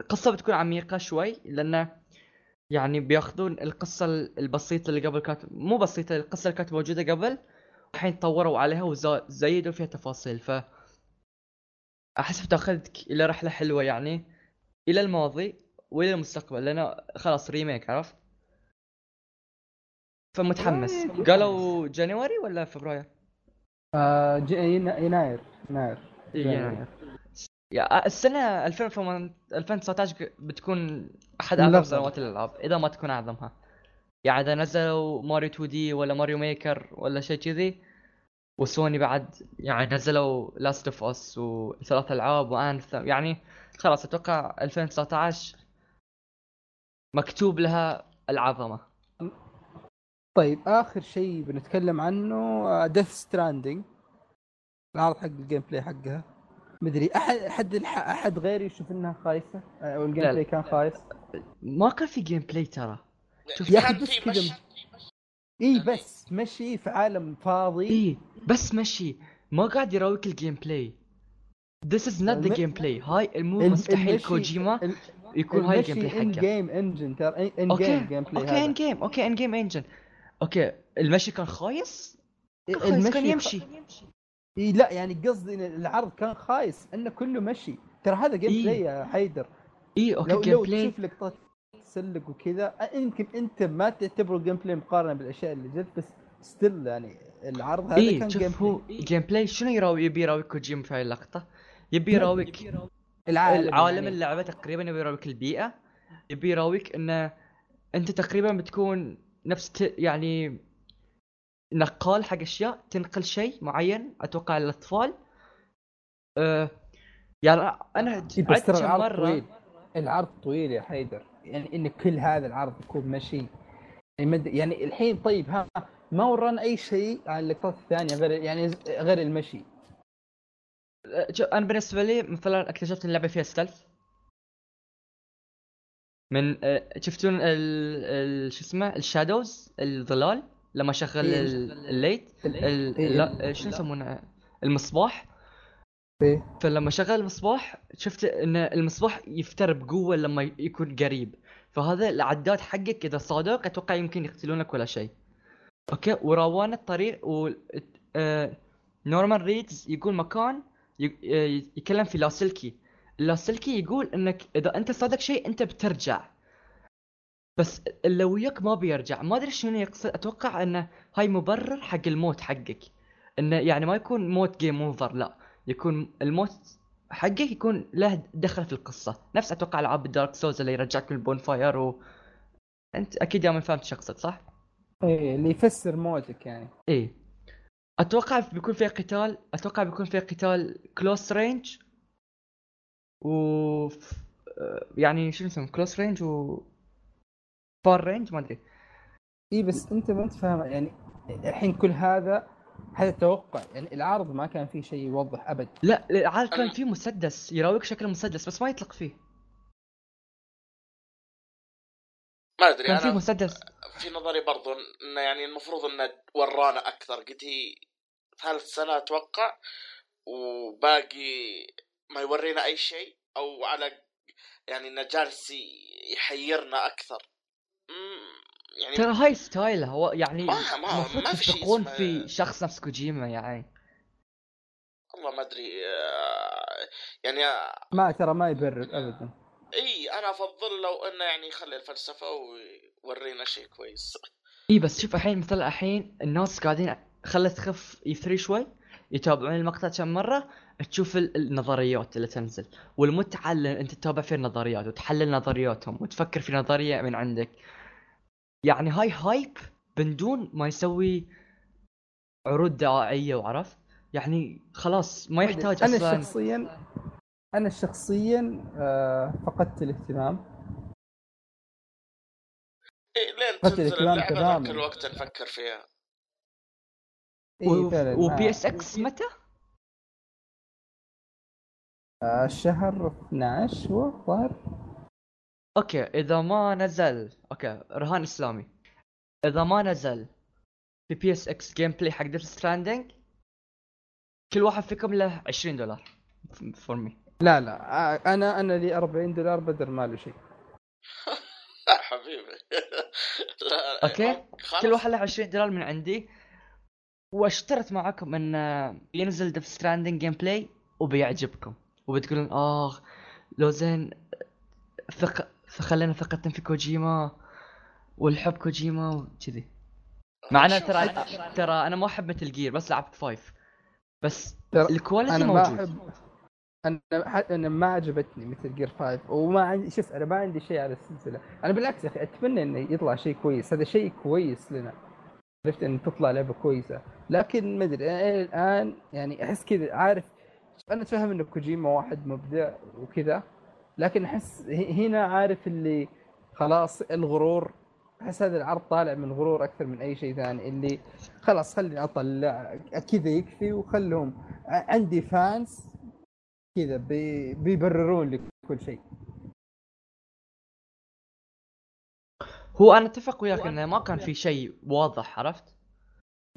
C: القصة بتكون عميقة شوي لأنه يعني بياخذون القصة البسيطة اللي قبل كانت مو بسيطة القصة اللي كانت موجودة قبل الحين طوروا عليها وزيدوا فيها تفاصيل ف أحس بتاخذك إلى رحلة حلوة يعني إلى الماضي وإلى المستقبل لأنه خلاص ريميك عرفت؟ فمتحمس قالوا جانيوري ولا فبراير؟
A: آه يناير يناير
C: إيه،. يناير يا السنة 2008 2019 بتكون أعظم
A: الأفضل.
C: سنوات الألعاب إذا ما تكون أعظمها. يعني إذا نزلوا ماريو 2D ولا Mario Maker ولا شيء كذي وسوني بعد يعني نزلوا Last of Us وثلاث ألعاب و Anthem يعني خلاص أتوقع 2019 مكتوب لها العظمة.
A: طيب آخر شيء بنتكلم عنه ديث ستراندنج العرض حق الجيم بلاي حقها. مدري أحد أحد الح... أحد غيري يشوف إنها خايسة؟ أو الجيم
C: لا،
A: بلاي
C: لا.
A: كان خايس؟
C: ما كان في جيم بلاي ترى. شوف
A: يا
B: كان
A: بس كذا
B: مشي
A: إي بس مشي في عالم فاضي.
C: إيه بس مشي. ما قاعد يراويك الجيم بلاي This is not the
A: الم-
C: gameplay. هاي مو مستحيل
A: المشي-
C: كوجيما يكون هاي الجيم
A: المشي
C: بلاي
A: ان
C: حقه.
A: جيم انجن ترى ان جيم جيم بلاي
C: أوكي ان جيم أوكي ان جيم انجن okay المشي كان خايس؟ خايس كان يمشي.
A: إي لا يعني قصدي إن العرض كان خايس إنه كله مشي ترى هذا game
C: إيه.
A: play يا حيدر
C: إي okay
A: لو لو
C: play
A: تشوف لقطات تسلق وكذا يمكن أنت ما تعتبره gameplay مقارنة بالأشياء اللي جت بس still يعني العرض هذا
C: إي
A: كان game
C: شوف هو play gameplay شنو يراوي يبي يراويك كوجيما في هاي اللقطة يبي يراويك
A: العالم
C: العالم
A: يعني.
C: اللعبة تقريبا يبي يراويك البيئة يبي يراويك إنه أنت تقريبا بتكون نفس. يعني نقال حق أشياء تنقل شيء معين أتوقع للاطفال أه يعني
A: أنا بس ترى العرض
C: مرة.
A: طويل. العرض طويل يا حيدر. يعني إن كل هذا العرض يكون مشي. يعني, مد... يعني الحين طيب ها ما ورانا أي شيء عن اللقطات الثانية غير يعني غير المشي.
C: أه، أنا بالنسبة لي مثلا اكتشفت إن اللعبة فيها ستلث من أه، شفتون ال... ال... شو اسمه الشادوز الظلال؟ لما شغل
A: إيه.
C: ال- الليت ال...
A: إيه.
C: لا شو يسمونه المصباح
A: إيه.
C: فلما شغل المصباح شفت إن المصباح يفتر بقوة لما يكون قريب فهذا العداد حقك إذا صادق أتوقع يمكن يقتلونك ولا شيء أوكي وراوانا الطريق و آه... نورمان ريدز يقول مكان. آه، يتكلم في لاسلكي اللاسلكي يقول إنك إذا أنت صادق شيء أنت بترجع بس اللي وياك ما بيرجع. ما أدري شنو يقصد. أتوقع إنه هاي مبرر حق الموت حقك. إنه يعني ما يكون موت game over لا. يكون الموت حقك يكون له دخل في القصة. نفس أتوقع ألعاب ال Dark Souls اللي يرجعك من ال bonfire و أنت أكيد يا من فهمت شو اقصد صح؟
A: إيه اللي يفسر موتك يعني.
C: إيه. أتوقع بيكون فيها قتال. أتوقع بيكون فيها قتال close range و يعني شنو اسمه close range و far range ما أدري.
A: إي بس أنت ما أنت فاهم يعني الحين كل هذا هذا توقع يعني العرض ما كان فيه شيء يوضح أبد.
C: لا عاد كان في مسدس يراويك شكل المسدس بس ما يطلق فيه.
B: ما أدري
C: كان في
B: أنا
C: مسدس.
B: في نظري برضو انه يعني المفروض إنه ورانا أكثر. قد هي ثالث سنة أتوقع وباقي ما يورينا أي شيء أو على يعني إنه جالس يحيرنا أكثر. يعني
C: ترى هاي ستايله هو يعني
B: ما- ما- ما في شيء
C: في شخص نفس كوجيما يعني.
B: والله ما أدري آه، يعني آه،
A: ما ترى ما يبرر ابدا.
B: إي أنا أفضل لو إنه يعني يخلي الفلسفة ويورينا شيء كويس.
C: إي بس شوف الحين مثلا الحين الناس قاعدين خلت تخف اي 3 شوي يتابعون المقطع كم مرة تشوف ال- النظريات اللي تنزل والمتعة اللي أنت تتابع فيها النظريات وتحلل نظرياتهم وتفكر في نظرية من عندك. يعني هاي هايب من دون ما يسوي عروض دعائية وعرفت؟ يعني خلاص ما يحتاج
A: أنا
C: أصلا.
A: شخصيا أنا شخصيا آه فقدت الاهتمام.
B: إيه لين تنزل اللعبة
A: تماماً.
B: ذاك الوقت نفكر فيها.
A: ما-
C: وبي اس إكس متى؟
A: آه الشهر 12 هو؟ الظاهر
C: أوكي اذا ما نزل okay رهان اسلامي. اذا ما نزل في PSX gameplay حق Death Stranding كل واحد فيكم له 20 دولار for me
A: لا لا آه أنا أنا لي 40 دولار بدل ما له شيء.
B: حبيبي. لا
C: okay.
B: خلاص.
C: كل واحد له 20 دولار من عندي. واشترط معكم إن ينزل Death Stranding gameplay وبيعجبكم. وبتقولون آه لو زين ثق خلينا ثقتنا في كوجيما والحب كوجيما وكذي. مع
B: أنا
C: ترى
B: أنا-
C: ترى أنا ما أحب Metal Gear بس لعبت five. بس
A: ال
C: quality
A: أنا ما
C: موجود.
A: احب أنا ح- أنا ما عجبتني Metal Gear 5 وما عندي شوف أنا ما عندي شيء على السلسلة. أنا بالعكس يا أخي أتمنى إنه يطلع شيء كويس. هذا شيء كويس لنا. عرفت؟ إن تطلع لعبة كويسة. لكن ما أدري أنا إلى الآن يعني أحس كذا عارف؟ أنا أتفهم انه كوجيما واحد مبدع وكذا. لكن أحس هنا عارف اللي خلاص الغرور أحس هذا العرض طالع من غرور أكثر من أي شيء ثاني اللي خلاص خليني اطلع كذا يكفي وخلهم عندي fans كذا بي بيبررون لي كل شيء.
C: هو أنا أتفق وياك إنه ما كان في شيء واضح عرفت؟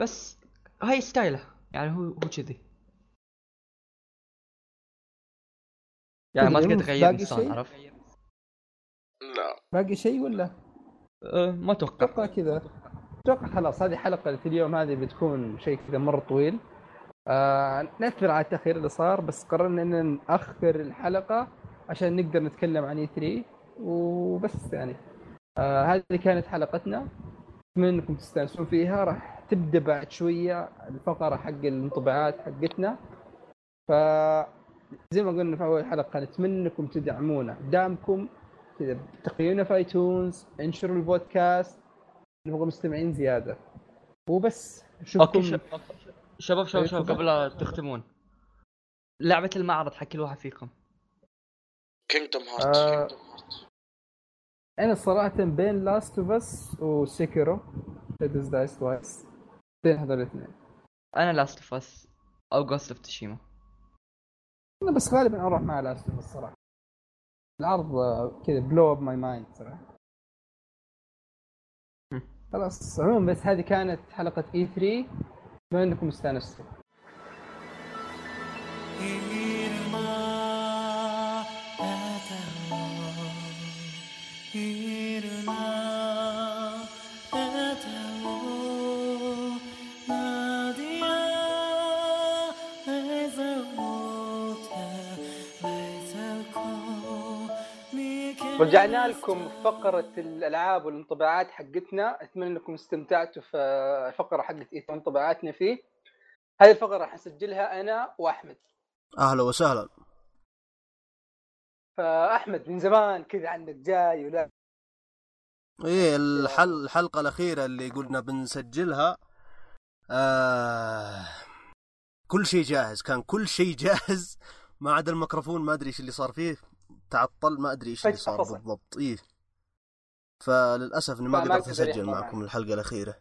C: بس هاي ستايله يعني هو هو كذي. يعني ما تقدر تغير
A: إنسان؟
C: عرفت؟
B: لا.
A: باقي شيء ولا؟
C: أه ما أتوقع.
A: أتوقع كذا. أتوقع خلاص هذه حلقة اليوم هذه بتكون شيء كذا مرة طويل. آه نعتذر على التأخير اللي صار بس قررنا إن نأخر الحلقة عشان نقدر نتكلم عن اي 3 وبس يعني. آه هذه كانت حلقتنا. أتمنى إنكم تستانسون فيها. راح تبدأ بعد شوية الفقرة حق الانطباعات حقتنا. ف زي ما قلنا في أول حلقة نتمنى انكم تدعمونا. دعمكم كذا تقييمنا في ايتونز انشروا البودكاست نبغى مستمعين زيادة. وبس نشوفكم
C: شباب شباب شباب. قبل لا تختمون. لعبة المعرض حق كل واحد فيكم
B: Kingdom
A: آه.
B: Hearts
A: أنا صراحة بين Last of Us و Sekiro Shadows Die Twice بين هذول الاثنين.
C: أنا Last of Us أو Ghost of Tsushima
A: أنا بس غالبا أروح مع Last of Us صراحة العرض آه، كذا blow up my mind
C: صراحة.
A: خلاص عموما بس هذه كانت حلقة E3 اتمنى إنكم استانستوا رجعنا لكم فقرة الألعاب والانطباعات حقتنا. أتمنى أنكم استمتعتوا في الفقرة حقت إيه انطباعاتنا فيه. هذه الفقرة راح نسجلها أنا وأحمد.
D: أهلا وسهلا.
A: فأحمد من زمان كذا عندك جاي ولا؟
D: إيه الحل الحلقة الأخيرة اللي قلنا بنسجلها آه كل شيء جاهز. كان كل شيء جاهز. ما عدا الميكروفون ما أدري إيش اللي صار فيه. تعطل ما أدري إيش اللي صار. بالضبط. إيه. فللأسف إني ما قدرت
A: أسجل
D: معكم الحلقة الأخيرة.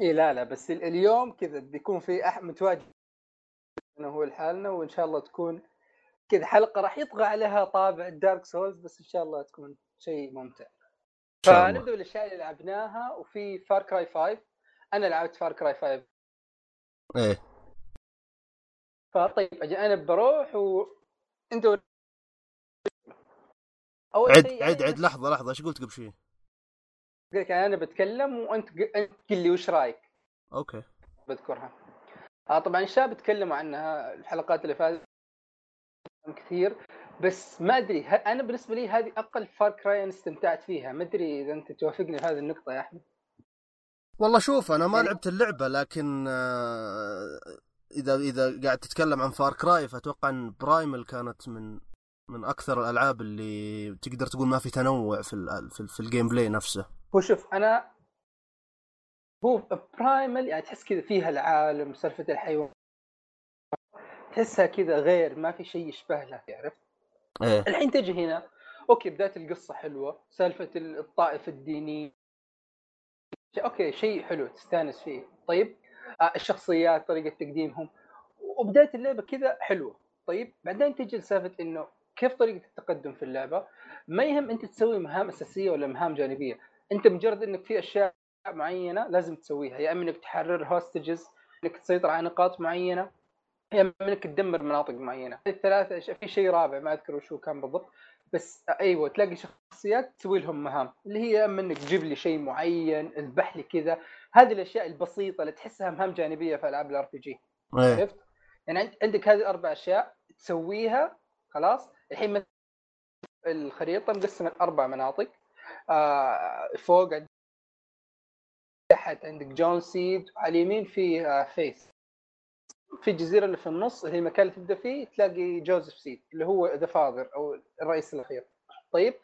A: إيه لا لا بس ال- اليوم كذا بيكون في أحمد متواجد أنا هو لحالنا وإن شاء الله تكون كذا حلقة راح يطغى عليها طابع ال Dark Souls بس إن شاء الله تكون شيء ممتع.
D: إن
A: فنبدأ بالأشياء اللي لعبناها وفي Far Cry 5 أنا لعبت Far Cry 5
D: إيه.
A: فطيب أنا بروح وانت. أول
D: عد
A: شيء
D: عد
A: يعني
D: عد لحظة لحظة إيش قلت قبل شيء
A: قلت لك أنا بتكلم وأنت ق- أنت قل لي وش رأيك.
D: okay.
A: بذكرها. آه طبعا الشباب تكلموا عنها الحلقات اللي فاتت كثير بس ما أدري ه- أنا بالنسبة لي هذه أقل Far Cry أنا استمتعت فيها. ما أدري إذا أنت توافقني في هذه النقطة يا أحمد.
D: والله شوف أنا ما
A: يعني-
D: لعبت اللعبة لكن آه، إذا إذا قاعد تتكلم عن Far Cry فأتوقع إن Primal كانت من من أكثر الألعاب اللي تقدر تقول ما في تنوع في ال في, ال في ال gameplay نفسه.
A: هو شوف أنا هو Primal يعني تحس كذا فيها العالم سالفة الحيوان. تحسها كذا غير ما في شيء يشبه لها عرفت؟
D: إيه.
A: الحين تجي هنا okay بداية القصة حلوة سالفة الطائفه الدينيه okay شيء حلو تستانس فيه. طيب آه الشخصيات طريقة تقديمهم. وبداية اللعبة كذا حلوة. طيب بعدين تجي لسالفة إنه كيف طريقة التقدم في اللعبة؟ ما يهم أنت تسوي مهام أساسية ولا مهام جانبية. أنت مجرد إنك في أشياء معينة لازم تسويها. يا إما إنك تحرر هوستجز إنك تسيطر على نقاط معينة يا إما إنك تدمر مناطق معينة. الثلاثة أشياء في شيء رابع ما أذكر وش هو كان بالضبط. بس أيوه تلاقي شخصيات تسوي لهم مهام. اللي هي يا إما إنك تجيب لي شيء معين اذبح لي كذا. هذه الأشياء البسيطة اللي تحسها مهام جانبية في ألعاب ال
D: RPG
A: عرفت؟ يعني عند- عندك هذه الأربع أشياء تسويها خلاص. الحين الخريطة مقسمة لاربع مناطق. آه فوق تحت عندك John Seed وعلى اليمين في آه Faith في الجزيره اللي في النص اللي هي المكان اللي تبدأ فيه تلاقي Joseph Seed اللي هو The Father أو الرئيس الأخير. طيب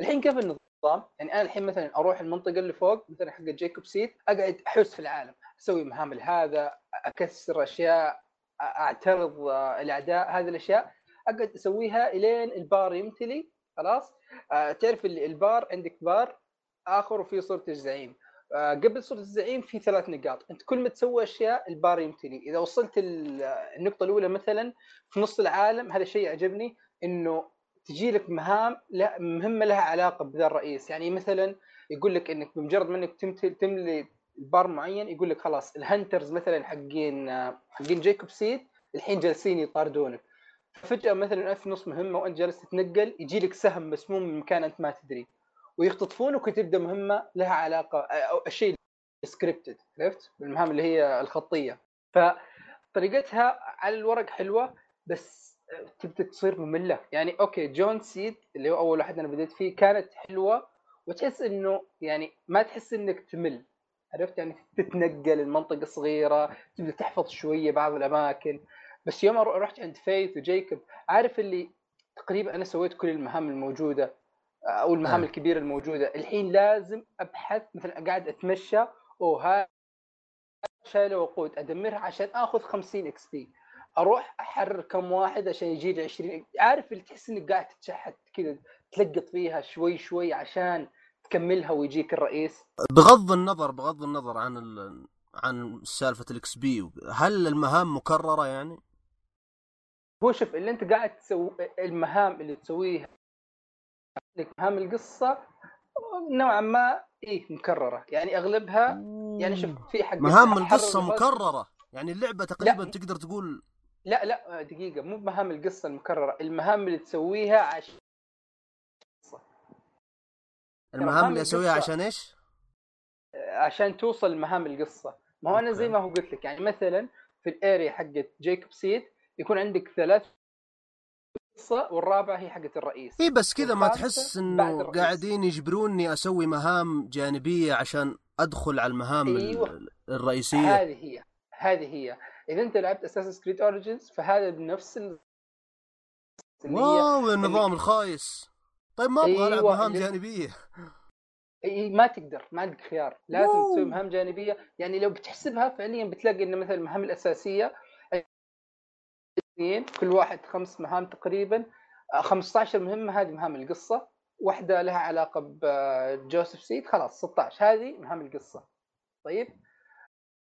A: الحين كيف النظام؟ يعني أنا الحين مثلا أروح المنطقة اللي فوق مثلا حق جيكوب سيد أقعد أحوس في العالم أسوي مهام لهذا أكسر أشياء أعترض آه، الأعداء هذه الأشياء. أقعد أسويها إلين البار يمتلي خلاص؟ آه تعرف البار عندك بار آخر وفي صورة الزعيم. آه قبل صورة الزعيم في ثلاث نقاط. أنت كل ما تسوي أشياء البار يمتلي. إذا وصلت ال- النقطة الأولى مثلا في نص العالم هذا الشيء يعجبني إنه تجي لك مهام لا مهمة لها علاقة بذا الرئيس. يعني مثلا يقول لك إنك بمجرد ما إنك تملي بار معين يقول لك خلاص ال hunters مثلا حقين آه، حقين Jacob Seed الحين جالسين يطاردونك. فجأة مثلا في نص مهمة وأنت جالس تتنقل يجي لك سهم مسموم من مكان أنت ما تدري. ويختطفونك وتبدا مهمة لها علاقة أو الشيء scripted عرفت؟ المهام اللي هي الخطية. فطريقتها على الورق حلوة بس تبدأ تصير مملة. يعني okay John Seed اللي هو أول واحد أنا بديت فيه كانت حلوة وتحس إنه يعني ما تحس إنك تمل. عرفت؟ يعني تتنقل المنطقة صغيرة تبدأ تحفظ شوية بعض الأماكن. بس يوم رحت عند Faith و Jacob عارف اللي تقريبا أنا سويت كل المهام الموجودة أو المهام
D: آه.
A: الكبيرة الموجودة الحين لازم أبحث مثلا قاعد أتمشى وها شايله وقود أدمرها عشان آخذ 50 XP أروح أحرر كم واحد عشان يجي لي 20 عارف اللي تحس إنك قاعد تتشحت كذا تلقط فيها شوي شوي عشان تكملها ويجيك الرئيس
D: بغض النظر بغض النظر عن ال... عن سالفة ال XP هل المهام مكررة يعني؟
A: هو شوف اللي انت قاعد تسوي المهام اللي تسويها. مهام القصة نوعا ما إيه مكررة. يعني أغلبها يعني شوف في حق
D: مهام
A: القصة
D: مكررة. يعني اللعبة تقريبا
A: لا.
D: تقدر تقول
A: لا لا دقيقة مو مهام القصة المكررة. المهام اللي تسويها عشان
D: المهام
A: مهام
D: اللي أسويها
A: القصة-
D: عشان إيش؟
A: عشان توصل لمهام القصة. ما هو أنا زي. ما هو قلت لك يعني مثلا في الأريا حقت جيكوب سيد يكون عندك ثلاث قصة والرابعة هي حقت الرئيس.
D: اي بس كذا ما تحس
A: إنه.
D: قاعدين يجبروني أسوي مهام جانبية عشان أدخل على المهام ال-
A: أيوة.
D: الرئيسية؟
A: هذه هي هذه هي. إذا أنت لعبت أساس كريد اوريجنز فهذا بنفس ال...
D: واو النظام الخايس. طيب ما أبغى ألعب
A: أيوة،
D: مهام جانبية.
A: إي ما تقدر ما عندك خيار. لازم
D: واو.
A: تسوي مهام جانبية. يعني لو بتحسبها فعليا بتلاقي ان مثلا المهام الأساسية كل واحد خمس مهام تقريبا. آه، 15 مهمة هذه مهام القصة. واحدة لها علاقة بجوزيف سيد خلاص 16 هذه مهام القصة. طيب؟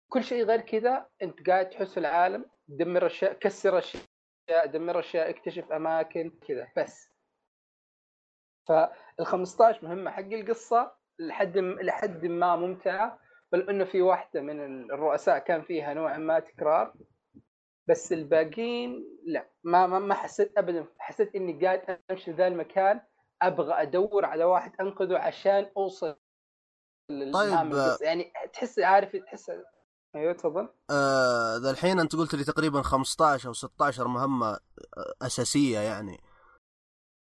A: كل شيء غير كذا انت قاعد تحس في العالم دمر أشياء كسر أشياء دمر أشياء اكتشف أماكن كذا. بس. فال 15 مهمة حق القصة لحد لحد ما ممتعة. بل إنه في واحدة من الرؤساء كان فيها نوعا ما تكرار. بس الباقيين لا ما ما, ما حسيت ابدا حسيت إني قاعد أمشي ذا المكان أبغى أدور على واحد أنقذه عشان أوصل
D: طيب،
A: القصة. يعني تحس عارف تحس أيوه تفضل
D: آه ذا الحين أنت قلت لي تقريبا 15 أو 16 مهمة آه، أساسية يعني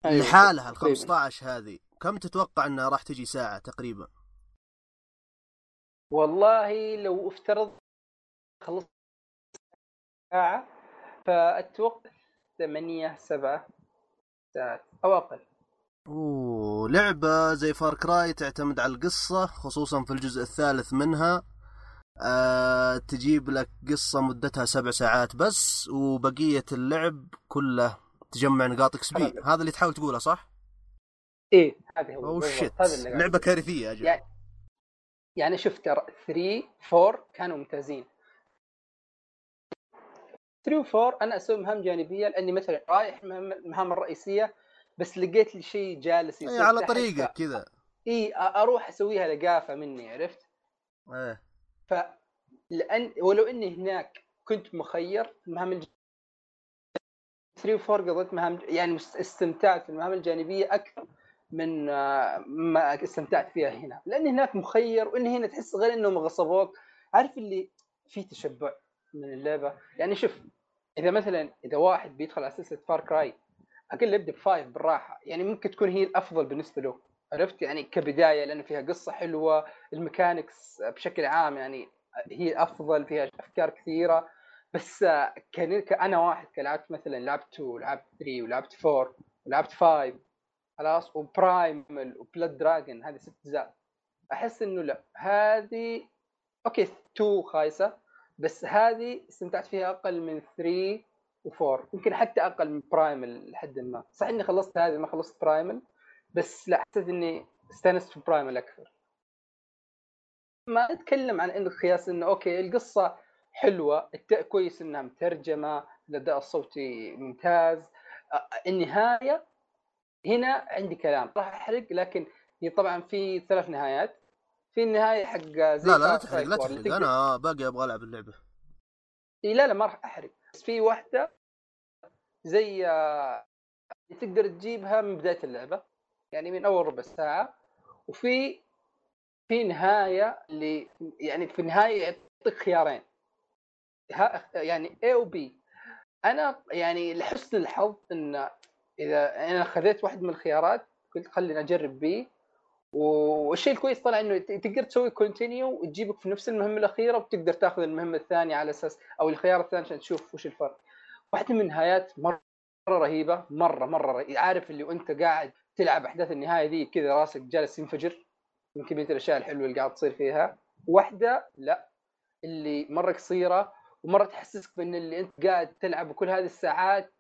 A: أيوة،
D: لحالها ال
A: تقريباً.
D: 15 هذه كم تتوقع إنها راح تجي ساعة تقريبا؟
A: والله لو افترض خلصت ساعة فأتوقع ثمانية سبعة ساعات أو أقل.
D: أوه لعبة زي فار كراي تعتمد على القصة خصوصا في الجزء الثالث منها. آه تجيب لك قصة مدتها سبع ساعات بس وبقية اللعب كله تجمع نقاط
A: XP.
D: هذا اللي تحاول تقوله صح؟
A: إيه هذا هو. أوه
D: شيت لعبة كارثية أجل
A: يعني يعني شفت ترى 3 4 كانوا ممتازين. 3 و 4 أنا أسوي مهام جانبية لأني مثلا رايح مهام- المهام الرئيسية بس لقيت لي شيء جالس
D: اي
A: يصير
D: على طريقك
A: ف-
D: كذا.
A: إي أروح أسويها لقافة مني عرفت؟
D: إيه.
A: ف لأن ولو إني هناك كنت مخير المهام الج... 3 و 4 قضيت مهام يعني استمتعت في المهام الجانبية أكثر من آه، ما استمتعت فيها هنا. لأن هناك مخير وان هنا تحس غير إنهم غصبوك. عارف اللي في تشبع؟ من اللعبة. يعني شوف إذا مثلا إذا واحد بيدخل على سلسلة فار كراي أقل يبدأ ب five بالراحة. يعني ممكن تكون هي الأفضل بالنسبة له عرفت؟ يعني كبداية لأن فيها قصة حلوة ال mechanics بشكل عام يعني هي أفضل فيها أفكار كثيرة. بس آه، كأنا واحد كلعبت مثلا لعبت 2 ولعبت 3 ولعبت 4 ولعبت 5 خلاص وبرايمل وبلود دراجون هذه ست أجزاء. أحس إنه لا هذه أوكي 2 خايسة. بس هذه استمتعت فيها أقل من 3 و4 يمكن حتى أقل من برايمل لحد ما. صح إني خلصت هذه ما خلصت برايمل بس لا حسيت إني استأنست في برايمل أكثر. ما أتكلم عن إنه قياس إنه أوكي القصة حلوة. كويس إنها مترجمة الأداء الصوتي ممتاز. النهاية هنا عندي كلام راح أحرق لكن هي طبعا في ثلاث نهايات. في النهاية حق زي
D: لا لا لا تحرق لا
A: 4 اللي
D: تحرق. أنا باقي أبغى ألعب اللعبة.
A: إيه لا لا ما راح أحرق. بس في واحدة زي آه، تقدر تجيبها من بداية اللعبة. يعني من أول ربع ساعة. وفي في نهاية اللي يعني في النهاية يعطيك خيارين. يعني A و B. أنا يعني لحسن الحظ إن إذا أنا خذيت واحد من الخيارات قلت خليني أجرب بي والشيء الكويس طلع إنه تقدر تسوي كونتينيو وتجيبك في نفس المهمة الأخيرة وتقدر تاخذ المهمة الثانية على أساس أو الخيار الثاني عشان تشوف وش الفرق. واحدة من النهايات مرة رهيبة مرة مرة رهيبة. عارف اللي وأنت قاعد تلعب أحداث النهاية ذي كذا راسك جالس ينفجر من كميه الأشياء الحلوة اللي قاعد تصير فيها واحدة لا اللي مرة قصيرة ومرة تحسسك بإن اللي أنت قاعد تلعب كل هذه الساعات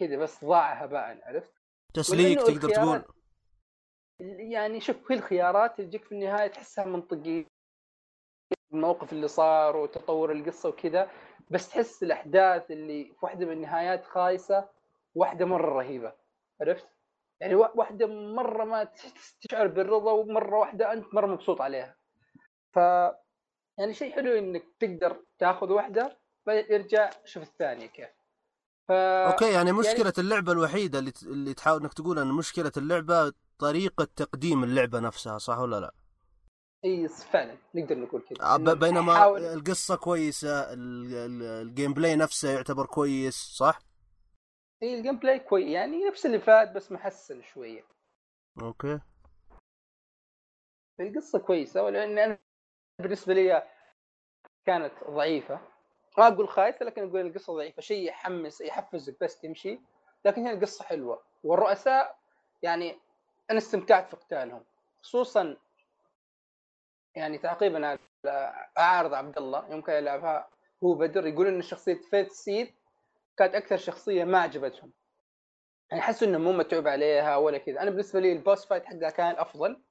A: كذا بس ضاع هباء عرفت؟
D: تسليك تقدر تقول
A: يعني شوف في الخيارات اللي تجيك في النهاية تحسها منطقية الموقف اللي صار وتطور القصة وكذا بس تحس الأحداث اللي في واحدة من النهايات خايسة واحدة مرة رهيبة عرفت؟ يعني وا- واحدة مرة ما تش- تشعر بالرضا ومرة واحدة أنت مرة مبسوط عليها. ف يعني شيء حلو إنك تقدر تاخذ واحدة بعدين ارجع شوف الثانية كيف. ف
D: أوكي يعني مشكلة اللعبة الوحيدة اللي اللي تحاول إنك تقول إن مشكلة اللعبة طريقة تقديم اللعبة نفسها صح ولا لا؟
A: إي فعلا نقدر نقول كذا.
D: بينما
A: حاول-
D: القصة كويسة ال- ال- ال gameplay نفسه يعتبر كويس صح؟
A: إي ال gameplay كويس يعني نفس اللي فات بس محسن شوية.
D: أوكي
A: القصة كويسة ولأن أنا بالنسبة لي كانت ضعيفة ما أقول خايسه لكن أقول القصة ضعيفة شيء يحمس يحفزك بس تمشي لكن هي القصة حلوة والرؤساء يعني أنا استمتعت في قتالهم خصوصا يعني تعقيبا على أعارض عبد الله يوم كان يلعبها هو بدر يقول إن شخصية فيث سيد كانت أكثر شخصية ما عجبتهم. يعني حسوا انه مو متعوب عليها ولا كذا. أنا بالنسبة لي ال boss fight حقها كان أفضل.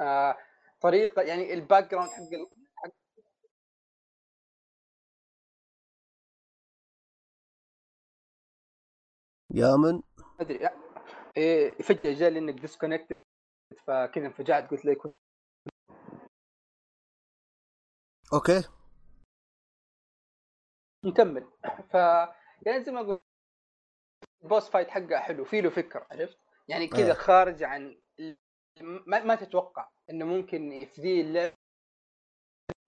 A: آه طريقة يعني ال background حق
D: يا من؟
A: أدري إيه فجأة جاء لي إنك disconnected فكذا انفجعت قلت لي كنت
D: okay
A: نكمل ف يعني زي ما أقول ال boss fight حقه حلو في له فكرة عرفت؟ يعني كذا
D: إيه.
A: خارج عن ما, ما تتوقع إنه ممكن يفدي اللعب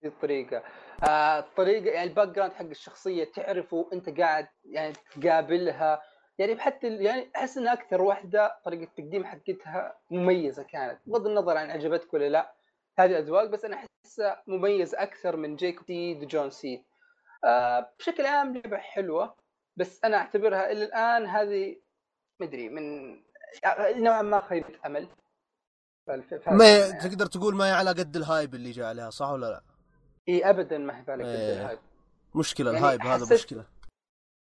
A: الطريقة آه الطريقة يعني ال background حق الشخصية تعرفه أنت قاعد يعني تقابلها يعني حتى ال- يعني أحس إن أكثر واحدة طريقة التقديم حقتها مميزة كانت بغض النظر عن عجبتك ولا لا هذه اذواق بس أنا احسها مميز أكثر من جيكوب سيد وجون سيد آه بشكل عام لعبة حلوة بس أنا أعتبرها إلى الآن هذه مدري من نوعا ما خيبة أمل
D: ما
A: يعني.
D: تقدر تقول ما هي على قد ال hype اللي جاء عليها صح ولا لا؟
A: اي ابدا ما هي بالك
D: إيه.
A: ال
D: hype مشكلة
A: يعني
D: الهايب هذا مشكلة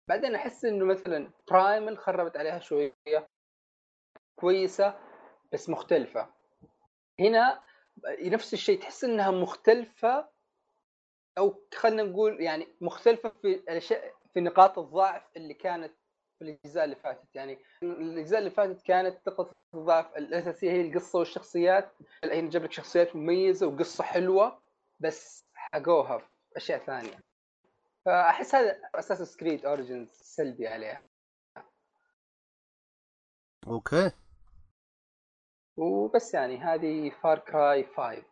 A: بعدين أحس إنه مثلا برايمل خربت عليها شوية كويسة بس مختلفة. هنا نفس الشيء تحس إنها مختلفة أو خلينا نقول يعني مختلفة في الأشياء في نقاط الضعف اللي كانت في الأجزاء اللي فاتت. يعني الأجزاء اللي فاتت كانت نقطة الضعف الأساسية هي القصة والشخصيات. الحين جاب لك شخصيات مميزة وقصة حلوة بس حقوها في أشياء ثانية. فأحس هذا أساس كريد اوريجنز سلبي عليها.
D: okay.
A: وبس يعني هذه فار كراي 5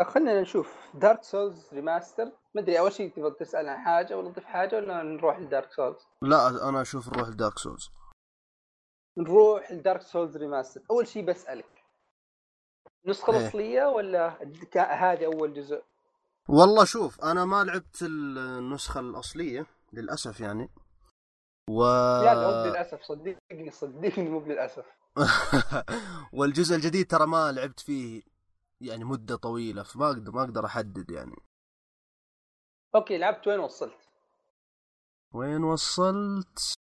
A: خلينا نشوف دارك سولز ريماستر ما أدري أول شيء تبغى تسأل عن حاجة ولا تضيف حاجة ولا نروح لدارك سولز
D: لا أنا أشوف نروح لدارك سولز
A: نروح لدارك سولز ريماستر أول شيء بسألك النسخه
D: إيه.
A: الاصليه ولا هذه أول جزء؟
D: والله شوف أنا ما لعبت النسخة الأصلية للأسف يعني. و
A: لا للاسف صدقني صدقني مو للاسف
D: والجزء الجديد ترى ما لعبت فيه يعني مدة طويلة فما أقدر ما أقدر أحدد يعني.
A: أوكي لعبت وين وصلت؟
D: وين وصلت؟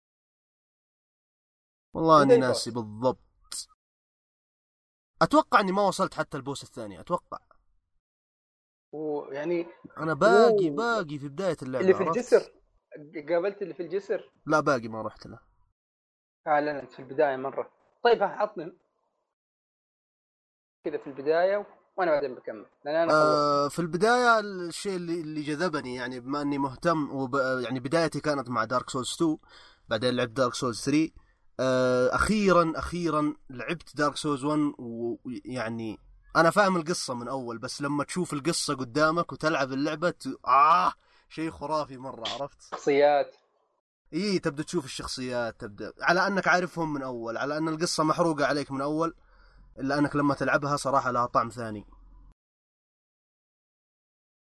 D: والله
A: أني
D: ناسي بالضبط. أتوقع إني ما وصلت حتى البوس الثاني أتوقع.
A: ويعني
D: أنا باقي
A: أوه.
D: باقي في بداية اللعبة
A: اللي في؟ الجسر؟ قابلت اللي في الجسر؟
D: لا باقي ما رحت له.
A: اعلنت في البداية مرة. طيب عطني كذا في البداية وأنا بعدين بكمل لأن أنا
D: آه في البداية الشيء اللي اللي جذبني يعني بما أني مهتم وب... يعني بدايتي كانت مع دارك سولز 2 بعدين لعبت دارك سولز 3 آه أخيرا أخيرا لعبت دارك سولز 1 ويعني أنا فاهم القصة من أول بس لما تشوف القصة قدامك وتلعب اللعبة ت... آه شيء خرافي مرة عرفت؟
A: شخصيات.
D: إي تبدأ تشوف الشخصيات تبدأ. على أنك عارفهم من أول على أن القصة محروقة عليك من أول إلا أنك لما تلعبها صراحة لها طعم ثاني.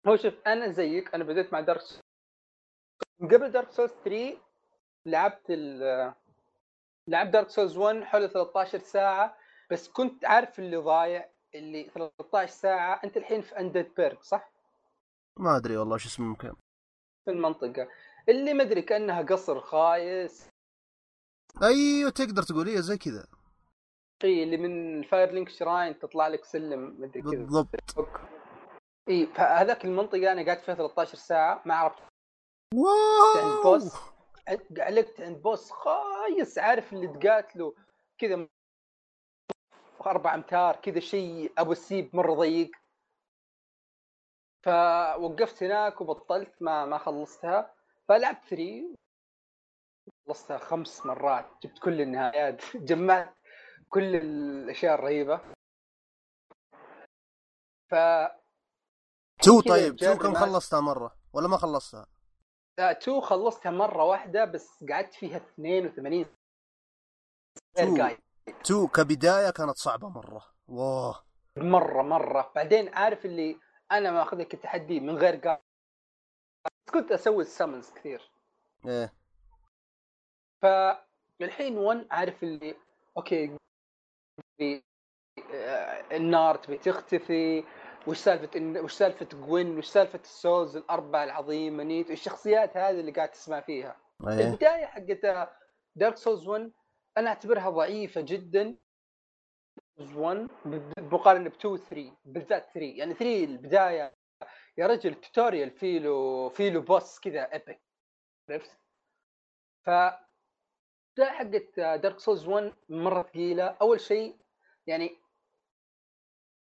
A: هو شوف أنا زيك أنا بديت مع دارك سولز قبل دارك سولز 3 لعبت ال لعب دارك سولز 1 حول 13 ساعة بس كنت عارف اللي ضايع. اللي 13 ساعة أنت الحين في اندد بيرغ صح؟
D: ما أدري والله شو اسم المكان
A: في المنطقة. اللي ما أدري كأنها قصر خايس.
D: أيوه تقدر تقول هي زي كذا.
A: إي اللي من فاير لينك شراين تطلع لك سلم مدري كذا.
D: بالضبط.
A: إي فهذاك المنطقة أنا قعدت فيها 13 ساعة ما عرفت. عند
D: واو
A: بوس علقت عند بوس خايس عارف اللي تقاتله كذا أربع أمتار كذا شيء أبو السيب مرة ضيق. فوقفت هناك وبطلت ما ما خلصتها. فلعبت 3 خلصتها خمس مرات. جبت كل النهايات. جمعت كل الأشياء الرهيبة. ف two
D: طيب
A: two
D: كم خلصتها مرة؟ ولا ما خلصتها؟
A: لا، two خلصتها مرة واحدة بس قعدت فيها 82 غير. guide
D: two كبداية كانت صعبة مرة. واه
A: مرة مرة. بعدين عارف اللي أنا ماخذها كتحدي من غير guide كنت أسوي ال summons كثير.
D: إيه.
A: فالحين 1 عارف اللي okay آه، النار تبي تختفي وش سالفة إن- وش سالفة Gwyn وش سالفة ال souls الأربعة العظيمة؟ نيت الشخصيات هذه اللي قاعد تسمع فيها.
D: إيه.
A: البداية حقت Dark Souls 1 أنا أعتبرها ضعيفة جدا. 1 مقارنه ب 2 و 3 بالذات 3 يعني 3 البداية. يا رجل ال tutorial فيه له فيه له boss كذا epic عرفت؟ ف حقت Dark Souls 1 مرة ثقيلة. أول شيء يعني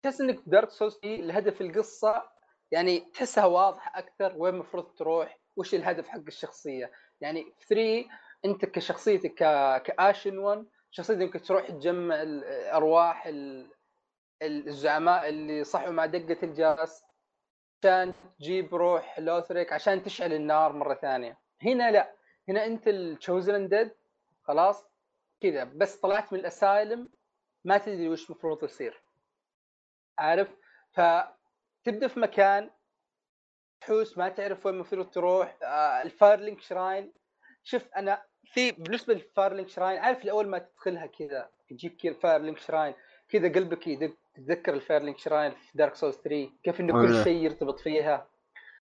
A: تحس إنك Dark Souls الهدف القصة يعني تحسها واضحة أكثر وين المفروض تروح وش الهدف حق الشخصية. يعني في 3 انت كشخصيتك. ك Ashen One شخصيتك يمكن تروح تجمع الأرواح ال- الزعماء اللي صحوا مع دقة الجرس عشان تجيب روح Lothric عشان تشعل النار مرة ثانية. هنا لا هنا انت ال chosen undead خلاص؟ كذا بس طلعت من ال asylum ما تدري وش المفروض يصير. عارف؟ فتبدا في مكان تحوس ما تعرف وين المفروض تروح آه ال Firelink Shrine. شوف أنا في بالنسبة لل Firelink Shrine عارف أول ما تدخلها كذا تجيب كذا Firelink Shrine كذا قلبك يدق تتذكر ال Firelink Shrine في Dark Souls 3 كيف إنه كل. شيء يرتبط فيها.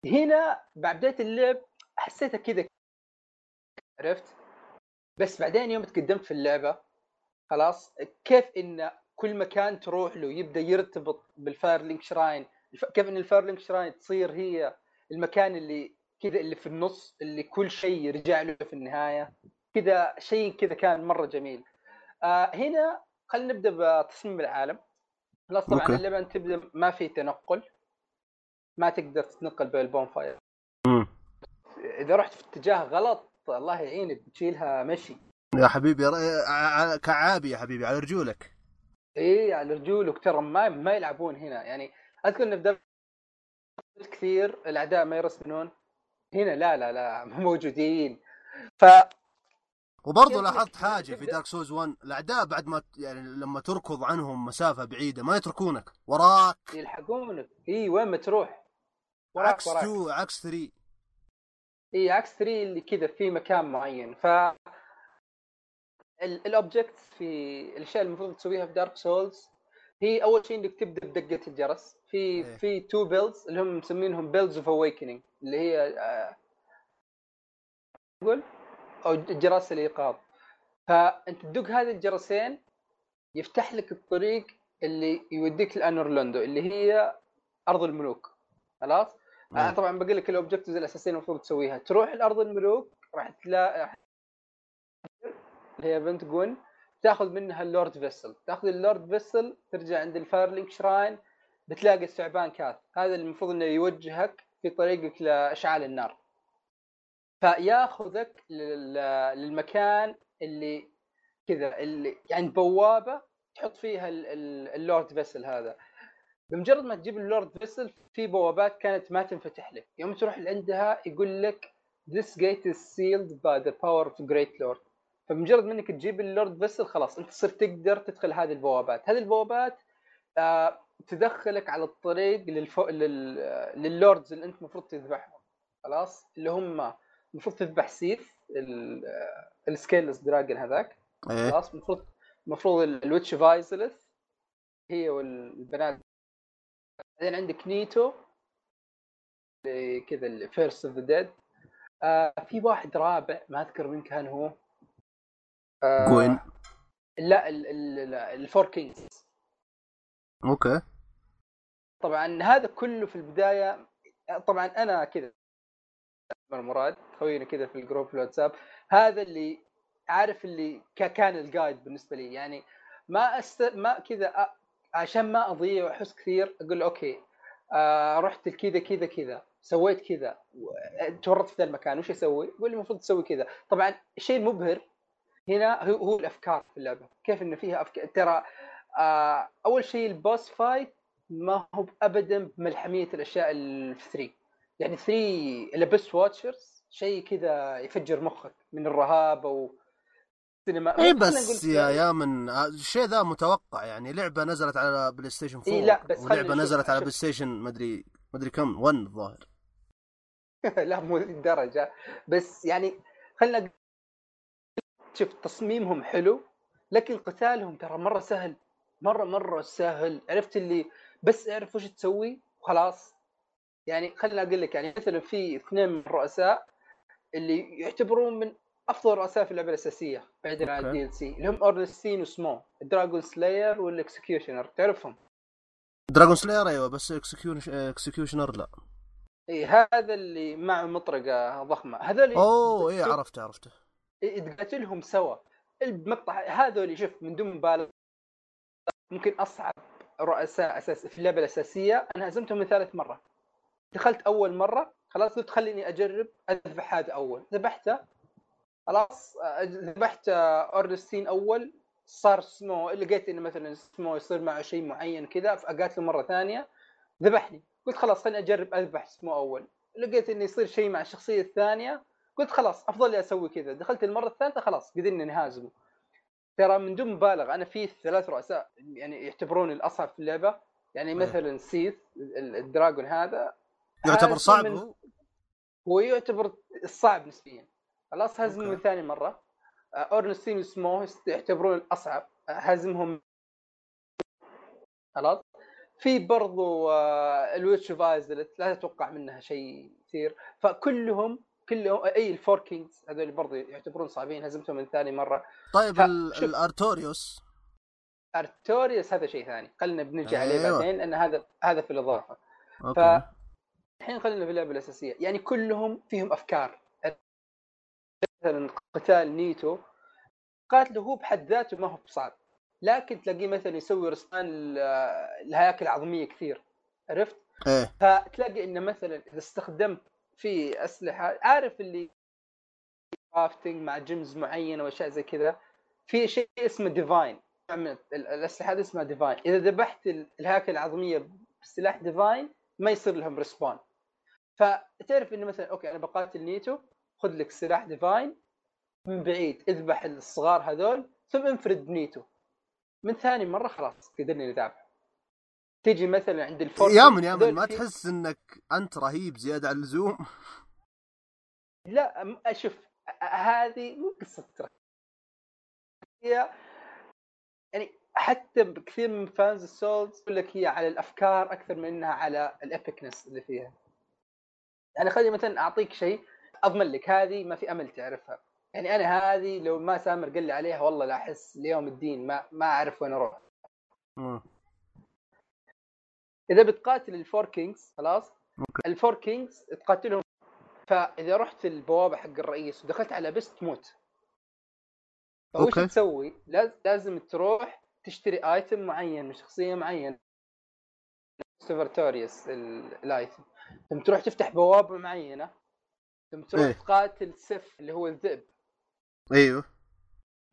A: هنا بعد بداية اللعب حسيتها كذا. عرفت؟ بس بعدين يوم تقدمت في اللعبة خلاص كيف ان كل مكان تروح له يبدأ يرتبط بال Firelink Shrine كيف إن ال Firelink Shrine تصير هي المكان اللي كذا اللي في النص اللي كل شيء يرجع له في النهاية. كذا شيء كذا كان مرة جميل. آه هنا خلينا نبدأ بتصميم العالم. خلاص طبعا. اللعبه أنت تبدأ ما في تنقل. ما تقدر تتنقل بين البون فاير. إذا رحت في اتجاه غلط الله يعينك بتشيلها مشي.
D: يا حبيبي كعابي يا حبيبي على رجولك.
A: إيه على رجولك ترى ما ما يلعبون هنا. يعني أذكر إن في دارك كثير الأعداء ما يرسمون هنا لا لا لا موجودين. ف
D: وبرضه لاحظت حاجة في Dark Souls 1 الأعداء بعد ما يعني لما تركض عنهم مسافة بعيدة ما يتركونك وراك.
A: يلحقونك. إي وين ما تروح؟ وراك
D: عكس
A: وراك.
D: 2 عكس 3
A: إي عكس 3 اللي كذا في مكان معين. ف ال objective الأشياء المفروض تسويها في Dark Souls هي أول شيء إنك تبدأ بدقة الجرس. في
D: إيه.
A: في two bells اللي هم مسمينهم bells of awakening اللي هي آه، تقول أو جرس الإيقاظ. فأنت تدق هذه الجرسين يفتح لك الطريق اللي يوديك ل Anor Londo اللي هي أرض الملوك. خلاص؟ أنا
D: إيه.
A: طبعا بقول لك ال objectives الاساسيه المفروض تسويها. تروح لأرض الملوك راح تلاقي اللي هي بنت Gwyn تاخذ منها ال Lordvessel. تاخذ ال Lordvessel ترجع عند ال Firelink Shrine بتلاقي الثعبان Kaathe هذا المفروض إنه يوجهك في طريقك لأشعال النار. فياخذك لل- للمكان اللي كذا اللي يعني بوابة تحط فيها ال- ال- Lordvessel هذا. بمجرد ما تجيب ال Lordvessel في بوابات كانت ما تنفتح لك. يوم تروح عندها يقول لك this gate is sealed by the power of the great lord. فبمجرد ما انك تجيب ال Lordvessel خلاص أنت صرت تقدر تدخل هذه البوابات. هذه البوابات آه تدخلك على الطريق للفو... لل... لللوردز اللي أنت المفروض تذبحهم. خلاص؟ اللي هم المفروض تذبح سيف ال... السكيلس دراجون هذاك.
D: إيه.
A: خلاص؟ المفروض المفروض ال- الويتش فايزلث هي والبنات. بعدين عندك نيتو كذا الفيرست اوف ذا ديد في واحد رابع ما أذكر من كان هو. آه،
D: جوين
A: لا ال- ال- لا، الفور كينجز.
D: okay.
A: طبعا هذا كله في البداية طبعا أنا كذا مراد خوينا كذا في ال group في الواتساب هذا اللي عارف اللي كان ال guide بالنسبة لي. يعني ما أست... ما كذا أ... عشان ما أضيع وأحس كثير أقول okay آه رحت كذا كذا كذا سويت كذا تورطت في ذا المكان وش أسوي؟ يقول لي المفروض تسوي كذا. طبعا الشيء المبهر هنا هو, الأفكار في اللعبة. كيف انه فيها افكار ترى آه أول شيء ال boss fight ما هو ابدا بملحمية الأشياء اللي في 3 يعني 3 ال Abyss Watchers شيء كذا يفجر مخك من الرهابه و cinematic
D: بس يا يا من الشيء ذا متوقع. يعني لعبة نزلت على PlayStation 4
A: إيه لا، بس ولعبة
D: نزلت على. PlayStation مدري مدري كم 1 الظاهر.
A: لا مو ذي الدرجه بس يعني خلينا شوف تصميمهم حلو لكن قتالهم ترى مرة سهل مرة مرة سهل. عرفت اللي بس اعرف وش تسوي وخلاص. يعني خليني أقول لك يعني مثلا في اثنين من الرؤساء اللي يعتبرون من أفضل الرؤساء في اللعبة الأساسية بعيدا عن. ال DLC اللي هم Ornstein و Smough ال dragon slayer وال executioner تعرفهم؟
D: dragon slayer أيوه بس executioner لا.
A: اي هذا اللي معه مطرقة ضخمة. هذول
D: أوه
A: شوف-
D: عرفته عرفته.
A: تقاتلهم سوا المقطع هذول شوف من دون مبالغة ممكن أصعب رؤساء أساس في اللعبه الأساسية. أنا هزمتهم من ثالث مرة. دخلت أول مرة خلاص قلت خليني أجرب أذبح هذا أول. ذبحته خلاص ذبحت Ornstein أول. صار سمو لقيت إنه مثلا سمو يصير معه شيء معين كذا فاقاتله مرة ثانية ذبحني. قلت خلاص خليني أجرب أذبح سمو أول. لقيت إنه يصير شيء مع الشخصية الثانية. قلت خلاص أفضل لي أسوي كذا. دخلت المرة الثالثه خلاص قدرنا نهازمه ترى من دون مبالغة أنا في ثلاث رؤساء يعني يعتبروني الأصعب في اللعبة. يعني. مثلا سيث ال- الدراجون هذا.
D: يعتبر
A: هذا
D: صعب
A: من-
D: هو؟
A: هو يعتبر الصعب نسبيا. خلاص هزمه. من ثاني مرة. آه، اورنستين وسمو يعتبرون الأصعب. آه، هزمهم. خلاص. في برضو آه، ال Witch of لا تتوقع منها شيء كثير. فكلهم كلهم أي ال Four Kings هذول برضو يعتبرون صعبين هزمتهم من ثاني مرة.
D: طيب
A: ف-.
D: الأرتوريوس.
A: أرتوريوس هذا شيء ثاني خلينا بنرجع عليه
D: أيوة.
A: بعدين لأن هذا هذا في الإضافة.
D: okay.
A: الحين خلينا في اللعبة الأساسية. يعني كلهم فيهم أفكار. مثلا قتال نيتو قاتله هو بحد ذاته ما هو بصعب. لكن تلاقيه مثلا يسوي summon ال- الهياكل العظميه كثير. عرفت؟
D: إيه.
A: فتلاقي إنه مثلا إذا استخدمت في أسلحة. عارف اللي crafting مع gems معينة وأشياء زي كذا. في شيء اسمه divine الأسلحة هذه اسمها divine إذا ذبحت ال- الهياكل العظمية بسلاح divine ما يصير لهم respawn فتعرف إنه مثلا okay أنا بقاتل نيتو خذ لك سلاح divine من بعيد اذبح الصغار هذول ثم انفرد بنيتو من ثاني مرة خلاص قدرنا نذابح تيجي مثلا عند ال Four
D: يا من يا من ما تحس إنك أنت رهيب زيادة عن اللزوم؟
A: لا أشوف هذه مو قصة هي يعني حتى كثير من fans ال Souls يقول لك هي على الأفكار أكثر من إنها على ال epicness اللي فيها. يعني خليني مثلا أعطيك شيء أضمن لك هذه ما في أمل تعرفها. يعني أنا هذه لو ما سامر قال لي عليها والله لا أحس ليوم الدين ما ما أعرف وين
D: أروح.
A: إذا بتقاتل ال Four Kings خلاص
D: okay.
A: ال Four Kings تقاتلهم فإذا رحت البوابة حق الرئيس ودخلت على boss تموت فوش. تسوي؟ لاز- لازم تروح تشتري ايتم معين من شخصية معينة سيفرتوريوس الايتم ثم تروح تفتح بوابة معينة ثم تروح
D: إيه.
A: تقاتل سيف اللي هو الذئب
D: أيوه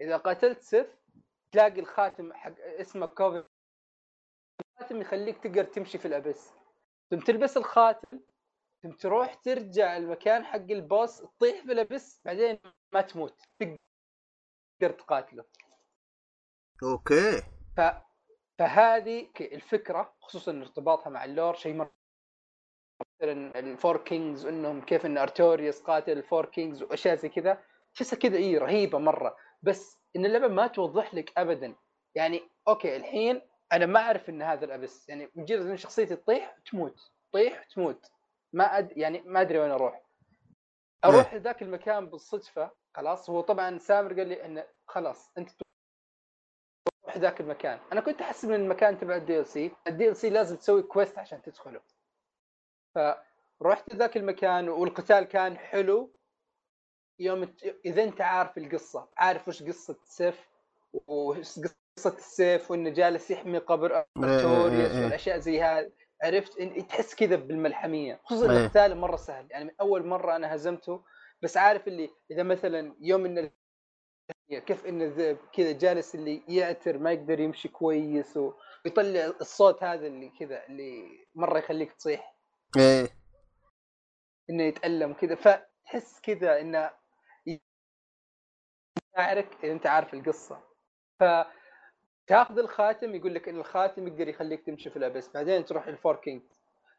A: إذا قاتلت سيف تلاقي الخاتم حق اسمه كوفي الخاتم يخليك تقدر تمشي في الأبس. ثم تلبس الخاتم ثم تروح ترجع المكان حق البوس تطيح في الأبس بعدين ما تموت. تقدر تقاتله.
D: okay.
A: ف... فهذه الفكرة خصوصا ارتباطها مع ال lore شيء مرة مثلا ال Four Kings إنهم كيف إن أرتوريوس قاتل ال Four Kings وأشياء زي كذا. تحسها كذا اي رهيبة مرة. بس إن اللعبة ما توضح لك ابدا. يعني okay الحين أنا ما أعرف إن هذا ال abyss يعني مجرد إن شخصيتي تطيح تموت. تطيح تموت. ما أد... يعني ما أدري وين أروح. أروح لذاك المكان بالصدفة خلاص. هو طبعا سامر قال لي إنه خلاص أنت تروح ذاك المكان. أنا كنت احسب إن المكان تبع ال DLC ال DLC لازم تسوي quest عشان تدخله فرحت ذاك المكان والقتال كان حلو. يوم إذا أنت عارف القصة عارف وش قصة سيف وش قصة سيف وإنه جالس يحمي قبر
D: إيه،
A: ارتوريوس
D: إيه، إيه.
A: والأشياء زي هذه. عرفت؟ إن تحس كذا بالملحمية. خصوصا. ان القتال مرة سهل. يعني من أول مرة أنا هزمته بس عارف اللي إذا مثلا يوم إن كيف إن الذئب كذا جالس اللي يعتر ما يقدر يمشي كويس ويطلع الصوت هذا اللي كذا اللي مرة يخليك تصيح.
D: إيه.
A: إنه يتألم كذا. فتحس كذا إنه يشاعرك اذا أنت عارف القصة. ف تاخذ الخاتم يقول لك إن الخاتم يقدر يخليك تمشي في ال abyss بعدين تروح ال Four Kings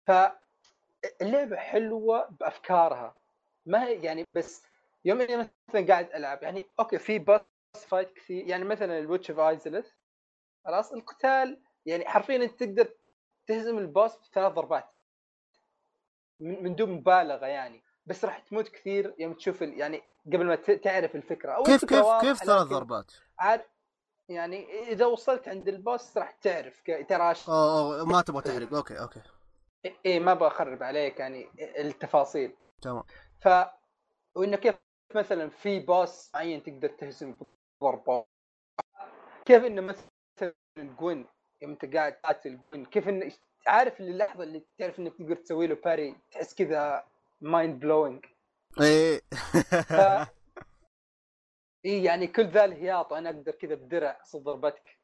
A: فاللعبه حلوة بأفكارها. ما هي يعني بس يوم إني مثلا قاعد ألعب يعني okay في boss fight كثير يعني مثلا ال Witch of Izalith خلاص القتال يعني حرفيا أنت تقدر تهزم ال boss بثلاث ضربات. من دون مبالغة يعني. بس راح تموت كثير يوم تشوف يعني قبل ما تعرف الفكرة. أو
D: كيف كيف كيف ثلاث ضربات؟
A: عارف يعني إذا وصلت عند ال boss راح تعرف ترى
D: اوه أوه، ما تبغى تحرق okay okay.
A: إيه ما بخرب عليك يعني التفاصيل.
D: تمام.
A: ف وإنه كيف مثلا في boss معين تقدر تهزم بضربه كيف إنه مثلا جوين يوم أنت قاعد تقاتل جوين كيف إنه عارف اللحظة اللي تعرف إنك تقدر تسوي له parry تحس كذا mind
D: blowing
A: إيه. إي يعني كل ذا الهياط وأنا أقدر كذا بدرع اصد ضربتك.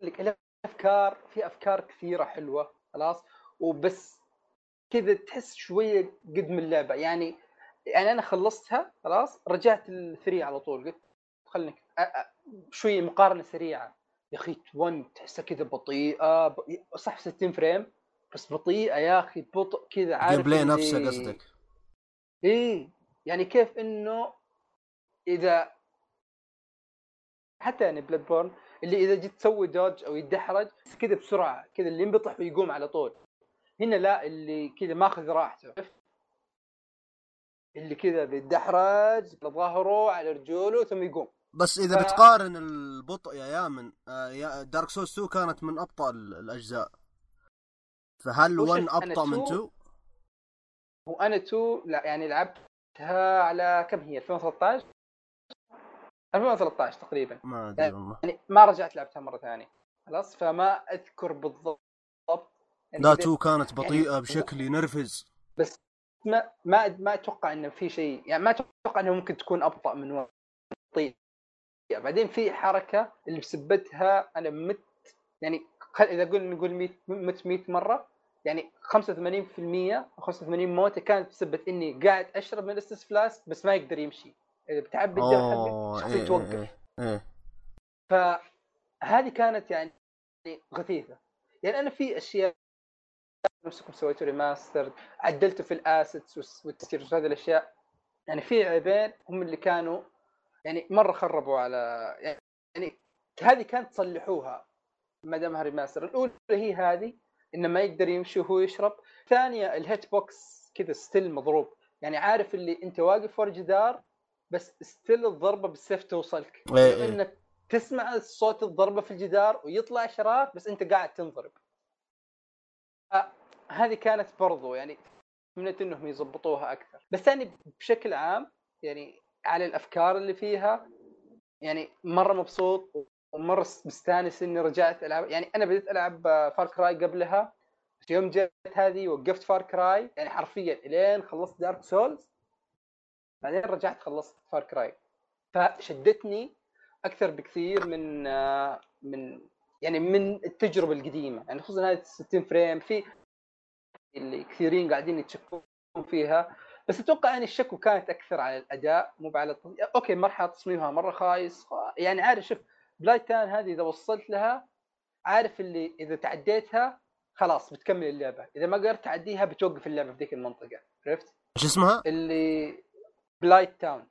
A: ذيك الأفكار في أفكار كثيرة حلوة خلاص؟ وبس كذا تحس شوية قد من اللعبة. يعني يعني أنا خلصتها خلاص؟ رجعت ال three على طول قلت خلني شوية مقارنة سريعة. يا أخي 1 تحسها كذا بطيئة ب... صح 60 frame بس بطيئة يا أخي بطء كذا عارف
D: gameplay
A: اللي-
D: نفسه قصدك.
A: إيه يعني كيف إنه إذا حتى يعني Bloodborne اللي إذا جيت تسوي dodge أو يدحرج كذا بسرعة كذا اللي ينبطح ويقوم على طول. هنا لا اللي كذا ماخذ راحته؟ اللي كذا بيدحرج على ظهره على رجوله ثم يقوم.
D: بس إذا
A: ف-
D: بتقارن البطء يا يامن يا Dark Souls 2 كانت من أبطأ ال- الأجزاء. فهل
A: وشوف
D: 1
A: أنا
D: أبطأ من
A: 2
D: 2
A: وأنا تو لا يعني لعبتها على كم هي؟ 2013 2013 تقريبا.
D: ما أدري والله.
A: يعني ما رجعت لعبتها مرة ثانية. خلاص؟ فما أذكر بالضبط يعني
D: لا 2 كانت بطيئة
A: يعني-
D: بشكل ينرفز.
A: ما ما ما أتوقع إنه في شيء يعني ما أتوقع إنه ممكن تكون أبطأ من طيب بعدين في حركة اللي بسبتها أنا مت يعني إذا قلنا نقول 100 مت 100 مرة يعني 85% أو 85 موتة كانت بسبه إني قاعد أشرب من ال Estus Flask بس ما يقدر يمشي. إذا بتعبي الدم حقك توقف
D: إيه إيه
A: فهذه كانت يعني غثيثة. يعني أنا في أشياء نفسكم سويتوا remaster عدلتوا في ال assets والتسجيل وهذه الأشياء. يعني في عيبين هم اللي كانوا يعني مرة خربوا على يعني هذه كانت تصلحوها ما دامها remaster الأولى هي هذه إنه ما يقدر يمشي وهو يشرب. ثانية ال hit box كذا still مضروب. يعني عارف اللي أنت واقف ورا جدار بس still الضربة بالسيف توصلك.
D: إيه، إيه.
A: إنك تسمع صوت الضربة في الجدار ويطلع شرار بس أنت قاعد تنضرب. آه، هذه كانت برضو يعني اتمنيت إنهم يضبطوها أكثر. بس يعني بشكل عام يعني على الأفكار اللي فيها يعني مرة مبسوط ومرة مستانس إني رجعت ألعب. يعني أنا بديت ألعب Far Cry قبلها يوم جت هذه وقفت Far Cry يعني حرفيا إلين خلصت Dark Souls بعدين رجعت خلصت Far Cry فشدتني أكثر بكثير من آه، من يعني من التجربة القديمة. يعني خصوصا هذه 60 frame في اللي كثيرين قاعدين يتشكون فيها. بس أتوقع يعني الشكوى كانت أكثر على الأداء مو على التص... okay مرحله تصميمها مرة خايس. يعني عارف شوف Blighttown هذه إذا وصلت لها عارف اللي إذا تعديتها خلاص بتكمل اللعبة. إذا ما قدرت تعديها بتوقف اللعبة في ذيك المنطقة. عرفت؟
D: إيش اسمها؟
A: اللي
D: Blighttown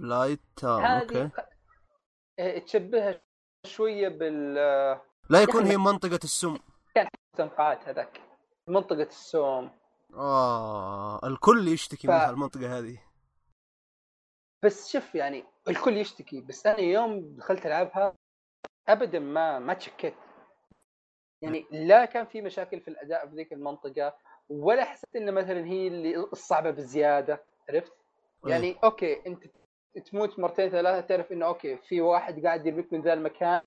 A: Blighttown
D: okay.
A: إيه، تشبهها شوية بال
D: لا يكون هي منطقة السم.
A: مستنقعات هذاك. منطقة السم.
D: آه الكل يشتكي
A: ف-
D: من هالمنطقة هذه.
A: بس شوف يعني الكل يشتكي بس أنا يوم دخلت ألعبها ابدا ما ما تشكيت. يعني لا كان في مشاكل في الأداء في ذيك المنطقة ولا حسيت إن مثلا هي اللي الصعبة بزيادة عرفت؟ يعني okay أنت تموت مرتين ثلاثة تعرف إنه okay في واحد قاعد يرميك من ذا المكان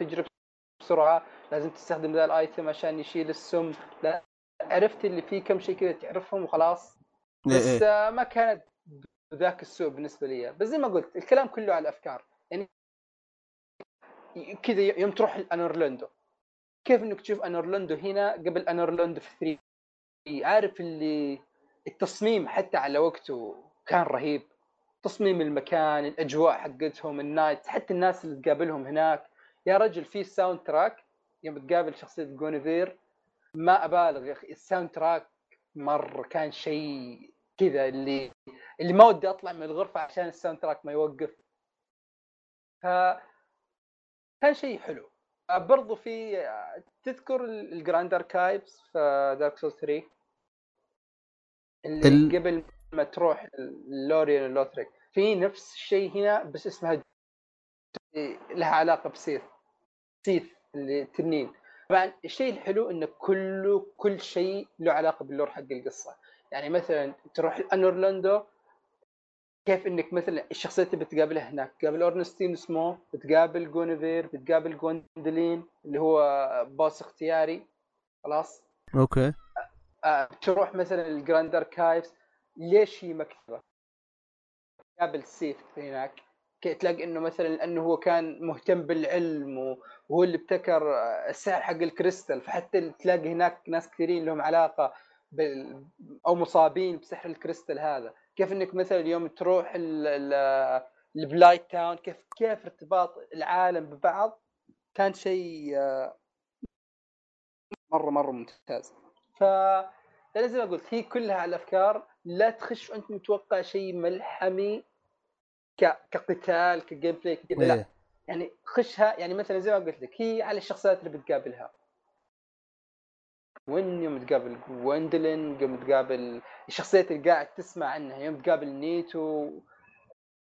A: تجرب بسرعة لازم تستخدم ذا ال item عشان يشيل السم. لا عرفت اللي فيه كم شيء كذا تعرفهم وخلاص.
D: إيه
A: بس
D: إيه.
A: آه، ما كانت بذاك السوء بالنسبة لي. بس زي ما قلت الكلام كله على الأفكار. يعني كذا يوم تروح ال Anor Londo كيف إنك تشوف Anor Londo هنا قبل Anor Londo في 3 عارف اللي التصميم حتى على وقته كان رهيب. تصميم المكان الأجواء حقتهم ال knight حتى الناس اللي تقابلهم هناك. يا رجل في soundtrack يوم تقابل شخصية Gwynevere. ما أبالغ يا أخي ال soundtrack مره كان شيء كذا اللي اللي ما ودي أطلع من الغرفة عشان ال soundtrack ما يوقف. ف كان شيء حلو. برضو في تذكر ال Grand Archives في Dark Souls 3 اللي
D: ال-
A: قبل ما تروح ال Lorian ال Lothric في نفس الشيء هنا بس اسمها لها علاقة ب Seath Seath اللي تنين. طبعا الشيء الحلو انه كله كل شيء له علاقة بال lore حق القصة. يعني مثلا تروح ال Anor Londo كيف إنك مثلا الشخصيات اللي بتقابلها هناك؟ تقابل Ornstein Smough بتقابل Gwynevere بتقابل Gwyndolin اللي هو boss اختياري خلاص؟ okay. تروح مثلا ال Grand Archives ليش هي مكتبة؟ قابل Seath هناك تلاقي إنه مثلا لأنه هو كان مهتم بالعلم وهو اللي ابتكر آه، السحر حق الكريستال فحتى تلاقي هناك ناس كثيرين لهم علاقة بال أو مصابين بسحر الكريستال هذا. كيف إنك مثلا اليوم تروح ال- ال- ال Blighttown كيف كيف ارتباط العالم ببعض؟ كان شيء آه، مره مرة ممتاز. ف زي ما قلت هي كلها على الأفكار لا تخش وانت متوقع شيء ملحمي ك... كقتال ك gameplay كذا لا.
D: إيه.
A: يعني خشها يعني مثلا زي ما قلت لك هي على الشخصيات اللي بتقابلها. وين يوم تقابل Gwyndolin يوم تقابل الشخصيات اللي قاعد تسمع عنها يوم تقابل Nito.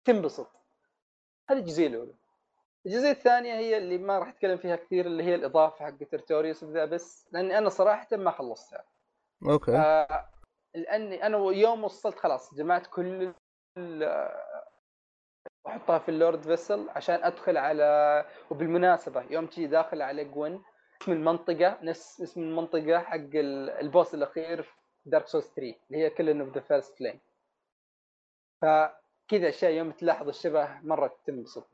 A: تنبسط. هذه الجزئية الأولى. الجزئيه الثانية هي اللي ما راح أتكلم فيها كثير اللي هي الإضافة حقت Artorias وذا بس لأني أنا صراحة ما خلصتها.
D: okay.
A: آه لأني أنا يوم وصلت خلاص جمعت كل ال- واحطها في ال Lordvessel عشان أدخل على وبالمناسبة يوم تجي داخل على Gwyn اسم المنطقة نفس اسم المنطقة حق ال- ال boss الأخير في Dark Souls 3 اللي هي Kiln of the First Flame فكذا اشياء يوم تلاحظ الشبه مرة تنبسط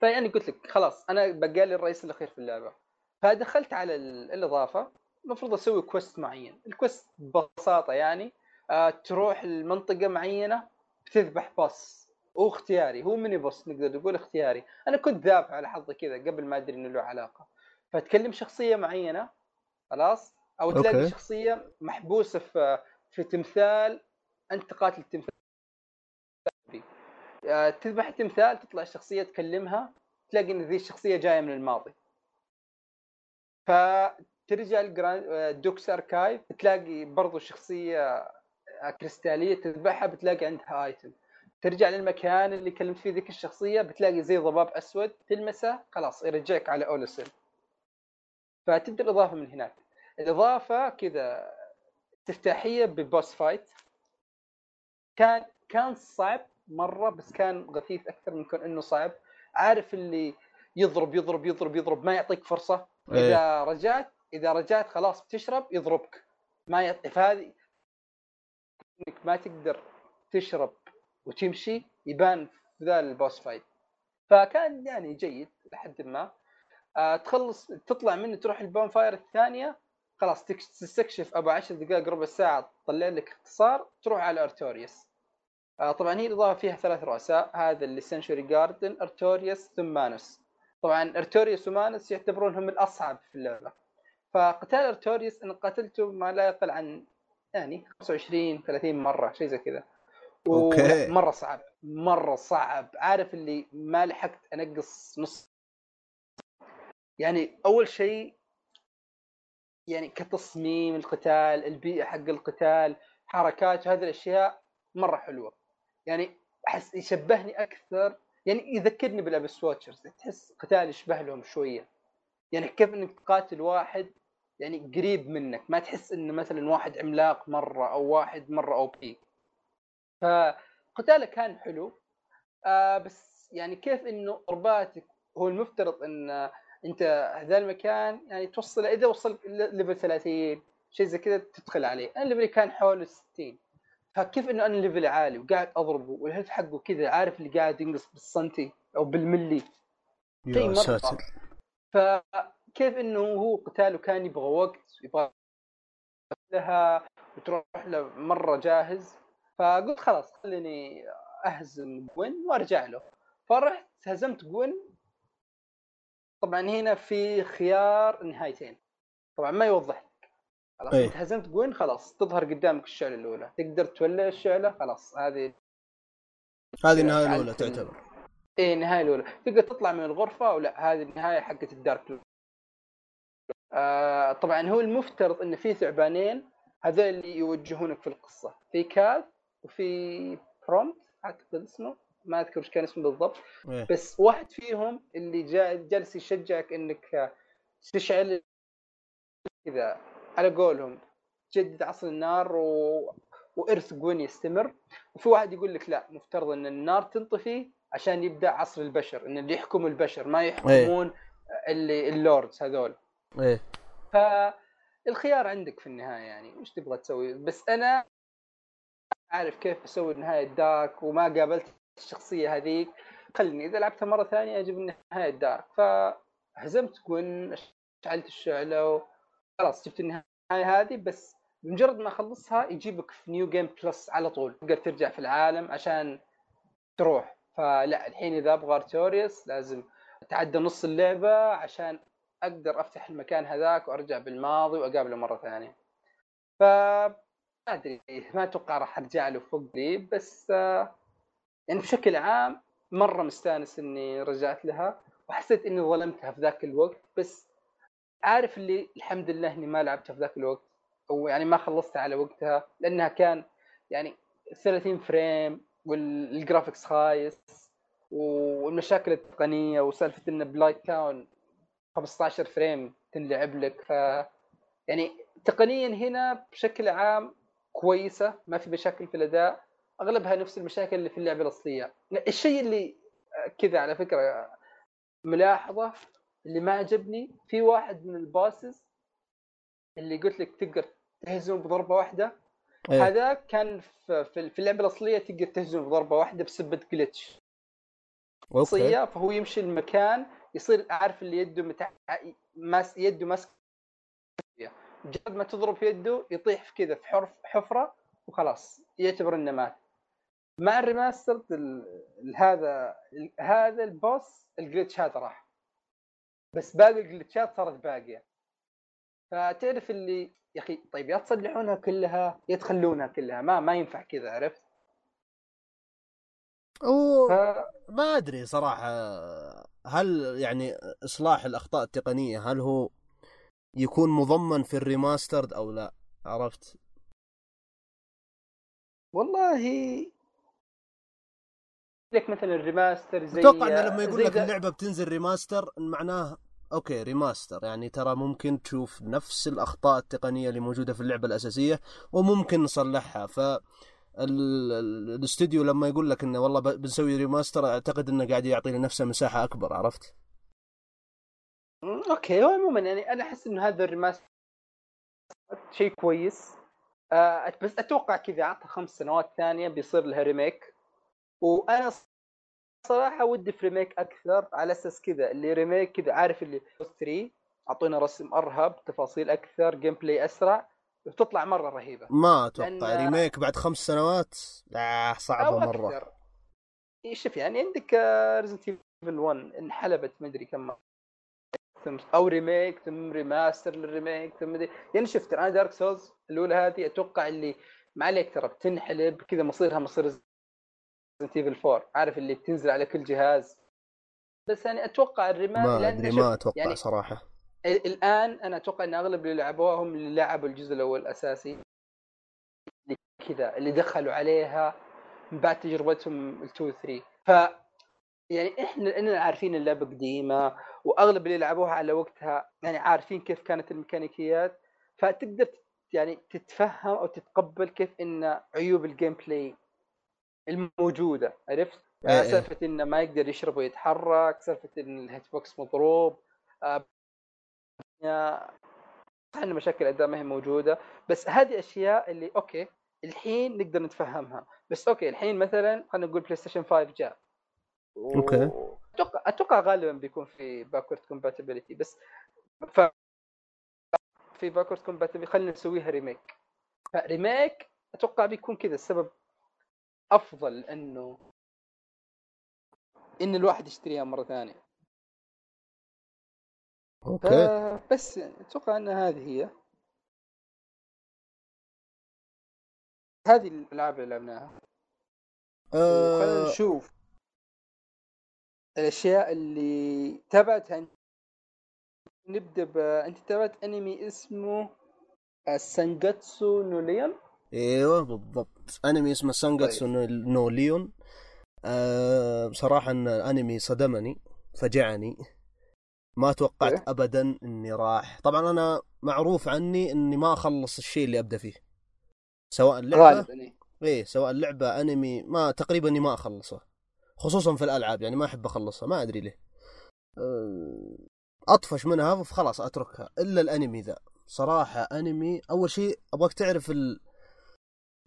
A: فيعني قلت لك خلاص أنا بقالي الرئيس الأخير في اللعبة. فدخلت على ال- الإضافة المفروض أسوي quest معين. ال quest ببساطة يعني آه تروح لمنطقة معينة بتذبح boss هو اختياري هو mini boss نقدر نقول اختياري. أنا كنت ذابح على حظي كذا قبل ما أدري إنه له علاقة. فتكلم شخصية معينة خلاص أو تلاقي
D: okay.
A: شخصية محبوسة في في تمثال أنت قاتل التمثال. تذبح التمثال تطلع الشخصيه تكلمها تلاقي إن ذي الشخصية جاية من الماضي. فترجع آه، Duke's Archives تلاقي برضو شخصية آه، كريستالية تذبحها بتلاقي عندها item. ترجع للمكان اللي كلمت فيه ذيك الشخصية بتلاقي زي ضباب أسود تلمسه خلاص يرجعك على Oolacile فتبدأ الإضافة من هناك. الإضافة كذا استفتاحية ب boss fight. كان كان صعب مرة بس كان غثيث أكثر من كون إنه صعب. عارف اللي يضرب يضرب يضرب يضرب ما يعطيك فرصة. إذا رجعت إذا رجعت خلاص بتشرب يضربك. ما يعطي فهذه إنك ما تقدر تشرب وتمشي يبان في ذا ال boss fight. فكان يعني جيد لحد ما. آه تخلص تطلع منه تروح ال bonfire الثانية. خلاص تك- تستكشف أبو 10 دقائق ربع ساعة تطلع لك اختصار تروح على ارتوريوس طبعا هي الإضافة فيها ثلاث رؤساء هذا اللي Sanctuary Guardian ارتوريوس ثم مانوس طبعا ارتوريوس ومانوس يعتبرونهم الأصعب في اللعبة. فقتال ارتوريوس أنا قاتلته ما لا يقل عن يعني 25 30 مرة شيء زي كذا.
D: okay.
A: مرة صعب مرة صعب. عارف اللي ما لحقت أنقص نص. يعني أول شيء يعني كتصميم القتال البيئة حق القتال حركات هذه الأشياء مرة حلوة. يعني أحس يشبهني أكثر يعني يذكرني بال Abyss Watchers تحس قتال يشبه لهم شوية. يعني كيف إنك تقاتل واحد يعني قريب منك ما تحس إنه مثلا واحد عملاق مرة أو واحد مرة OP. فقتاله كان حلو. آه بس يعني كيف إنه ضرباتك هو المفترض إن أنت هذا المكان يعني توصل إذا وصلت level 30 شيء زي كذا تدخل عليه. أنا level ي كان حول 60 فكيف إنه أنا level عالي وقاعد أضربه؟ وال health حقه كذا؟ عارف اللي قاعد ينقص بالسنتي أو بالملي.
D: يا ساتر.
A: فكيف إنه هو قتاله كان يبغى وقت يبغى لها وتروح له مرة جاهز. فقلت خلاص خليني أهزم جوين وأرجع له. فرحت هزمت جوين. طبعا هنا في خيار نهايتين. طبعا ما يوضح خلاص
D: إيه.
A: انت هزمت جوين خلاص تظهر قدامك الشعلة الأولى. تقدر تولع الشعلة خلاص هذه
D: هذه النهاية الأولى
A: عدت-
D: تعتبر.
A: إيه النهاية الأولى. تقدر تطلع من الغرفة أو لا هذه النهاية حقت ال dark. آه طبعا هو المفترض إن في ثعبانين هذول اللي يوجهونك في القصة. في كاث وفي برومت أعتقد اسمه ما أذكر إيش كان اسمه بالضبط.
D: إيه.
A: بس واحد فيهم اللي جا جالس يشجعك إنك تشعل كذا. على قولهم تجدد عصر النار و... وإرث جوين يستمر وفي واحد يقول لك لا مفترض إن النار تنطفي عشان يبدأ عصر البشر إن اللي يحكموا البشر ما يحكمون اللي ال lords هذول.
D: إيه.
A: فالخيار عندك في النهاية يعني وش تبغى تسوي؟ بس أنا أعرف كيف أسوي النهايه dark وما قابلت الشخصية هذيك. خلني إذا لعبتها مرة ثانية أجيب النهاية dark. فهزمت جوين شعلت الشعلة خلاص جبت النهاية هذه بس بمجرد ما أخلصها يجيبك في new game plus على طول. تقدر ترجع في العالم عشان تروح. فلا الحين إذا أبغى ارتوريوس لازم أتعدى نص اللعبة عشان أقدر أفتح المكان هذاك وأرجع بالماضي وأقابله مرة ثانية. ف ما أدري ما أتوقع راح أرجع له فوق قريب بس آه، يعني بشكل عام مرة مستانس إني رجعت لها وحسيت إني ظلمتها في ذاك الوقت بس عارف اللي الحمد لله إني ما لعبتها في ذاك الوقت أو يعني ما خلصتها على وقتها لأنها كان يعني 30 frame وال graphics خايس والمشاكل التقنية وسالفة إن Blighttown 15 frame تنلعب لك ف يعني تقنيا هنا بشكل عام كويسة ما في مشاكل في الأداء أغلبها نفس المشاكل اللي في اللعبة الأصلية. الشيء اللي كذا على فكرة ملاحظة اللي ما عجبني في واحد من ال bosses اللي قلت لك تقدر تهزمه بضربة واحدة.
D: إيه.
A: هذا كان في في اللعبة الأصلية تقدر تهزمه بضربة واحدة بسبة
D: glitch
A: okay. فهو يمشي المكان يصير عارف اللي يده متع... ماس يده ماسك. مجرد ما تضرب في يده يطيح في كذا في حرف حفرة وخلاص يعتبر إنه مات. مع ال remaster ال... هذا. هذا ال boss ال glitch هذا راح. بس باقي الجلتشات صارت باقية فتعرف اللي يا أخي طيب يا تصلحونها كلها يا تخلونها كلها ما ما ينفع كذا عرفت؟
D: أوه.
A: ف...
D: ما أدري صراحة هل يعني إصلاح الأخطاء التقنية هل هو يكون مضمن في الريماسترد أو لا عرفت
A: والله لك مثلا الريماستر زي
D: أتوقع إنه لما يقول لك اللعبة بتنزل remaster معناه okay remaster يعني ترى ممكن تشوف نفس الأخطاء التقنية اللي موجودة في اللعبة الأساسية وممكن نصلحها. ف ال- ال- الاستوديو لما يقول لك إنه والله بنسوي remaster أعتقد إنه قاعد يعطي لنفسه مساحة أكبر عرفت؟
A: okay عموما يعني أنا أحس إنه هذا ال remaster شيء كويس. آه بس أتوقع كذا عطها خمس سنوات ثانية بيصير لها remake وأنا صراحة ودي في remake أكثر على أساس كذا اللي remake كذا عارف اللي 3 اعطونا رسم أرهب تفاصيل أكثر gameplay أسرع بتطلع مرة رهيبة.
D: ما أتوقع
A: لأن-
D: remake بعد خمس سنوات؟ آه صعبة
A: مرة. إيه، شوف يعني عندك Resident Evil 1 انحلبت مدري كم مرة. ثم أو remake ثم remaster لل remake ثم مدري يعني شفت أنا Dark Souls الأولى هذه أتوقع اللي ما عليك ترى بتنحلب كذا مصيرها مصير Evil 4 عارف اللي بتنزل على كل جهاز. بس يعني أتوقع
D: ال
A: remake
D: ما
A: أدري
D: ما أتوقع
A: يعني
D: صراحة.
A: ال- الآن أنا أتوقع إن أغلب اللي لعبوها هم اللي لعبوا الجزء الأول الأساسي. كذا اللي دخلوا عليها من بعد تجربتهم ال 2 و 3 ف يعني إحنا لاننا عارفين اللعبة قديمة وأغلب اللي لعبوها على وقتها يعني عارفين كيف كانت الميكانيكيات. فتقدر يعني تتفهم أو تتقبل كيف إن عيوب ال gameplay الموجودة عرفت؟
D: إيه إيه.
A: سالفة إنه ما يقدر يشرب ويتحرك، سالفة إن ال hitbox مضروب آه، صح ان مشاكل الاداء ما هي موجودة بس هذه أشياء اللي okay الحين نقدر نتفهمها بس okay الحين مثلا خلينا نقول PlayStation 5 جاء و-
D: okay.
A: أتوقع أتوقع غالبا بيكون في backward compatibility بس ف في backward compatibility خلينا نسويها remake ف remake أتوقع بيكون كذا السبب أفضل إنه إن الواحد يشتريها مرة ثانية.
D: okay.
A: بس أتوقع إن هذه هي. هذه الألعاب اللي لعبناها. وخلينا
D: آه.
A: نشوف الأشياء اللي تابعتها. نبدأ ب أنت تابعت أنمي اسمه سانجاتسو نو ليون
D: إيوه بالضبط. أنمي اسمه Sangatsu no Lion. آه بصراحة إن الأنمي صدمني فجعني. ما توقعت
A: إيه.
D: ابدا إني راح. طبعا أنا معروف عني إني ما أخلص الشيء اللي أبدأ فيه. سواء
A: غالبا إيه.
D: إيه سواء لعبه أنمي ما تقريبا إني ما اخلصها خصوصا في الألعاب يعني ما أحب أخلصها ما أدري ليه. أه، أطفش منها فخلاص أتركها. إلا الأنمي ذا. صراحة أنمي أول شيء أبغاك تعرف ال...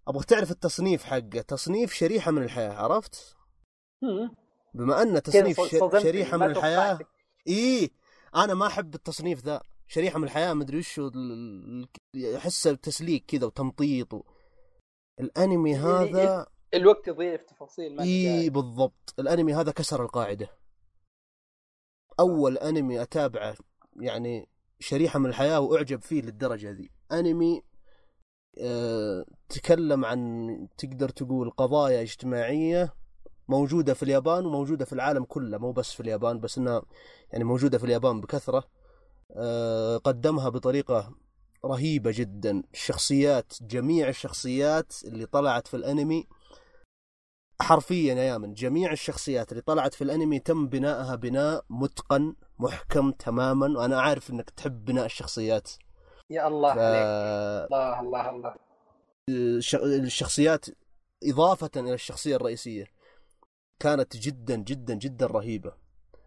D: ابغاك تعرف التصنيف حقه. تصنيف شريحة من الحياة عرفت. بما
A: أن
D: تصنيف
A: شريحة
D: من
A: الحياة.
D: إيه أنا ما أحب التصنيف ذا. شريحة من الحياة مدري وش احسه تسليك كذا وتمطيط و...
A: الأنمي
D: هذا
A: الوقت يضيع في تفاصيل ما إي.
D: بالضبط. الأنمي هذا كسر القاعدة. أول أنمي أتابعه يعني شريحة من الحياة وأعجب فيه للدرجة ذي. أنمي تكلم عن تقدر تقول قضايا اجتماعية موجودة في اليابان وموجودة في العالم كله مو بس في اليابان بس إنها يعني موجودة في اليابان بكثرة. أه قدمها بطريقة رهيبة جدا. الشخصيات جميع الشخصيات اللي طلعت في الأنمي حرفيا يا يامن جميع الشخصيات اللي طلعت في الأنمي تم بنائها بناء متقن محكم تماما وأنا عارف إنك تحب بناء الشخصيات.
A: يا الله
D: ف...
A: عليك. الله الله الله.
D: الش- الشخصيات إضافة إلى الشخصية الرئيسية كانت جدا جدا جدا رهيبة.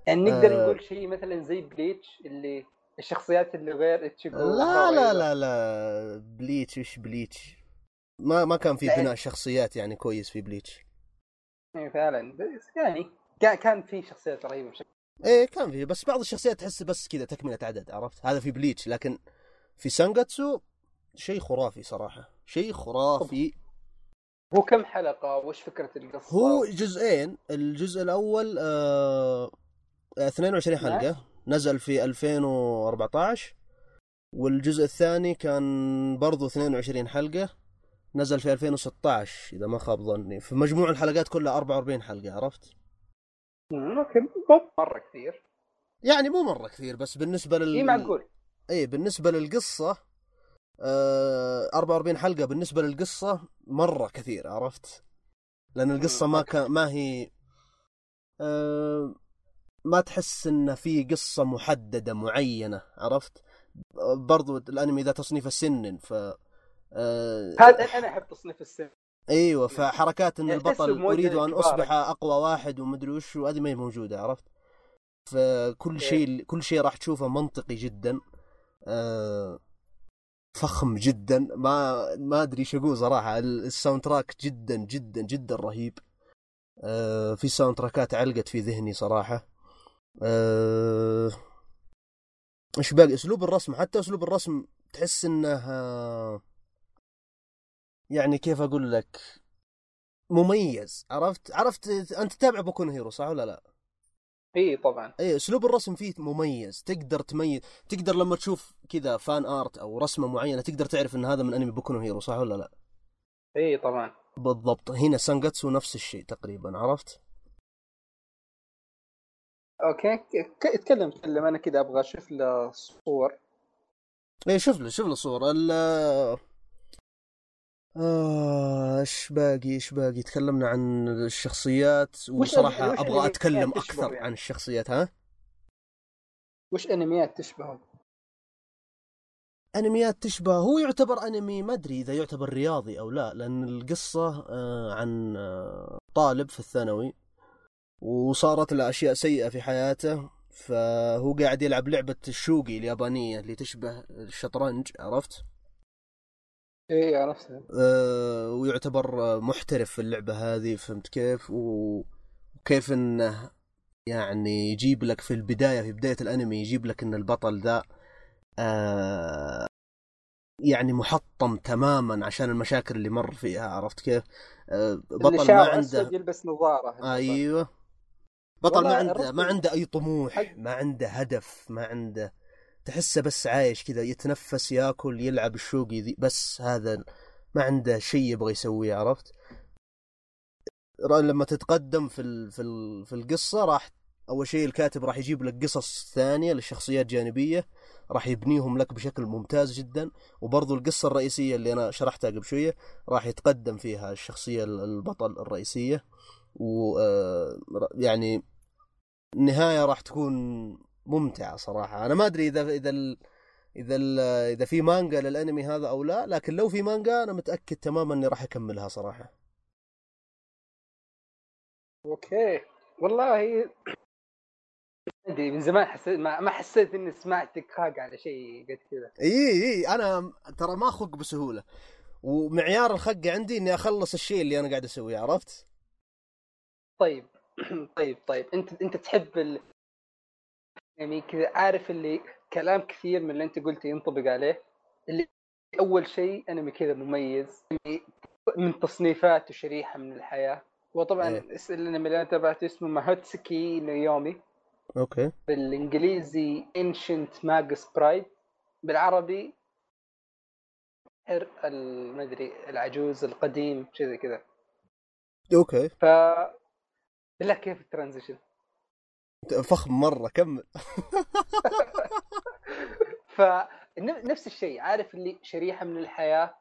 A: يعني نقدر
D: آه.
A: نقول شيء مثلا زي Bleach اللي الشخصيات اللي غير اتشيجو
D: لا لا لا لا. Bleach إيش Bleach؟ ما ما كان في. بناء شخصيات يعني كويس في Bleach.
A: إيه فعلا. بس يعني كان كان في شخصيات رهيبة بشكل
D: إيه كان في. بس بعض الشخصيات تحس بس كذا تكملة عدد عرفت؟ هذا في Bleach لكن في Sangatsu شيء خرافي صراحة شيء خرافي.
A: هو كم حلقة؟ وش فكرة القصة؟
D: هو جزئين الجزء الأول آه 22 حلقة نزل في 2014 والجزء الثاني كان برضو 22 حلقة نزل في 2016 إذا ما خاب ظني. في مجموع الحلقات كلها 44 حلقة عرفت؟
A: أوكي مو مرة كثير.
D: يعني مو مرة كثير بس بالنسبة لل
A: اي معقول.
D: إيه بالنسبة للقصة آه 44 حلقة بالنسبة للقصة مرة كثير عرفت؟ لأن القصة ما كان ما هي آه ما تحس إن في قصة محددة معينة عرفت؟ برضو الأنمي ذا تصنيف السنن ف آه
A: هذا أنا أحب تصنيف السن
D: أيوه فحركات إن
A: يعني
D: البطل اريد
A: أن
D: أصبح أقوى واحد ومدري وش وهذه ما هي موجودة عرفت؟ فكل
A: إيه.
D: شيء كل شيء راح تشوفه منطقي جدا. فخم جدا. ما ما أدري إيش أقول صراحة. ال- ال soundtrack جدا جدا جدا رهيب. آه، في soundtrack ات علقت في ذهني صراحة. آه، إيش باقي؟ أسلوب الرسم. حتى أسلوب الرسم تحس إنه آه، يعني كيف أقول لك؟ مميز. عرفت؟ عرفت أنت تتابع Boku Hero صح ولا لا؟
A: إي طبعا.
D: إي أسلوب الرسم فيه مميز. تقدر تميز تقدر لما تشوف كذا fan art أو رسمة معينة تقدر تعرف إن هذا من أنمي Boku Hero صح ولا لا؟
A: إي طبعا.
D: بالضبط. هنا Sangatsu نفس الشيء تقريبا عرفت؟
A: okay. اتكلم اتكلم. أنا كذا أبغى أشوف له صور.
D: إيه شوف له شوف له صورة آه، إيش باقي إيش باقي تكلمنا عن الشخصيات وصراحة
A: وش
D: أبغى
A: أتكلم
D: أكثر
A: يعني؟
D: عن الشخصيات ها
A: وش أنميات تشبهه؟
D: أنميات تشبه هو يعتبر أنمي ما أدري إذا يعتبر رياضي أو لا لأن القصة آه، عن آه، طالب في الثانوي وصارت له أشياء سيئة في حياته فهو قاعد يلعب لعبة الشوقي اليابانية اللي تشبه الشطرنج عرفت؟
A: إيه عرفتها
D: آه، ويعتبر محترف في اللعبة هذه فهمت كيف؟ و- وكيف إنه يعني يجيب لك في البداية في بداية الأنمي يجيب لك إن البطل ذا آه، يعني محطم تماما عشان المشاكل اللي مر فيها عرفت كيف؟ آه، بطل ما عنده
A: يلبس نظارة
D: أيوه. بطل ما عنده ما عنده أي طموح ما عنده هدف ما عنده تحسه بس عايش كذا يتنفس ياكل يلعب الشوقي ذي بس هذا ما عنده شيء يبغى يسويه عرفت؟ لما تتقدم في ال... في ال... في القصة راح أول شيء الكاتب راح يجيب لك قصص ثانية للشخصيات جانبية راح يبنيهم لك بشكل ممتاز جدا. وبرضو القصة الرئيسية اللي أنا شرحتها قبل شوية راح يتقدم فيها الشخصية ال- البطل الرئيسية. و آه، يعني النهايه راح تكون ممتعه صراحة. أنا ما أدري اذا إذا ال... إذا ال... إذا في مانجا للأنمي هذا أو لا لكن لو في مانجا أنا متأكد تماما إني راح أكملها صراحة.
A: okay. والله أدري من زمان حسيت ما, ما حسيت إني سمعت خاق على شيء قد كذا.
D: إي إي أنا ترى ما اخق بسهولة. ومعيار الخق عندي إني أخلص الشيء اللي أنا قاعد أسويه عرفت؟
A: طيب. طيب طيب. انت أنت تحب ال... يعني كذا عارف اللي كلام كثير من اللي انت قلته ينطبق عليه اللي أول شيء انمي كذا مميز اللي من تصنيفاته شريحة من الحياة. وطبعا
D: إيه.
A: الانمي اللي أنا تابعته اسمه Mahoutsukai no
D: Yome.
A: okay. بالإنجليزي Ancient Magus Bride. بالعربي حر ال- ما أدري العجوز القديم شيء زي كذا.
D: okay.
A: ف بالله كيف ال transition؟
D: فخم مرة كمل.
A: فنفس الشيء عارف اللي شريحة من الحياة؟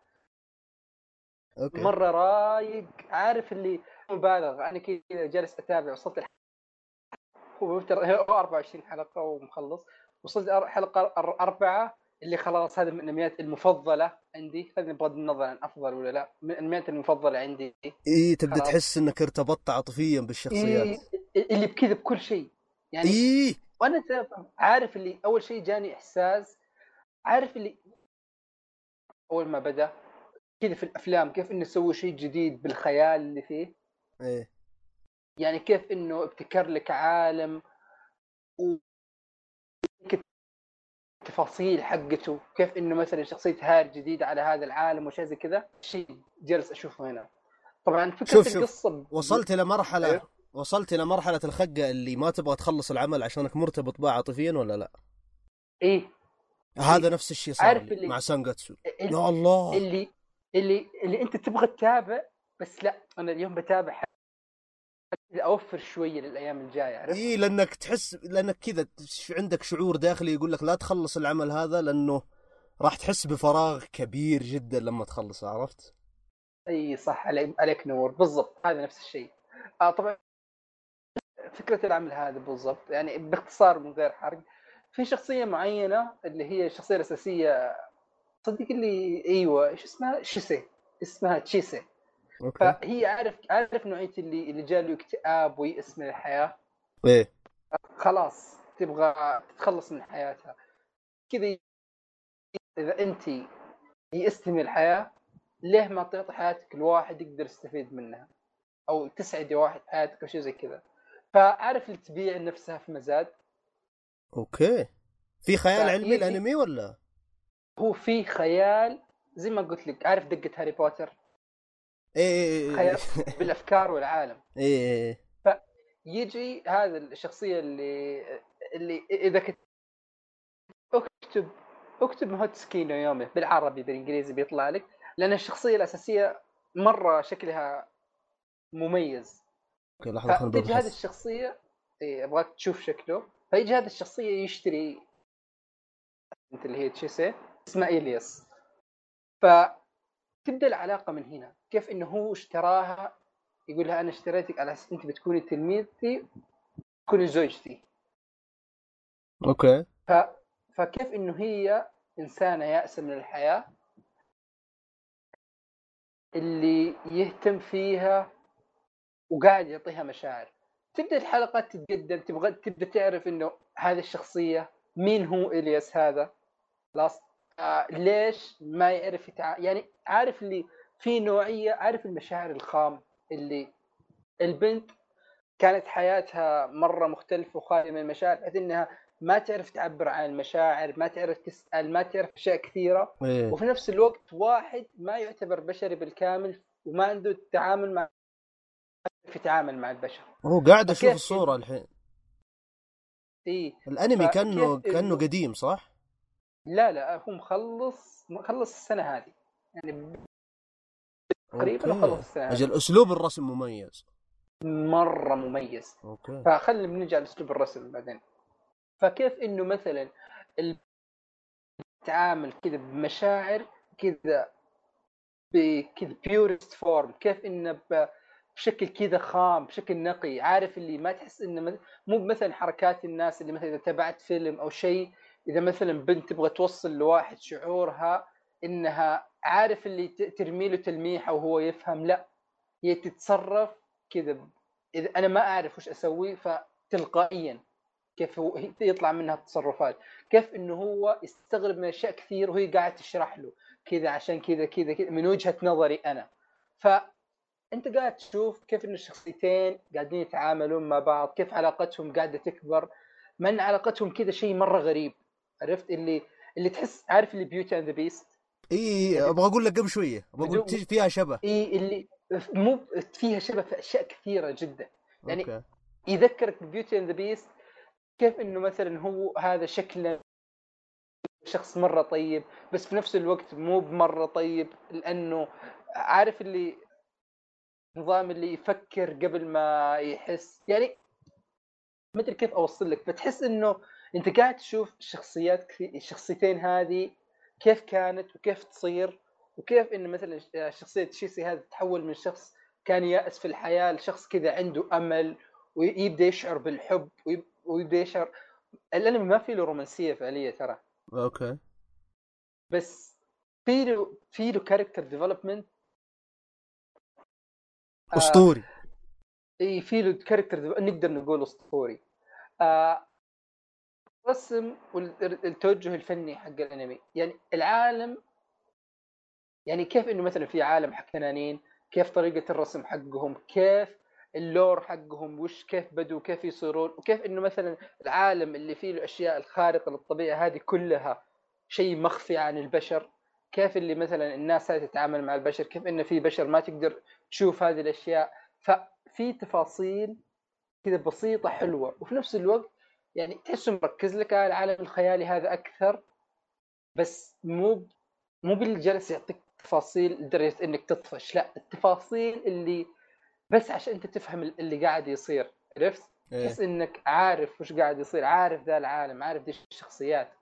D: أوكي.
A: مرة رايق عارف اللي مبالغ. أنا كذا جالس أتابع وصلت الح- هو ترى هو 24 حلقة ومخلص. وصلت حلقة أربعة اللي خلاص هذا من الانميات المفضلة عندي. خلينا بغض النظر عن أفضل ولا لا من الانميات المفضلة عندي.
D: اي
A: تبدأ.
D: تحس إنك ارتبطت عاطفيا بالشخصيات.
A: إيه اللي بكذا بكل شيء. يعني
D: اي
A: وأنا عارف اللي أول شيء جاني إحساس عارف اللي أول ما بدأ كذا في الأفلام كيف إنه سووا شيء جديد بالخيال اللي فيه؟
D: إيه.
A: يعني كيف إنه ابتكر لك عالم و التفاصيل حقته كيف إنه مثلا شخصية هار جديدة على هذا العالم وشيء زي كذا؟ شيء جالس أشوفه هنا. طبعا فكرة
D: شوف- شوف،
A: القصة ب-
D: وصلت إلى مرحلة
A: أيوه.
D: وصلت إلى مرحلة الخقه اللي ما تبغى تخلص العمل عشانك مرتبط به عاطفيا ولا لا؟
A: إيه
D: هذا نفس الشيء صار
A: عارف
D: لي
A: اللي-
D: مع سانجاتسو يا الله
A: اللي اللي اللي أنت تبغى تتابع بس لا أنا اليوم بتابع حاجة أوفر شوية للأيام الجاية عرفت؟
D: اي لأنك تحس لأنك كذا عندك شعور داخلي يقول لك لا تخلص العمل هذا لأنه راح تحس بفراغ كبير جدا لما تخلصه عرفت؟
A: اي صح علي- عليك نور بالضبط هذا نفس الشيء آه طبعا فكرة العمل هذا بالضبط. يعني باختصار من غير حرق في شخصية معينة اللي هي الشخصيه الأساسية صدق اللي أيوه إيش اسمها؟ شيسي. اسمها تشيسي. فهي عارف عارف نوعية اللي اللي جاله اكتئاب ويأس من الحياة؟
D: إيه.
A: خلاص تبغى تتخلص من حياتها. كذا إذا أنت يئستي من الحياة ليه ما تعطي حياتك لواحد يقدر يستفيد منها؟ أو تسعدي واحد حياتك أو شيء زي كذا. فعارف اللي تبيع نفسها في مزاد.
D: okay. في خيال علمي الأنمي ولا؟
A: هو في خيال زي ما قلت لك عارف دقة هاري بوتر.
D: إيه إيه
A: خيال
D: إيه.
A: بالأفكار والعالم.
D: إيه إيه
A: يجي هذا الشخصية اللي اللي إذا كنت أكتب أكتب Mahoutsukai no Yome بالعربي بالإنجليزي بيطلع لك لأن الشخصية الأساسية مرة شكلها مميز.
D: okay لحظة خلينا
A: فتجي هذه الشخصية. إيه، أبغاك تشوف شكله. فيجي هذه الشخصية يشتري انت اللي هي تشيسي اسمها إلياس. فتبدأ العلاقة من هنا. كيف إنه هو اشتراها؟ يقول لها أنا اشتريتك على أساس أنت بتكوني تلميذتي تكوني زوجتي.
D: okay.
A: ف... فكيف إنه هي إنسانة يائسة من الحياة؟ اللي يهتم فيها وقاعد يعطيها مشاعر. تبدأ الحلقات تتقدم تبغى تبدأ تعرف إنه هذه الشخصية مين هو إلياس هذا؟ خلاص؟ آه ليش ما يعرف يتع... يعني عارف اللي في نوعية عارف المشاعر الخام اللي البنت كانت حياتها مرة مختلفة وخاليه من المشاعر بحيث إنها ما تعرف تعبر عن المشاعر ما تعرف تسأل ما تعرف أشياء كثيرة.
D: إيه.
A: وفي نفس الوقت واحد ما يعتبر بشري بالكامل وما عنده التعامل مع في يتعامل مع البشر؟
D: هو قاعد أشوف
A: فكيف-
D: الصورة الحين.
A: إي
D: الأنمي
A: فكيف كأنه
D: كأنه قديم صح؟
A: لا لا هو مخلص مخلص السنة هذه. يعني تقريبا. وخلص السنة هذه.
D: أجل أسلوب الرسم مميز.
A: مرة مميز.
D: okay.
A: فخلينا بنرجع لأسلوب الرسم بعدين. فكيف إنه مثلا ال- التعامل كذا بمشاعر كذا بكذا purest form كيف إنه ب- بشكل كذا خام بشكل نقي عارف اللي ما تحس انه مو مثلا حركات الناس اللي مثلا إذا تابعت فيلم أو شيء إذا مثلا بنت تبغى توصل لواحد شعورها إنها عارف اللي ترمي له تلميحة وهو يفهم لا هي تتصرف كذا إذا أنا ما أعرف وش أسوي فتلقائيا كيف هو يطلع منها التصرفات. كيف انه هو يستغرب من أشياء كثير وهي قاعدة تشرح له كذا عشان كذا كذا كذا من وجهة نظري أنا. فانت قاعد تشوف كيف انه الشخصيتين قاعدين يتعاملون مع بعض كيف علاقتهم قاعدة تكبر مع إن علاقتهم كذا شيء مرة غريب. عرفت؟ اللي اللي تحس عارف اللي Beauty and the
D: Beast إي أبغى أقول لك قبل شوية
A: أبغى
D: أقول فيها شبه.
A: إي اللي مو فيها شبه في أشياء كثيرة جدا. يعني
D: okay.
A: يذكرك ب Beauty and the Beast كيف إنه مثلا هو هذا شكله شخص مرة طيب بس في نفس الوقت مو بمرة طيب لأنه عارف اللي نظام اللي يفكر قبل ما يحس. يعني ما أدري كيف أوصل لك فتحس إنه أنت قاعد تشوف الشخصيات الشخصيتين هذه كيف كانت وكيف تصير وكيف انه مثلا شخصية شيسي هذا تحول من شخص كان يائس في الحياة لشخص كذا عنده أمل ويبدأ يشعر بالحب ويب- ويبدأ يشعر. الانمي ما في له رومانسية فعلية ترى.
D: okay.
A: بس في له في له character development
D: اسطوري
A: إي في له character نقدر نقول اسطوري آه الرسم والتوجه الفني حق الأنمي. يعني العالم يعني كيف إنه مثلا في عالم حق تنانين كيف طريقة الرسم حقهم كيف ال lore حقهم وش كيف بدوا كيف يصيرون وكيف إنه مثلا العالم اللي فيه الأشياء الخارقة للطبيعة هذه كلها شيء مخفي عن البشر. كيف اللي مثلا الناس هذه تتعامل مع البشر كيف إنه في بشر ما تقدر تشوف هذه الأشياء. ففي تفاصيل كذا بسيطة حلوة. وفي نفس الوقت يعني تحسه مركز لك؟ على العالم الخيالي هذا أكثر بس مو مو باللي جالس يعطيك تفاصيل لدرجة إنك تطفش. لا التفاصيل اللي بس عشان أنت تفهم اللي قاعد يصير. عرفت؟
D: إيه.
A: تحس إنك عارف وش قاعد يصير عارف ذا العالم عارف دي الشخصيات.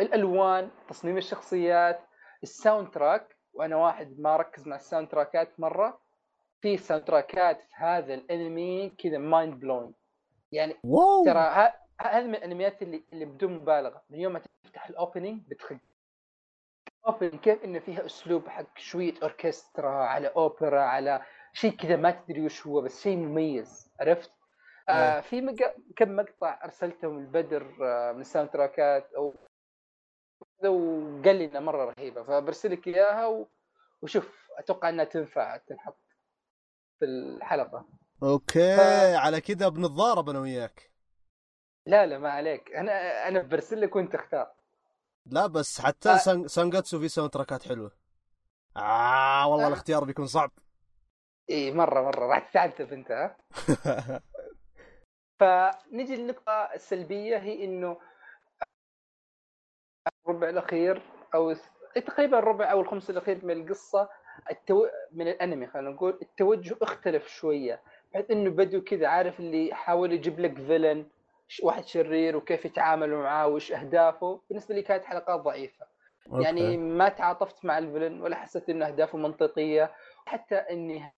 A: الألوان تصميم الشخصيات ال soundtrack وأنا واحد ما ركز مع ال soundtrackات مرة في soundtrackات في هذا الأنمي كذا mind blowing يعني
D: wow!
A: ترى ه- هذه من الأنميات اللي اللي بدون مبالغة. من يوم ما تفتح ال opening بتخق opening كيف إنه فيها أسلوب حق شوية أوركسترا على أوبرا على شيء كذا ما تدري وش هو بس شيء مميز. عرفت؟ آه في مق... كم مقطع أرسلتهم البدر آه من ال soundtrackات أو كذا وقال لي انها مرة رهيبة فبرسل لك إياها و... وشوف أتوقع إنها تنفع تنحط في الحلقة.
D: okay
A: ف-
D: على كذا بنتضارب أنا وياك.
A: لا لا ما عليك. أنا أنا برسل لك وأنت اختار.
D: لا بس حتى
A: آه.
D: سان... سانجاتسو في soundtrackات حلوة. آه والله
A: آه.
D: الاختيار بيكون صعب.
A: إي مرة مرة راح تتعذب أنت. ها فنجي للنقطة السلبية هي إنه الربع الأخير أو تقريبا الربع أو الخمس الأخير من القصة التو... من الأنمي خلينا نقول. التوجه اختلف شوية بحيث إنه بدوا كذا عارف اللي حاول يجيب لك villain واحد شرير وكيف يتعاملوا معاه وش أهدافه. بالنسبة لي كانت حلقات ضعيفة.
D: okay.
A: يعني ما تعاطفت مع ال villain ولا حسيت إنه أهدافه منطقية. حتى إني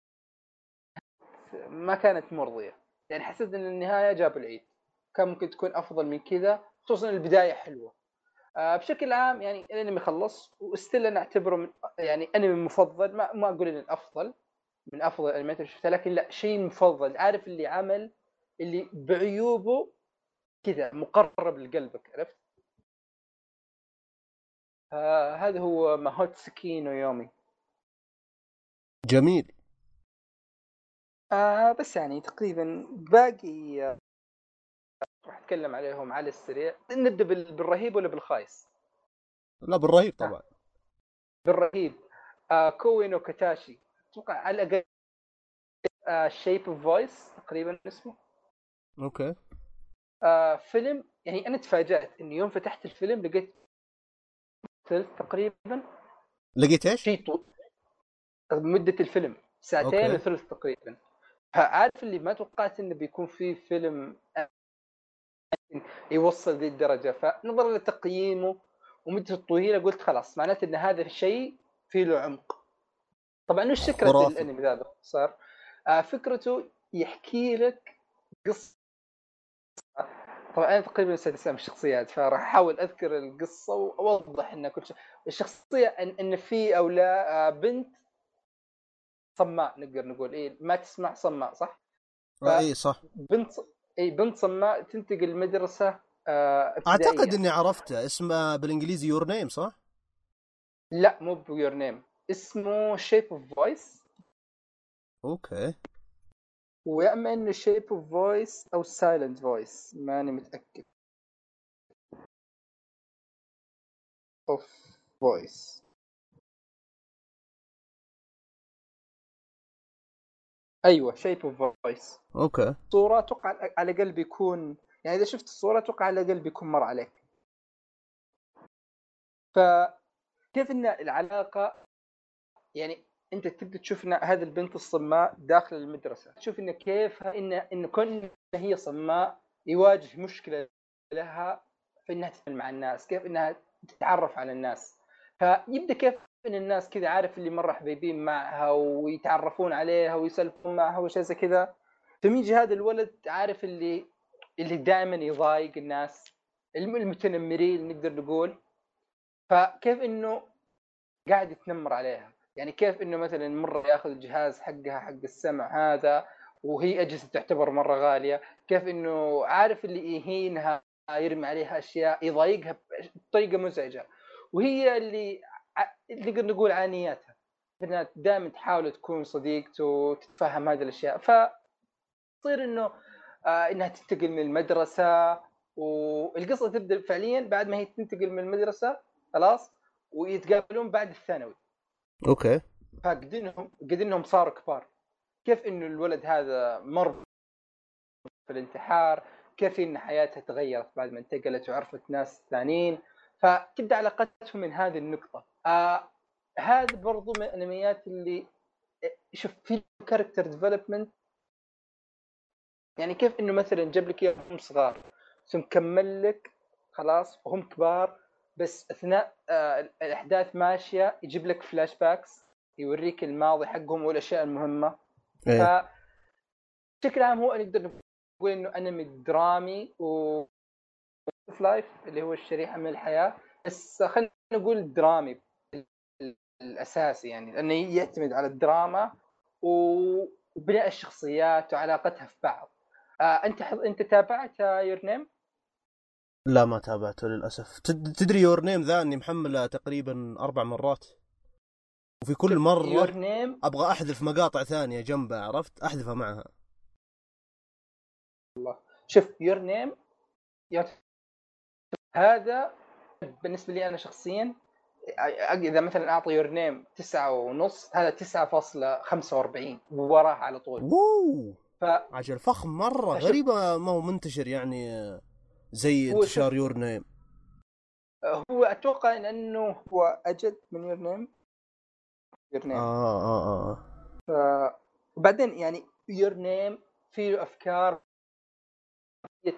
A: ما كانت مرضية. يعني حسيت إن النهاية جاب العيد. كان ممكن تكون أفضل من كذا خصوصا البداية حلوة. بشكل عام يعني الانمي خلص وستيل أنا أعتبره من يعني أنمي مفضل ما ما أقول إنه الأفضل من أفضل الأنميات اللي شفتها لكن لا شيء مفضل. عارف اللي عمل؟ اللي بعيوبه كذا مقرب لقلبك عرفت؟ آه هذا هو ماهوتسكاي نو يومي.
D: جميل.
A: آه بس يعني تقريبا باقي آه، راح اتكلم عليهم على السريع. نبدأ بال- بالرهيب ولا بالخايس؟
D: لا بالرهيب طبعا.
A: بالرهيب. آه كوي نو كاتاشي أتوقع على الأقل Shape of Voice تقريبا اسمه.
D: okay.
A: آه فيلم يعني أنا تفاجأت اني يوم فتحت الفيلم لقيت ثلث تقريبا.
D: لقيت إيش؟
A: شيء طول مدة الفيلم. ساعتين. وثلث تقريبا. فعارف اللي ما توقعت إنه بيكون في فيلم يوصل ذي الدرجة فنظرا لتقييمه ومدته الطويلة قلت خلاص معناته إن هذا الشيء فيه له عمق طبعا وش
D: خرافي.
A: الأنمي ذا باختصار؟ آه فكرته يحكي لك قصة طبعا أنا تقريبا نسيت اسامي الشخصيات فراح أحاول أذكر القصة وأوضح ان كل شيء الشخصية ان, إن في أو لا آه، بنت صماء نقدر نقول إيه ما تسمع صماء صح؟
D: آه اي صح
A: بنت إي بنت صماء تنتقل مدرسه آه.
D: أعتقد إني عرفته اسمه بالإنجليزي يور نيم صح؟
A: لا مو ب Your Name اسمه Shape of Voice
D: okay.
A: ويا اما إنه Shape of Voice أو Silent Voice ماني متأكد. of Voice أيوه Shape of Voice
D: okay.
A: صورة أتوقع على الاقل بيكون يعني إذا شفت الصورة أتوقع على الاقل بيكون مر عليك فكيف إن العلاقة يعني أنت تبدأ تشوف إن هذه البنت الصماء داخل المدرسة. تشوف إن كيف ان إن كون هي صماء يواجه مشكلة لها في إنها تتعامل مع الناس كيف إنها تتعرف على الناس. فيبدأ كيف ان الناس كذا عارف اللي مرة حبيبين معها ويتعرفون عليها ويسلفون معها وشيء زي كذا. ثم يجي هذا الولد عارف اللي اللي دائما يضايق الناس الم- المتنمرين نقدر نقول. فكيف إنه قاعد يتنمر عليها؟ يعني كيف إنه مثلا مرة يأخذ الجهاز حقها حق السمع هذا وهي أجهزة تعتبر مرة غالية؟ كيف إنه عارف اللي يهينها يرمي عليها أشياء يضايقها بطريقة مزعجة. وهي اللي نقدر نقول عانياتها. إنها دائما تحاول تكون صديقته وتتفهم هذه الأشياء. ف تصير إنه آه إنها تنتقل من المدرسة والقصة تبدأ فعليا بعد ما هي تنتقل من المدرسة خلاص ويتقابلون بعد الثانوي.
D: أوكي.
A: فقد انهم قد انهم صاروا كبار. كيف إنه الولد هذا مر في الانتحار؟ كيف إن حياتها تغيرت بعد ما انتقلت وعرفت ناس ثانيين؟ فتبدا علاقتهم من هذه النقطة. آه هذا برضو من الأنميات اللي شوف في character development يعني كيف إنه مثلا جاب لك اياهم صغار ثم كمل لك خلاص وهم كبار بس أثناء آه الأحداث ماشية يجيب لك flashbacks يوريك الماضي حقهم والأشياء المهمة.
D: إيه.
A: ف بشكل عام هو نقدر نقول إنه أنمي درامي و life اللي هو الشريحة من الحياة بس خلينا نقول درامي. الاساسي يعني لأنه يعتمد على الدراما وبناء الشخصيات وعلاقتها في بعض. آه أنت حض... أنت تابعت Your Name
D: لا ما تابعته للأسف. تد- تدري Your Name ذا إني محمله تقريبا أربع مرات؟ وفي كل
A: Your
D: مرة
A: Name
D: أبغى أحذف مقاطع ثانية جنبها عرفت؟ أحذفها معها.
A: شوف Your Name هذا بالنسبة لي أنا شخصيا إذا مثلا أعطي يور نيم تسعة ونص هذا 9.45 وراها على طول.
D: ووو
A: ف
D: عجل فخم مرة
A: شوف.
D: غريبة ما هو منتشر يعني زي انتشار. يور نيم
A: هو أتوقع إن إنه هو أجد من يور نيم يور نيم
D: آه آه آه
A: وبعدين يعني يور نيم فيه أفكار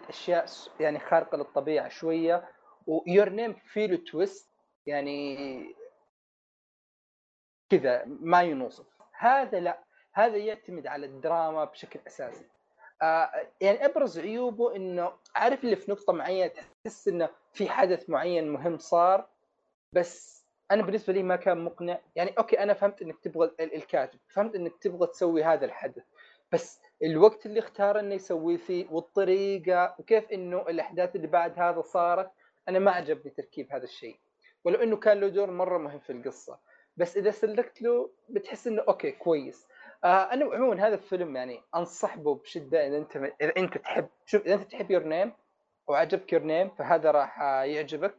A: أشياء يعني خارقة للطبيعة شوية و Your Name فيه له twist يعني كذا ما ينوصف. هذا لا هذا يعتمد على الدراما بشكل أساسي. آه يعني أبرز عيوبه إنه عارف اللي في نقطة معينة تحس إنه في حدث معين مهم صار بس أنا بالنسبة لي ما كان مقنع. يعني okay أنا فهمت إنك تبغى ال- الكاتب فهمت إنك تبغى تسوي هذا الحدث بس الوقت اللي اختار إنه يسوي فيه والطريقة وكيف إنه الأحداث اللي بعد هذا صارت أنا ما عجبني تركيب هذا الشيء. ولو إنه كان له دور مرة مهم في القصة. بس إذا سلكت له بتحس إنه okay كويس. آه أنا عموما هذا الفيلم يعني انصح به بشدة إذا أنت إذا أنت تحب شوف إذا أنت تحب Your Name وعجبك Your Name فهذا راح يعجبك.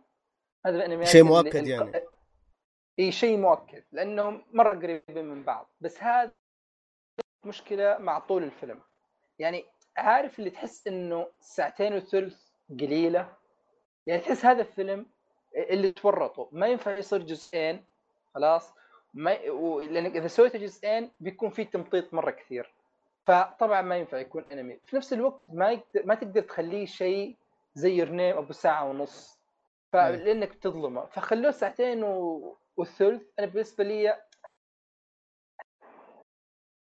A: هذا الانميات
D: شيء
A: اللي-
D: مؤكد
A: اللي-
D: يعني.
A: إي شيء مؤكد لانهم مرة قريبين من بعض. بس هذا مشكلة مع طول الفيلم. يعني عارف اللي تحس إنه ساعتين وثلث قليلة؟ يعني تحس هذا الفيلم اللي تورطوا. ما ينفع يصير جزئين خلاص؟ ما. و... لانك إذا سويته جزئين بيكون في تمطيط مرة كثير. فطبعا ما ينفع يكون انمي في نفس الوقت ما يقدر ما تقدر تخليه شيء زي يرنيم أبو ساعة ونص. فلانك بتظلمه. فخلوه ساعتين و... والثلث. أنا بالنسبة لي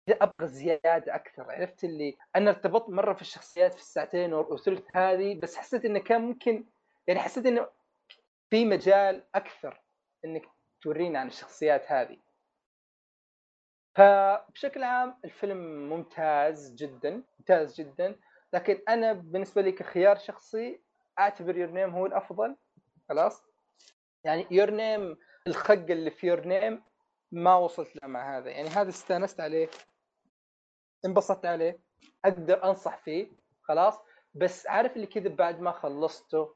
A: أبغى زيادة أكثر عرفت اللي؟ أنا ارتبطت مرة في الشخصيات في الساعتين والثلث هذه بس حسيت إنه كان ممكن يعني حسيت إنه في مجال أكثر إنك تورينا عن الشخصيات هذه. فبشكل عام الفيلم ممتاز جدا ممتاز جدا. لكن أنا بالنسبة لي كخيار شخصي أعتبر Your Name هو الأفضل. خلاص؟ يعني Your Name الخق اللي في Your Name ما وصلت له مع هذا. يعني هذا استانست عليه انبسطت عليه أقدر أنصح فيه. خلاص؟ بس عارف اللي كذا بعد ما خلصته؟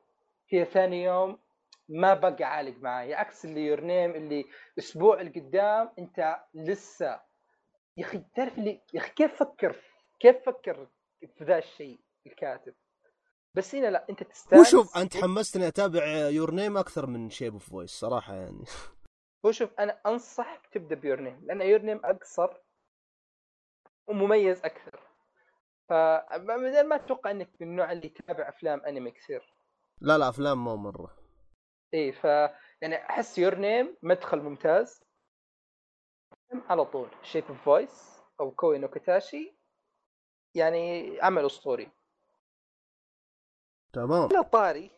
A: كذا ثاني يوم ما بقى عالق معي عكس اللي Your Name اللي أسبوع القدام أنت لسه. يا أخي تعرف اللي يا أخي كيف فكر؟ كيف فكر في ذا الشيء الكاتب؟ بس هنا لا أنت
D: هو
A: تستانس.
D: شوف أنت حمستني أتابع Your Name أكثر من Shape of Voice صراحة يعني.
A: هو شوف أنا أنصحك تبدأ ب Your Name لأن Your Name أقصر ومميز أكثر. فبدل ما أتوقع إنك من النوع اللي يتابع أفلام انمي كثير.
D: لا لا أفلام مو مرة.
A: إي ف يعني أحس Your Name مدخل ممتاز. على طول Shape of Voice أو كوي نو كاتاشي يعني عمل أسطوري.
D: تمام.
A: لا طاري.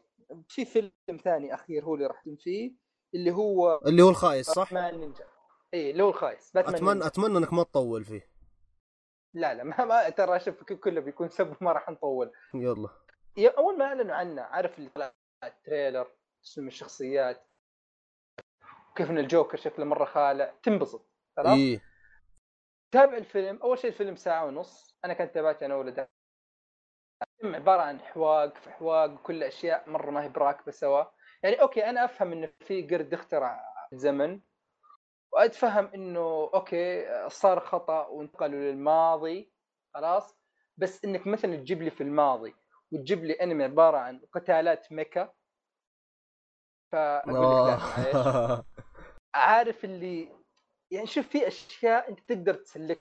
A: في فيلم ثاني أخير هو اللي راح فيه اللي هو
D: اللي هو الخايس صح؟
A: باتمان نينجا إي اللي هو الخايس باتمان
D: باتمان
A: نينجا.
D: أتمنى إنك ما تطول فيه.
A: لا لا ما, ما ترى شوف كله بيكون sub ما راح نطول.
D: يلا.
A: أول ما أعلنوا عنه عارف اللي طلع ال trailer؟ اسم الشخصيات. كيف إن الجوكر شكله مرة خالع تنبسط خلاص؟
D: إيه.
A: تابع الفيلم أول شيء الفيلم ساعة ونص. أنا كنت تابعته أنا ولد الفيلم عبارة عن حواق في حواق وكل أشياء مرة ما هي براكبه سوا. يعني أوكي أنا أفهم انه في قرد اخترع زمن. وأتفهم إنه أوكي صار خطأ وانتقلوا للماضي خلاص؟ بس إنك مثلا تجيب لي في الماضي وتجيب لي أنمي عبارة عن قتالات ميكا فأقول لك لا
D: آه.
A: عارف اللي يعني شوف في أشياء أنت تقدر تسلك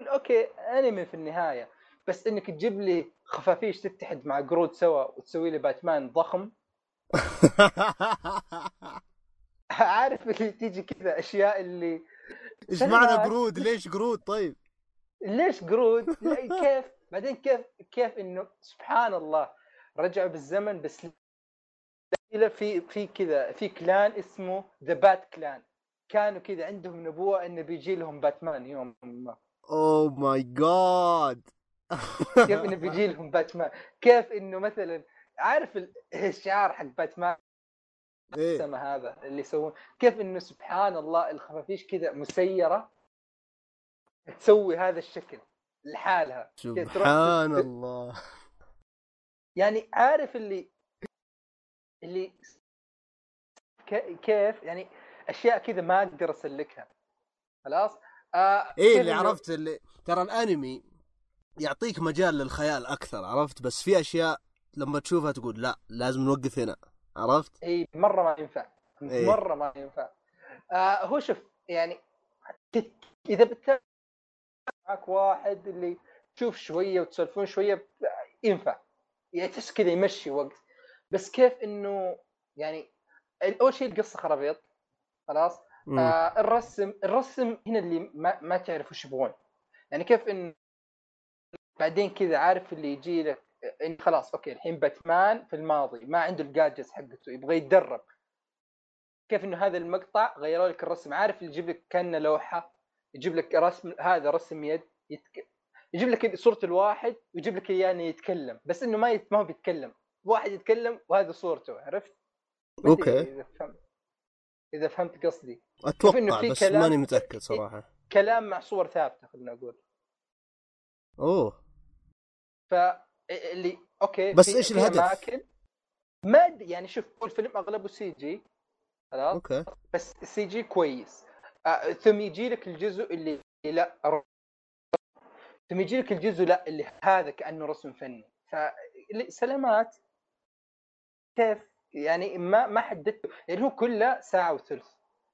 A: okay انمي في النهاية بس إنك تجيب لي خفافيش تتحد مع قرود سوا وتسوي لي باتمان ضخم عارف اللي تيجي كذا أشياء اللي
D: إيش معنى. قرود ليش قرود طيب
A: ليش قرود؟ كيف؟ بعدين كيف كيف إنه سبحان الله رجعوا بالزمن بس لا في في كذا في clan اسمه the Bat Clan كانوا كذا عندهم نبوة انه بيجي لهم باتمان يوم ما.
D: oh my God
A: كيف إنه بيجي لهم باتمان؟ كيف إنه مثلا عارف ال- الشعار حق باتمان؟
D: إيه.
A: السما هذا اللي يسوون. كيف إنه سبحان الله الخفافيش كذا مسيرة تسوي هذا الشكل لحالها.
D: سبحان الله.
A: يعني عارف اللي اللي كيف؟ يعني أشياء كذا ما أقدر أسلكها. خلاص؟ آه إيه
D: اللي عرفت اللي ترى الأنمي يعطيك مجال للخيال أكثر عرفت؟ بس في أشياء لما تشوفها تقول لا لازم نوقف هنا عرفت؟
A: إي مرة ما ينفع.
D: إيه.
A: مرة ما ينفع. آه هو شوف يعني إذا بتتابع معك واحد اللي تشوف شوية وتسولفون شوية ينفع. يعني تحس كذا يمشي وقت. بس كيف إنه يعني أول شيء القصة خرابيط خلاص؟
D: مم.
A: آه الرسم الرسم هنا اللي ما, ما تعرف وش يبغون. يعني كيف انه بعدين كذا عارف اللي يجي لك إن خلاص okay الحين باتمان في الماضي ما عنده ال gadgets حقته يبغى يتدرب. كيف إنه هذا المقطع غيروا لك الرسم؟ عارف اللي يجيب لك كأنه لوحة يجيب لك رسم هذا رسم يد يتك... يجيب لك صورة الواحد ويجيب لك اياه انه يتكلم. بس إنه ما يت... ما هو بيتكلم. واحد يتكلم وهذا صورته عرفت؟
D: okay.
A: اذا فهمت. إذا فهمت قصدي.
D: أتوقع
A: إنه في
D: بس
A: كلام-
D: ماني متأكد صراحة.
A: كلام مع صور ثابتة خلينا نقول.
D: أوه.
A: فاللي okay
D: بس
A: في
D: الهدف؟
A: أماكن ما أدري، يعني شوف هو الفيلم أغلبه سي جي خلاص؟
D: أوكي.
A: بس السي جي كويس. آه ثم يجي لك الجزء اللي لا ثم يجي لك الجزء لا اللي هذا كأنه رسم فني. فسلامات كيف يعني ما ما حددته يعني هو كله ساعة وثلث.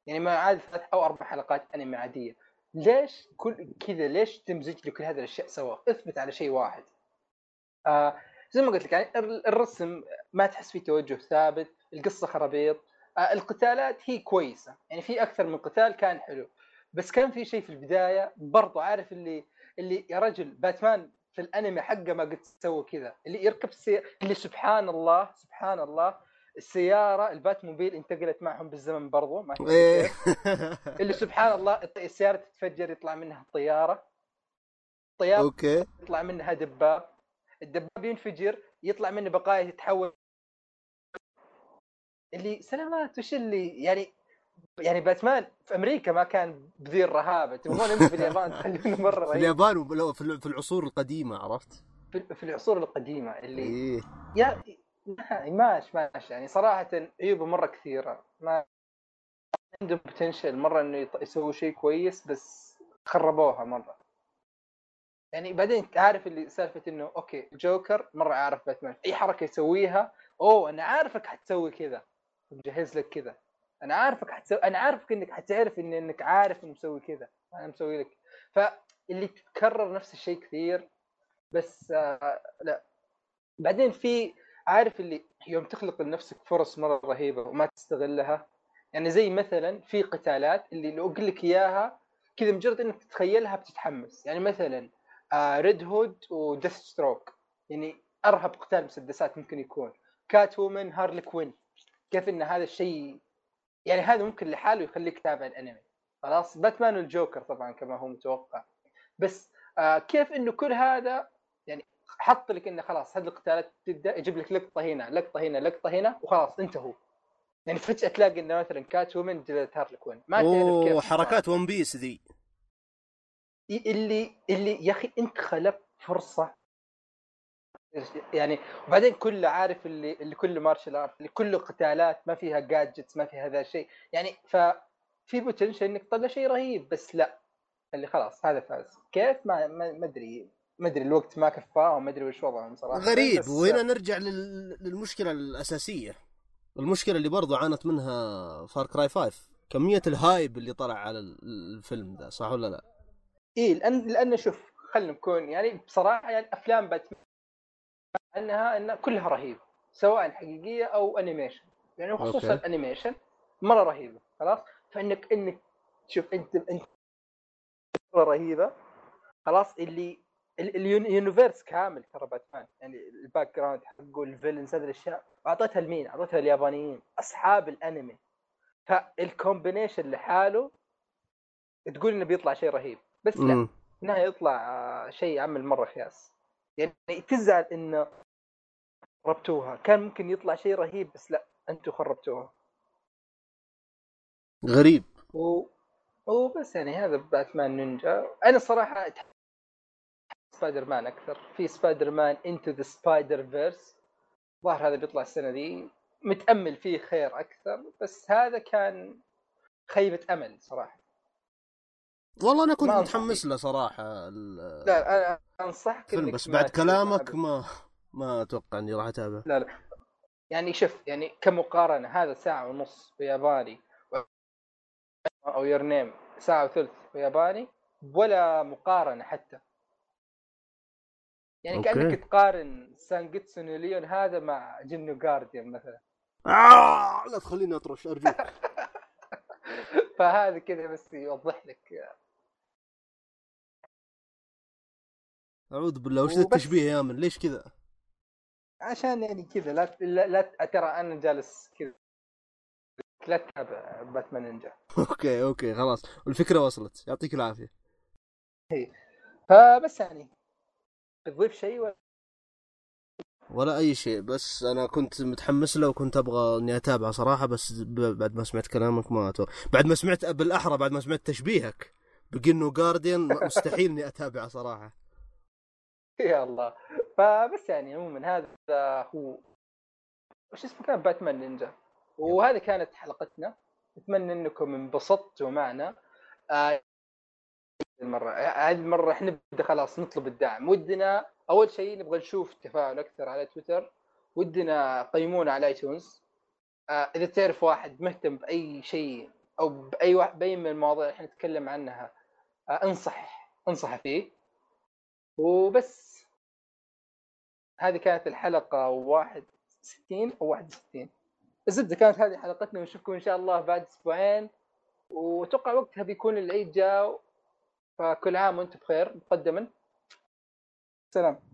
A: يعني ما عادل ثلاث أو أربع حلقات أنمي عادية. ليش كل كذا ليش تمزج لي كل هذه الأشياء سوا؟ اثبت على شيء واحد. آه زي ما قلت لك يعني الر- الرسم ما تحس فيه توجه ثابت القصة خرابيط. آه القتالات هي كويسة. يعني في أكثر من قتال كان حلو. بس كان في شيء في البداية برضو عارف اللي اللي يا رجل باتمان في الانمي حقه ما قد سوى كذا اللي يركب سي... اللي سبحان الله سبحان الله السيارة البات موبيل انتقلت معهم بالزمن برضو ما
D: إيه.
A: اللي سبحان الله السيارة تتفجر يطلع منها طياره طياره
D: أوكي.
A: يطلع منها دباب. الدباب ينفجر يطلع منه بقايا تتحول اللي سلامات وش اللي يعني يعني باتمان في أمريكا ما كان بذي الرهابه تبغون في اليابان تخلونه مرة
D: في
A: رهيب.
D: اليابان في ال- في العصور القديمة عرفت؟
A: في العصور القديمة اللي
D: إيه.
A: يا ماش ماش. يعني صراحة عيوبه مرة كثيرة. ما عندهم بوتنشل مرة إنه يسووا شيء كويس بس خربوها مرة. يعني بعدين عارف اللي سالفة إنه أوكي جوكر مرة عارف باتمان. أي حركة يسويها؟ أوه أنا عارفك حتسوي كذا. مجهز لك كذا. أنا عارفك حتسوي أنا عارفك إنك حتعرف ان إنك عارف إنه مسوي كذا. أنا مسوي لك. فاللي تتكرر نفس الشيء كثير بس آه لا. بعدين في عارف اللي يوم تخلق لنفسك فرص مرة رهيبة وما تستغلها؟ يعني زي مثلا في قتالات اللي لو أقول لك إياها كذا مجرد إنك تتخيلها بتتحمس. يعني مثلا آه Red Hood و Deathstroke يعني أرهب قتال مسدسات ممكن يكون. Catwoman Harley Quinn كيف إن هذا الشيء يعني هذا ممكن لحاله يخليك تتابع الأنمي. خلاص؟ باتمان والجوكر طبعا كما هو متوقع. بس آه كيف إنه كل هذا يعني حط لك إنه خلاص هذه القتالات تبدأ يجيب لك لقطة هنا لقطة هنا لقطة هنا وخلاص انتهوا. يعني فجأة تلاقي إنه مثلا Catwoman جلدت Harley Quinn ما تعرف كيف.
D: حركات One Piece ذي
A: اللي اللي يا أخي أنت خلقت فرصة يعني وبعدين كله عارف اللي اللي كله martial art اللي كله قتالات ما فيها gadgets ما فيها هذا الشيء يعني ففي potential إنك تطلع شيء رهيب بس لا. اللي خلاص هذا فاز. كيف؟ ما ما أدري. ما أدري الوقت ما كفاه وما أدري وش وضعهم صراحة.
D: غريب. وهنا نرجع لل... للمشكلة الأساسية. المشكلة اللي برضو عانت منها Far Cry 5 كمية ال hype اللي طلع على ال- الفيلم ذا صح ولا لا؟
A: اي لأن لأن شوف خلينا نكون يعني بصراحة يعني أفلام باتمان أنها انها كلها رهيبة سواء حقيقية أو animation يعني خصوصا
D: okay.
A: ال animation مرة رهيبة خلاص؟ فانك إنك تشوف انت أنت مرة رهيبة خلاص؟ اللي ال- ال uni- ال universe كامل ترى باتمان. يعني ال background حقه ال villains هذه الأشياء اعطيتها لمين؟ اعطيتها اليابانيين أصحاب الأنمي. فال combination لحاله تقول إنه بيطلع شيء رهيب بس لا.
D: مم.
A: انها يطلع شيء عمل مرة خياس. يعني تزعل إنه ربطوها كان ممكن يطلع شيء رهيب بس لا أنتم خربتوها.
D: غريب.
A: و... وبس يعني هذا باتمان نينجا. أنا صراحة أتحب سبايدر مان أكثر. في Spider-Man Into the Spider-Verse ظهر هذا بيطلع السنة دي متأمل فيه خير أكثر بس هذا كان خيبة أمل صراحة.
D: والله أنا كنت متحمس. له صراحة ال-
A: لا
D: أنا
A: أنصحك
D: بس بعد كلامك. ما ما أتوقع إني راح اتابعه
A: لا لا. يعني شوف يعني كمقارنة هذا ساعة ونص بياباني أو يور نيم ساعة وثلث ياباني ولا مقارنة حتى. يعني
D: أوكي.
A: كأنك تقارن سانجيتسو ليون هذا مع جيمنو جارديان مثلا.
D: آه لا تخليني أطرش أرجوك.
A: فهذا كذا بس يوضح لك.
D: أعوذ بالله وش. التشبيه يا من؟ ليش كذا؟
A: عشان يعني كذا لا لا, لا ترى أنا جالس كذا. لا تتابع باتمان نينجا
D: okay okay خلاص. والفكرة وصلت. يعطيك العافية.
A: فبس يعني. تضيف شيء ولا
D: ولا أي شيء. بس أنا كنت متحمس له وكنت أبغى إني أتابعه صراحة بس بعد ما سمعت كلامك ما أتوقع. بعد ما سمعت بالأحرى بعد ما سمعت تشبيهك. بجنو جارديان مستحيل إني أتابعه صراحة.
A: يا الله. فبس يعني عموما هذا هو وش اسمه كان؟ باتمان نينجا وهذه كانت حلقتنا. أتمنى إنكم انبسطتوا معنا. آه، المرة. هذه المرة إحنا نبدأ خلاص نطلب الدعم. ودنا أول شيء نبغى نشوف تفاعل أكثر على تويتر. ودنا قيمونا على ايتونز آه، إذا تعرف واحد مهتم بأي شيء أو بأي واحد بأي من المواضيع اللي إحنا نتكلم عنها آه، انصح انصح فيه. وبس. هذه كانت الحلقة 61 أو 61 الزبدة كانت هذه حلقتنا ونشوفكم إن شاء الله بعد أسبوعين. وأتوقع وقتها بيكون العيد جاء فكل عام وأنتم بخير مقدما. سلام.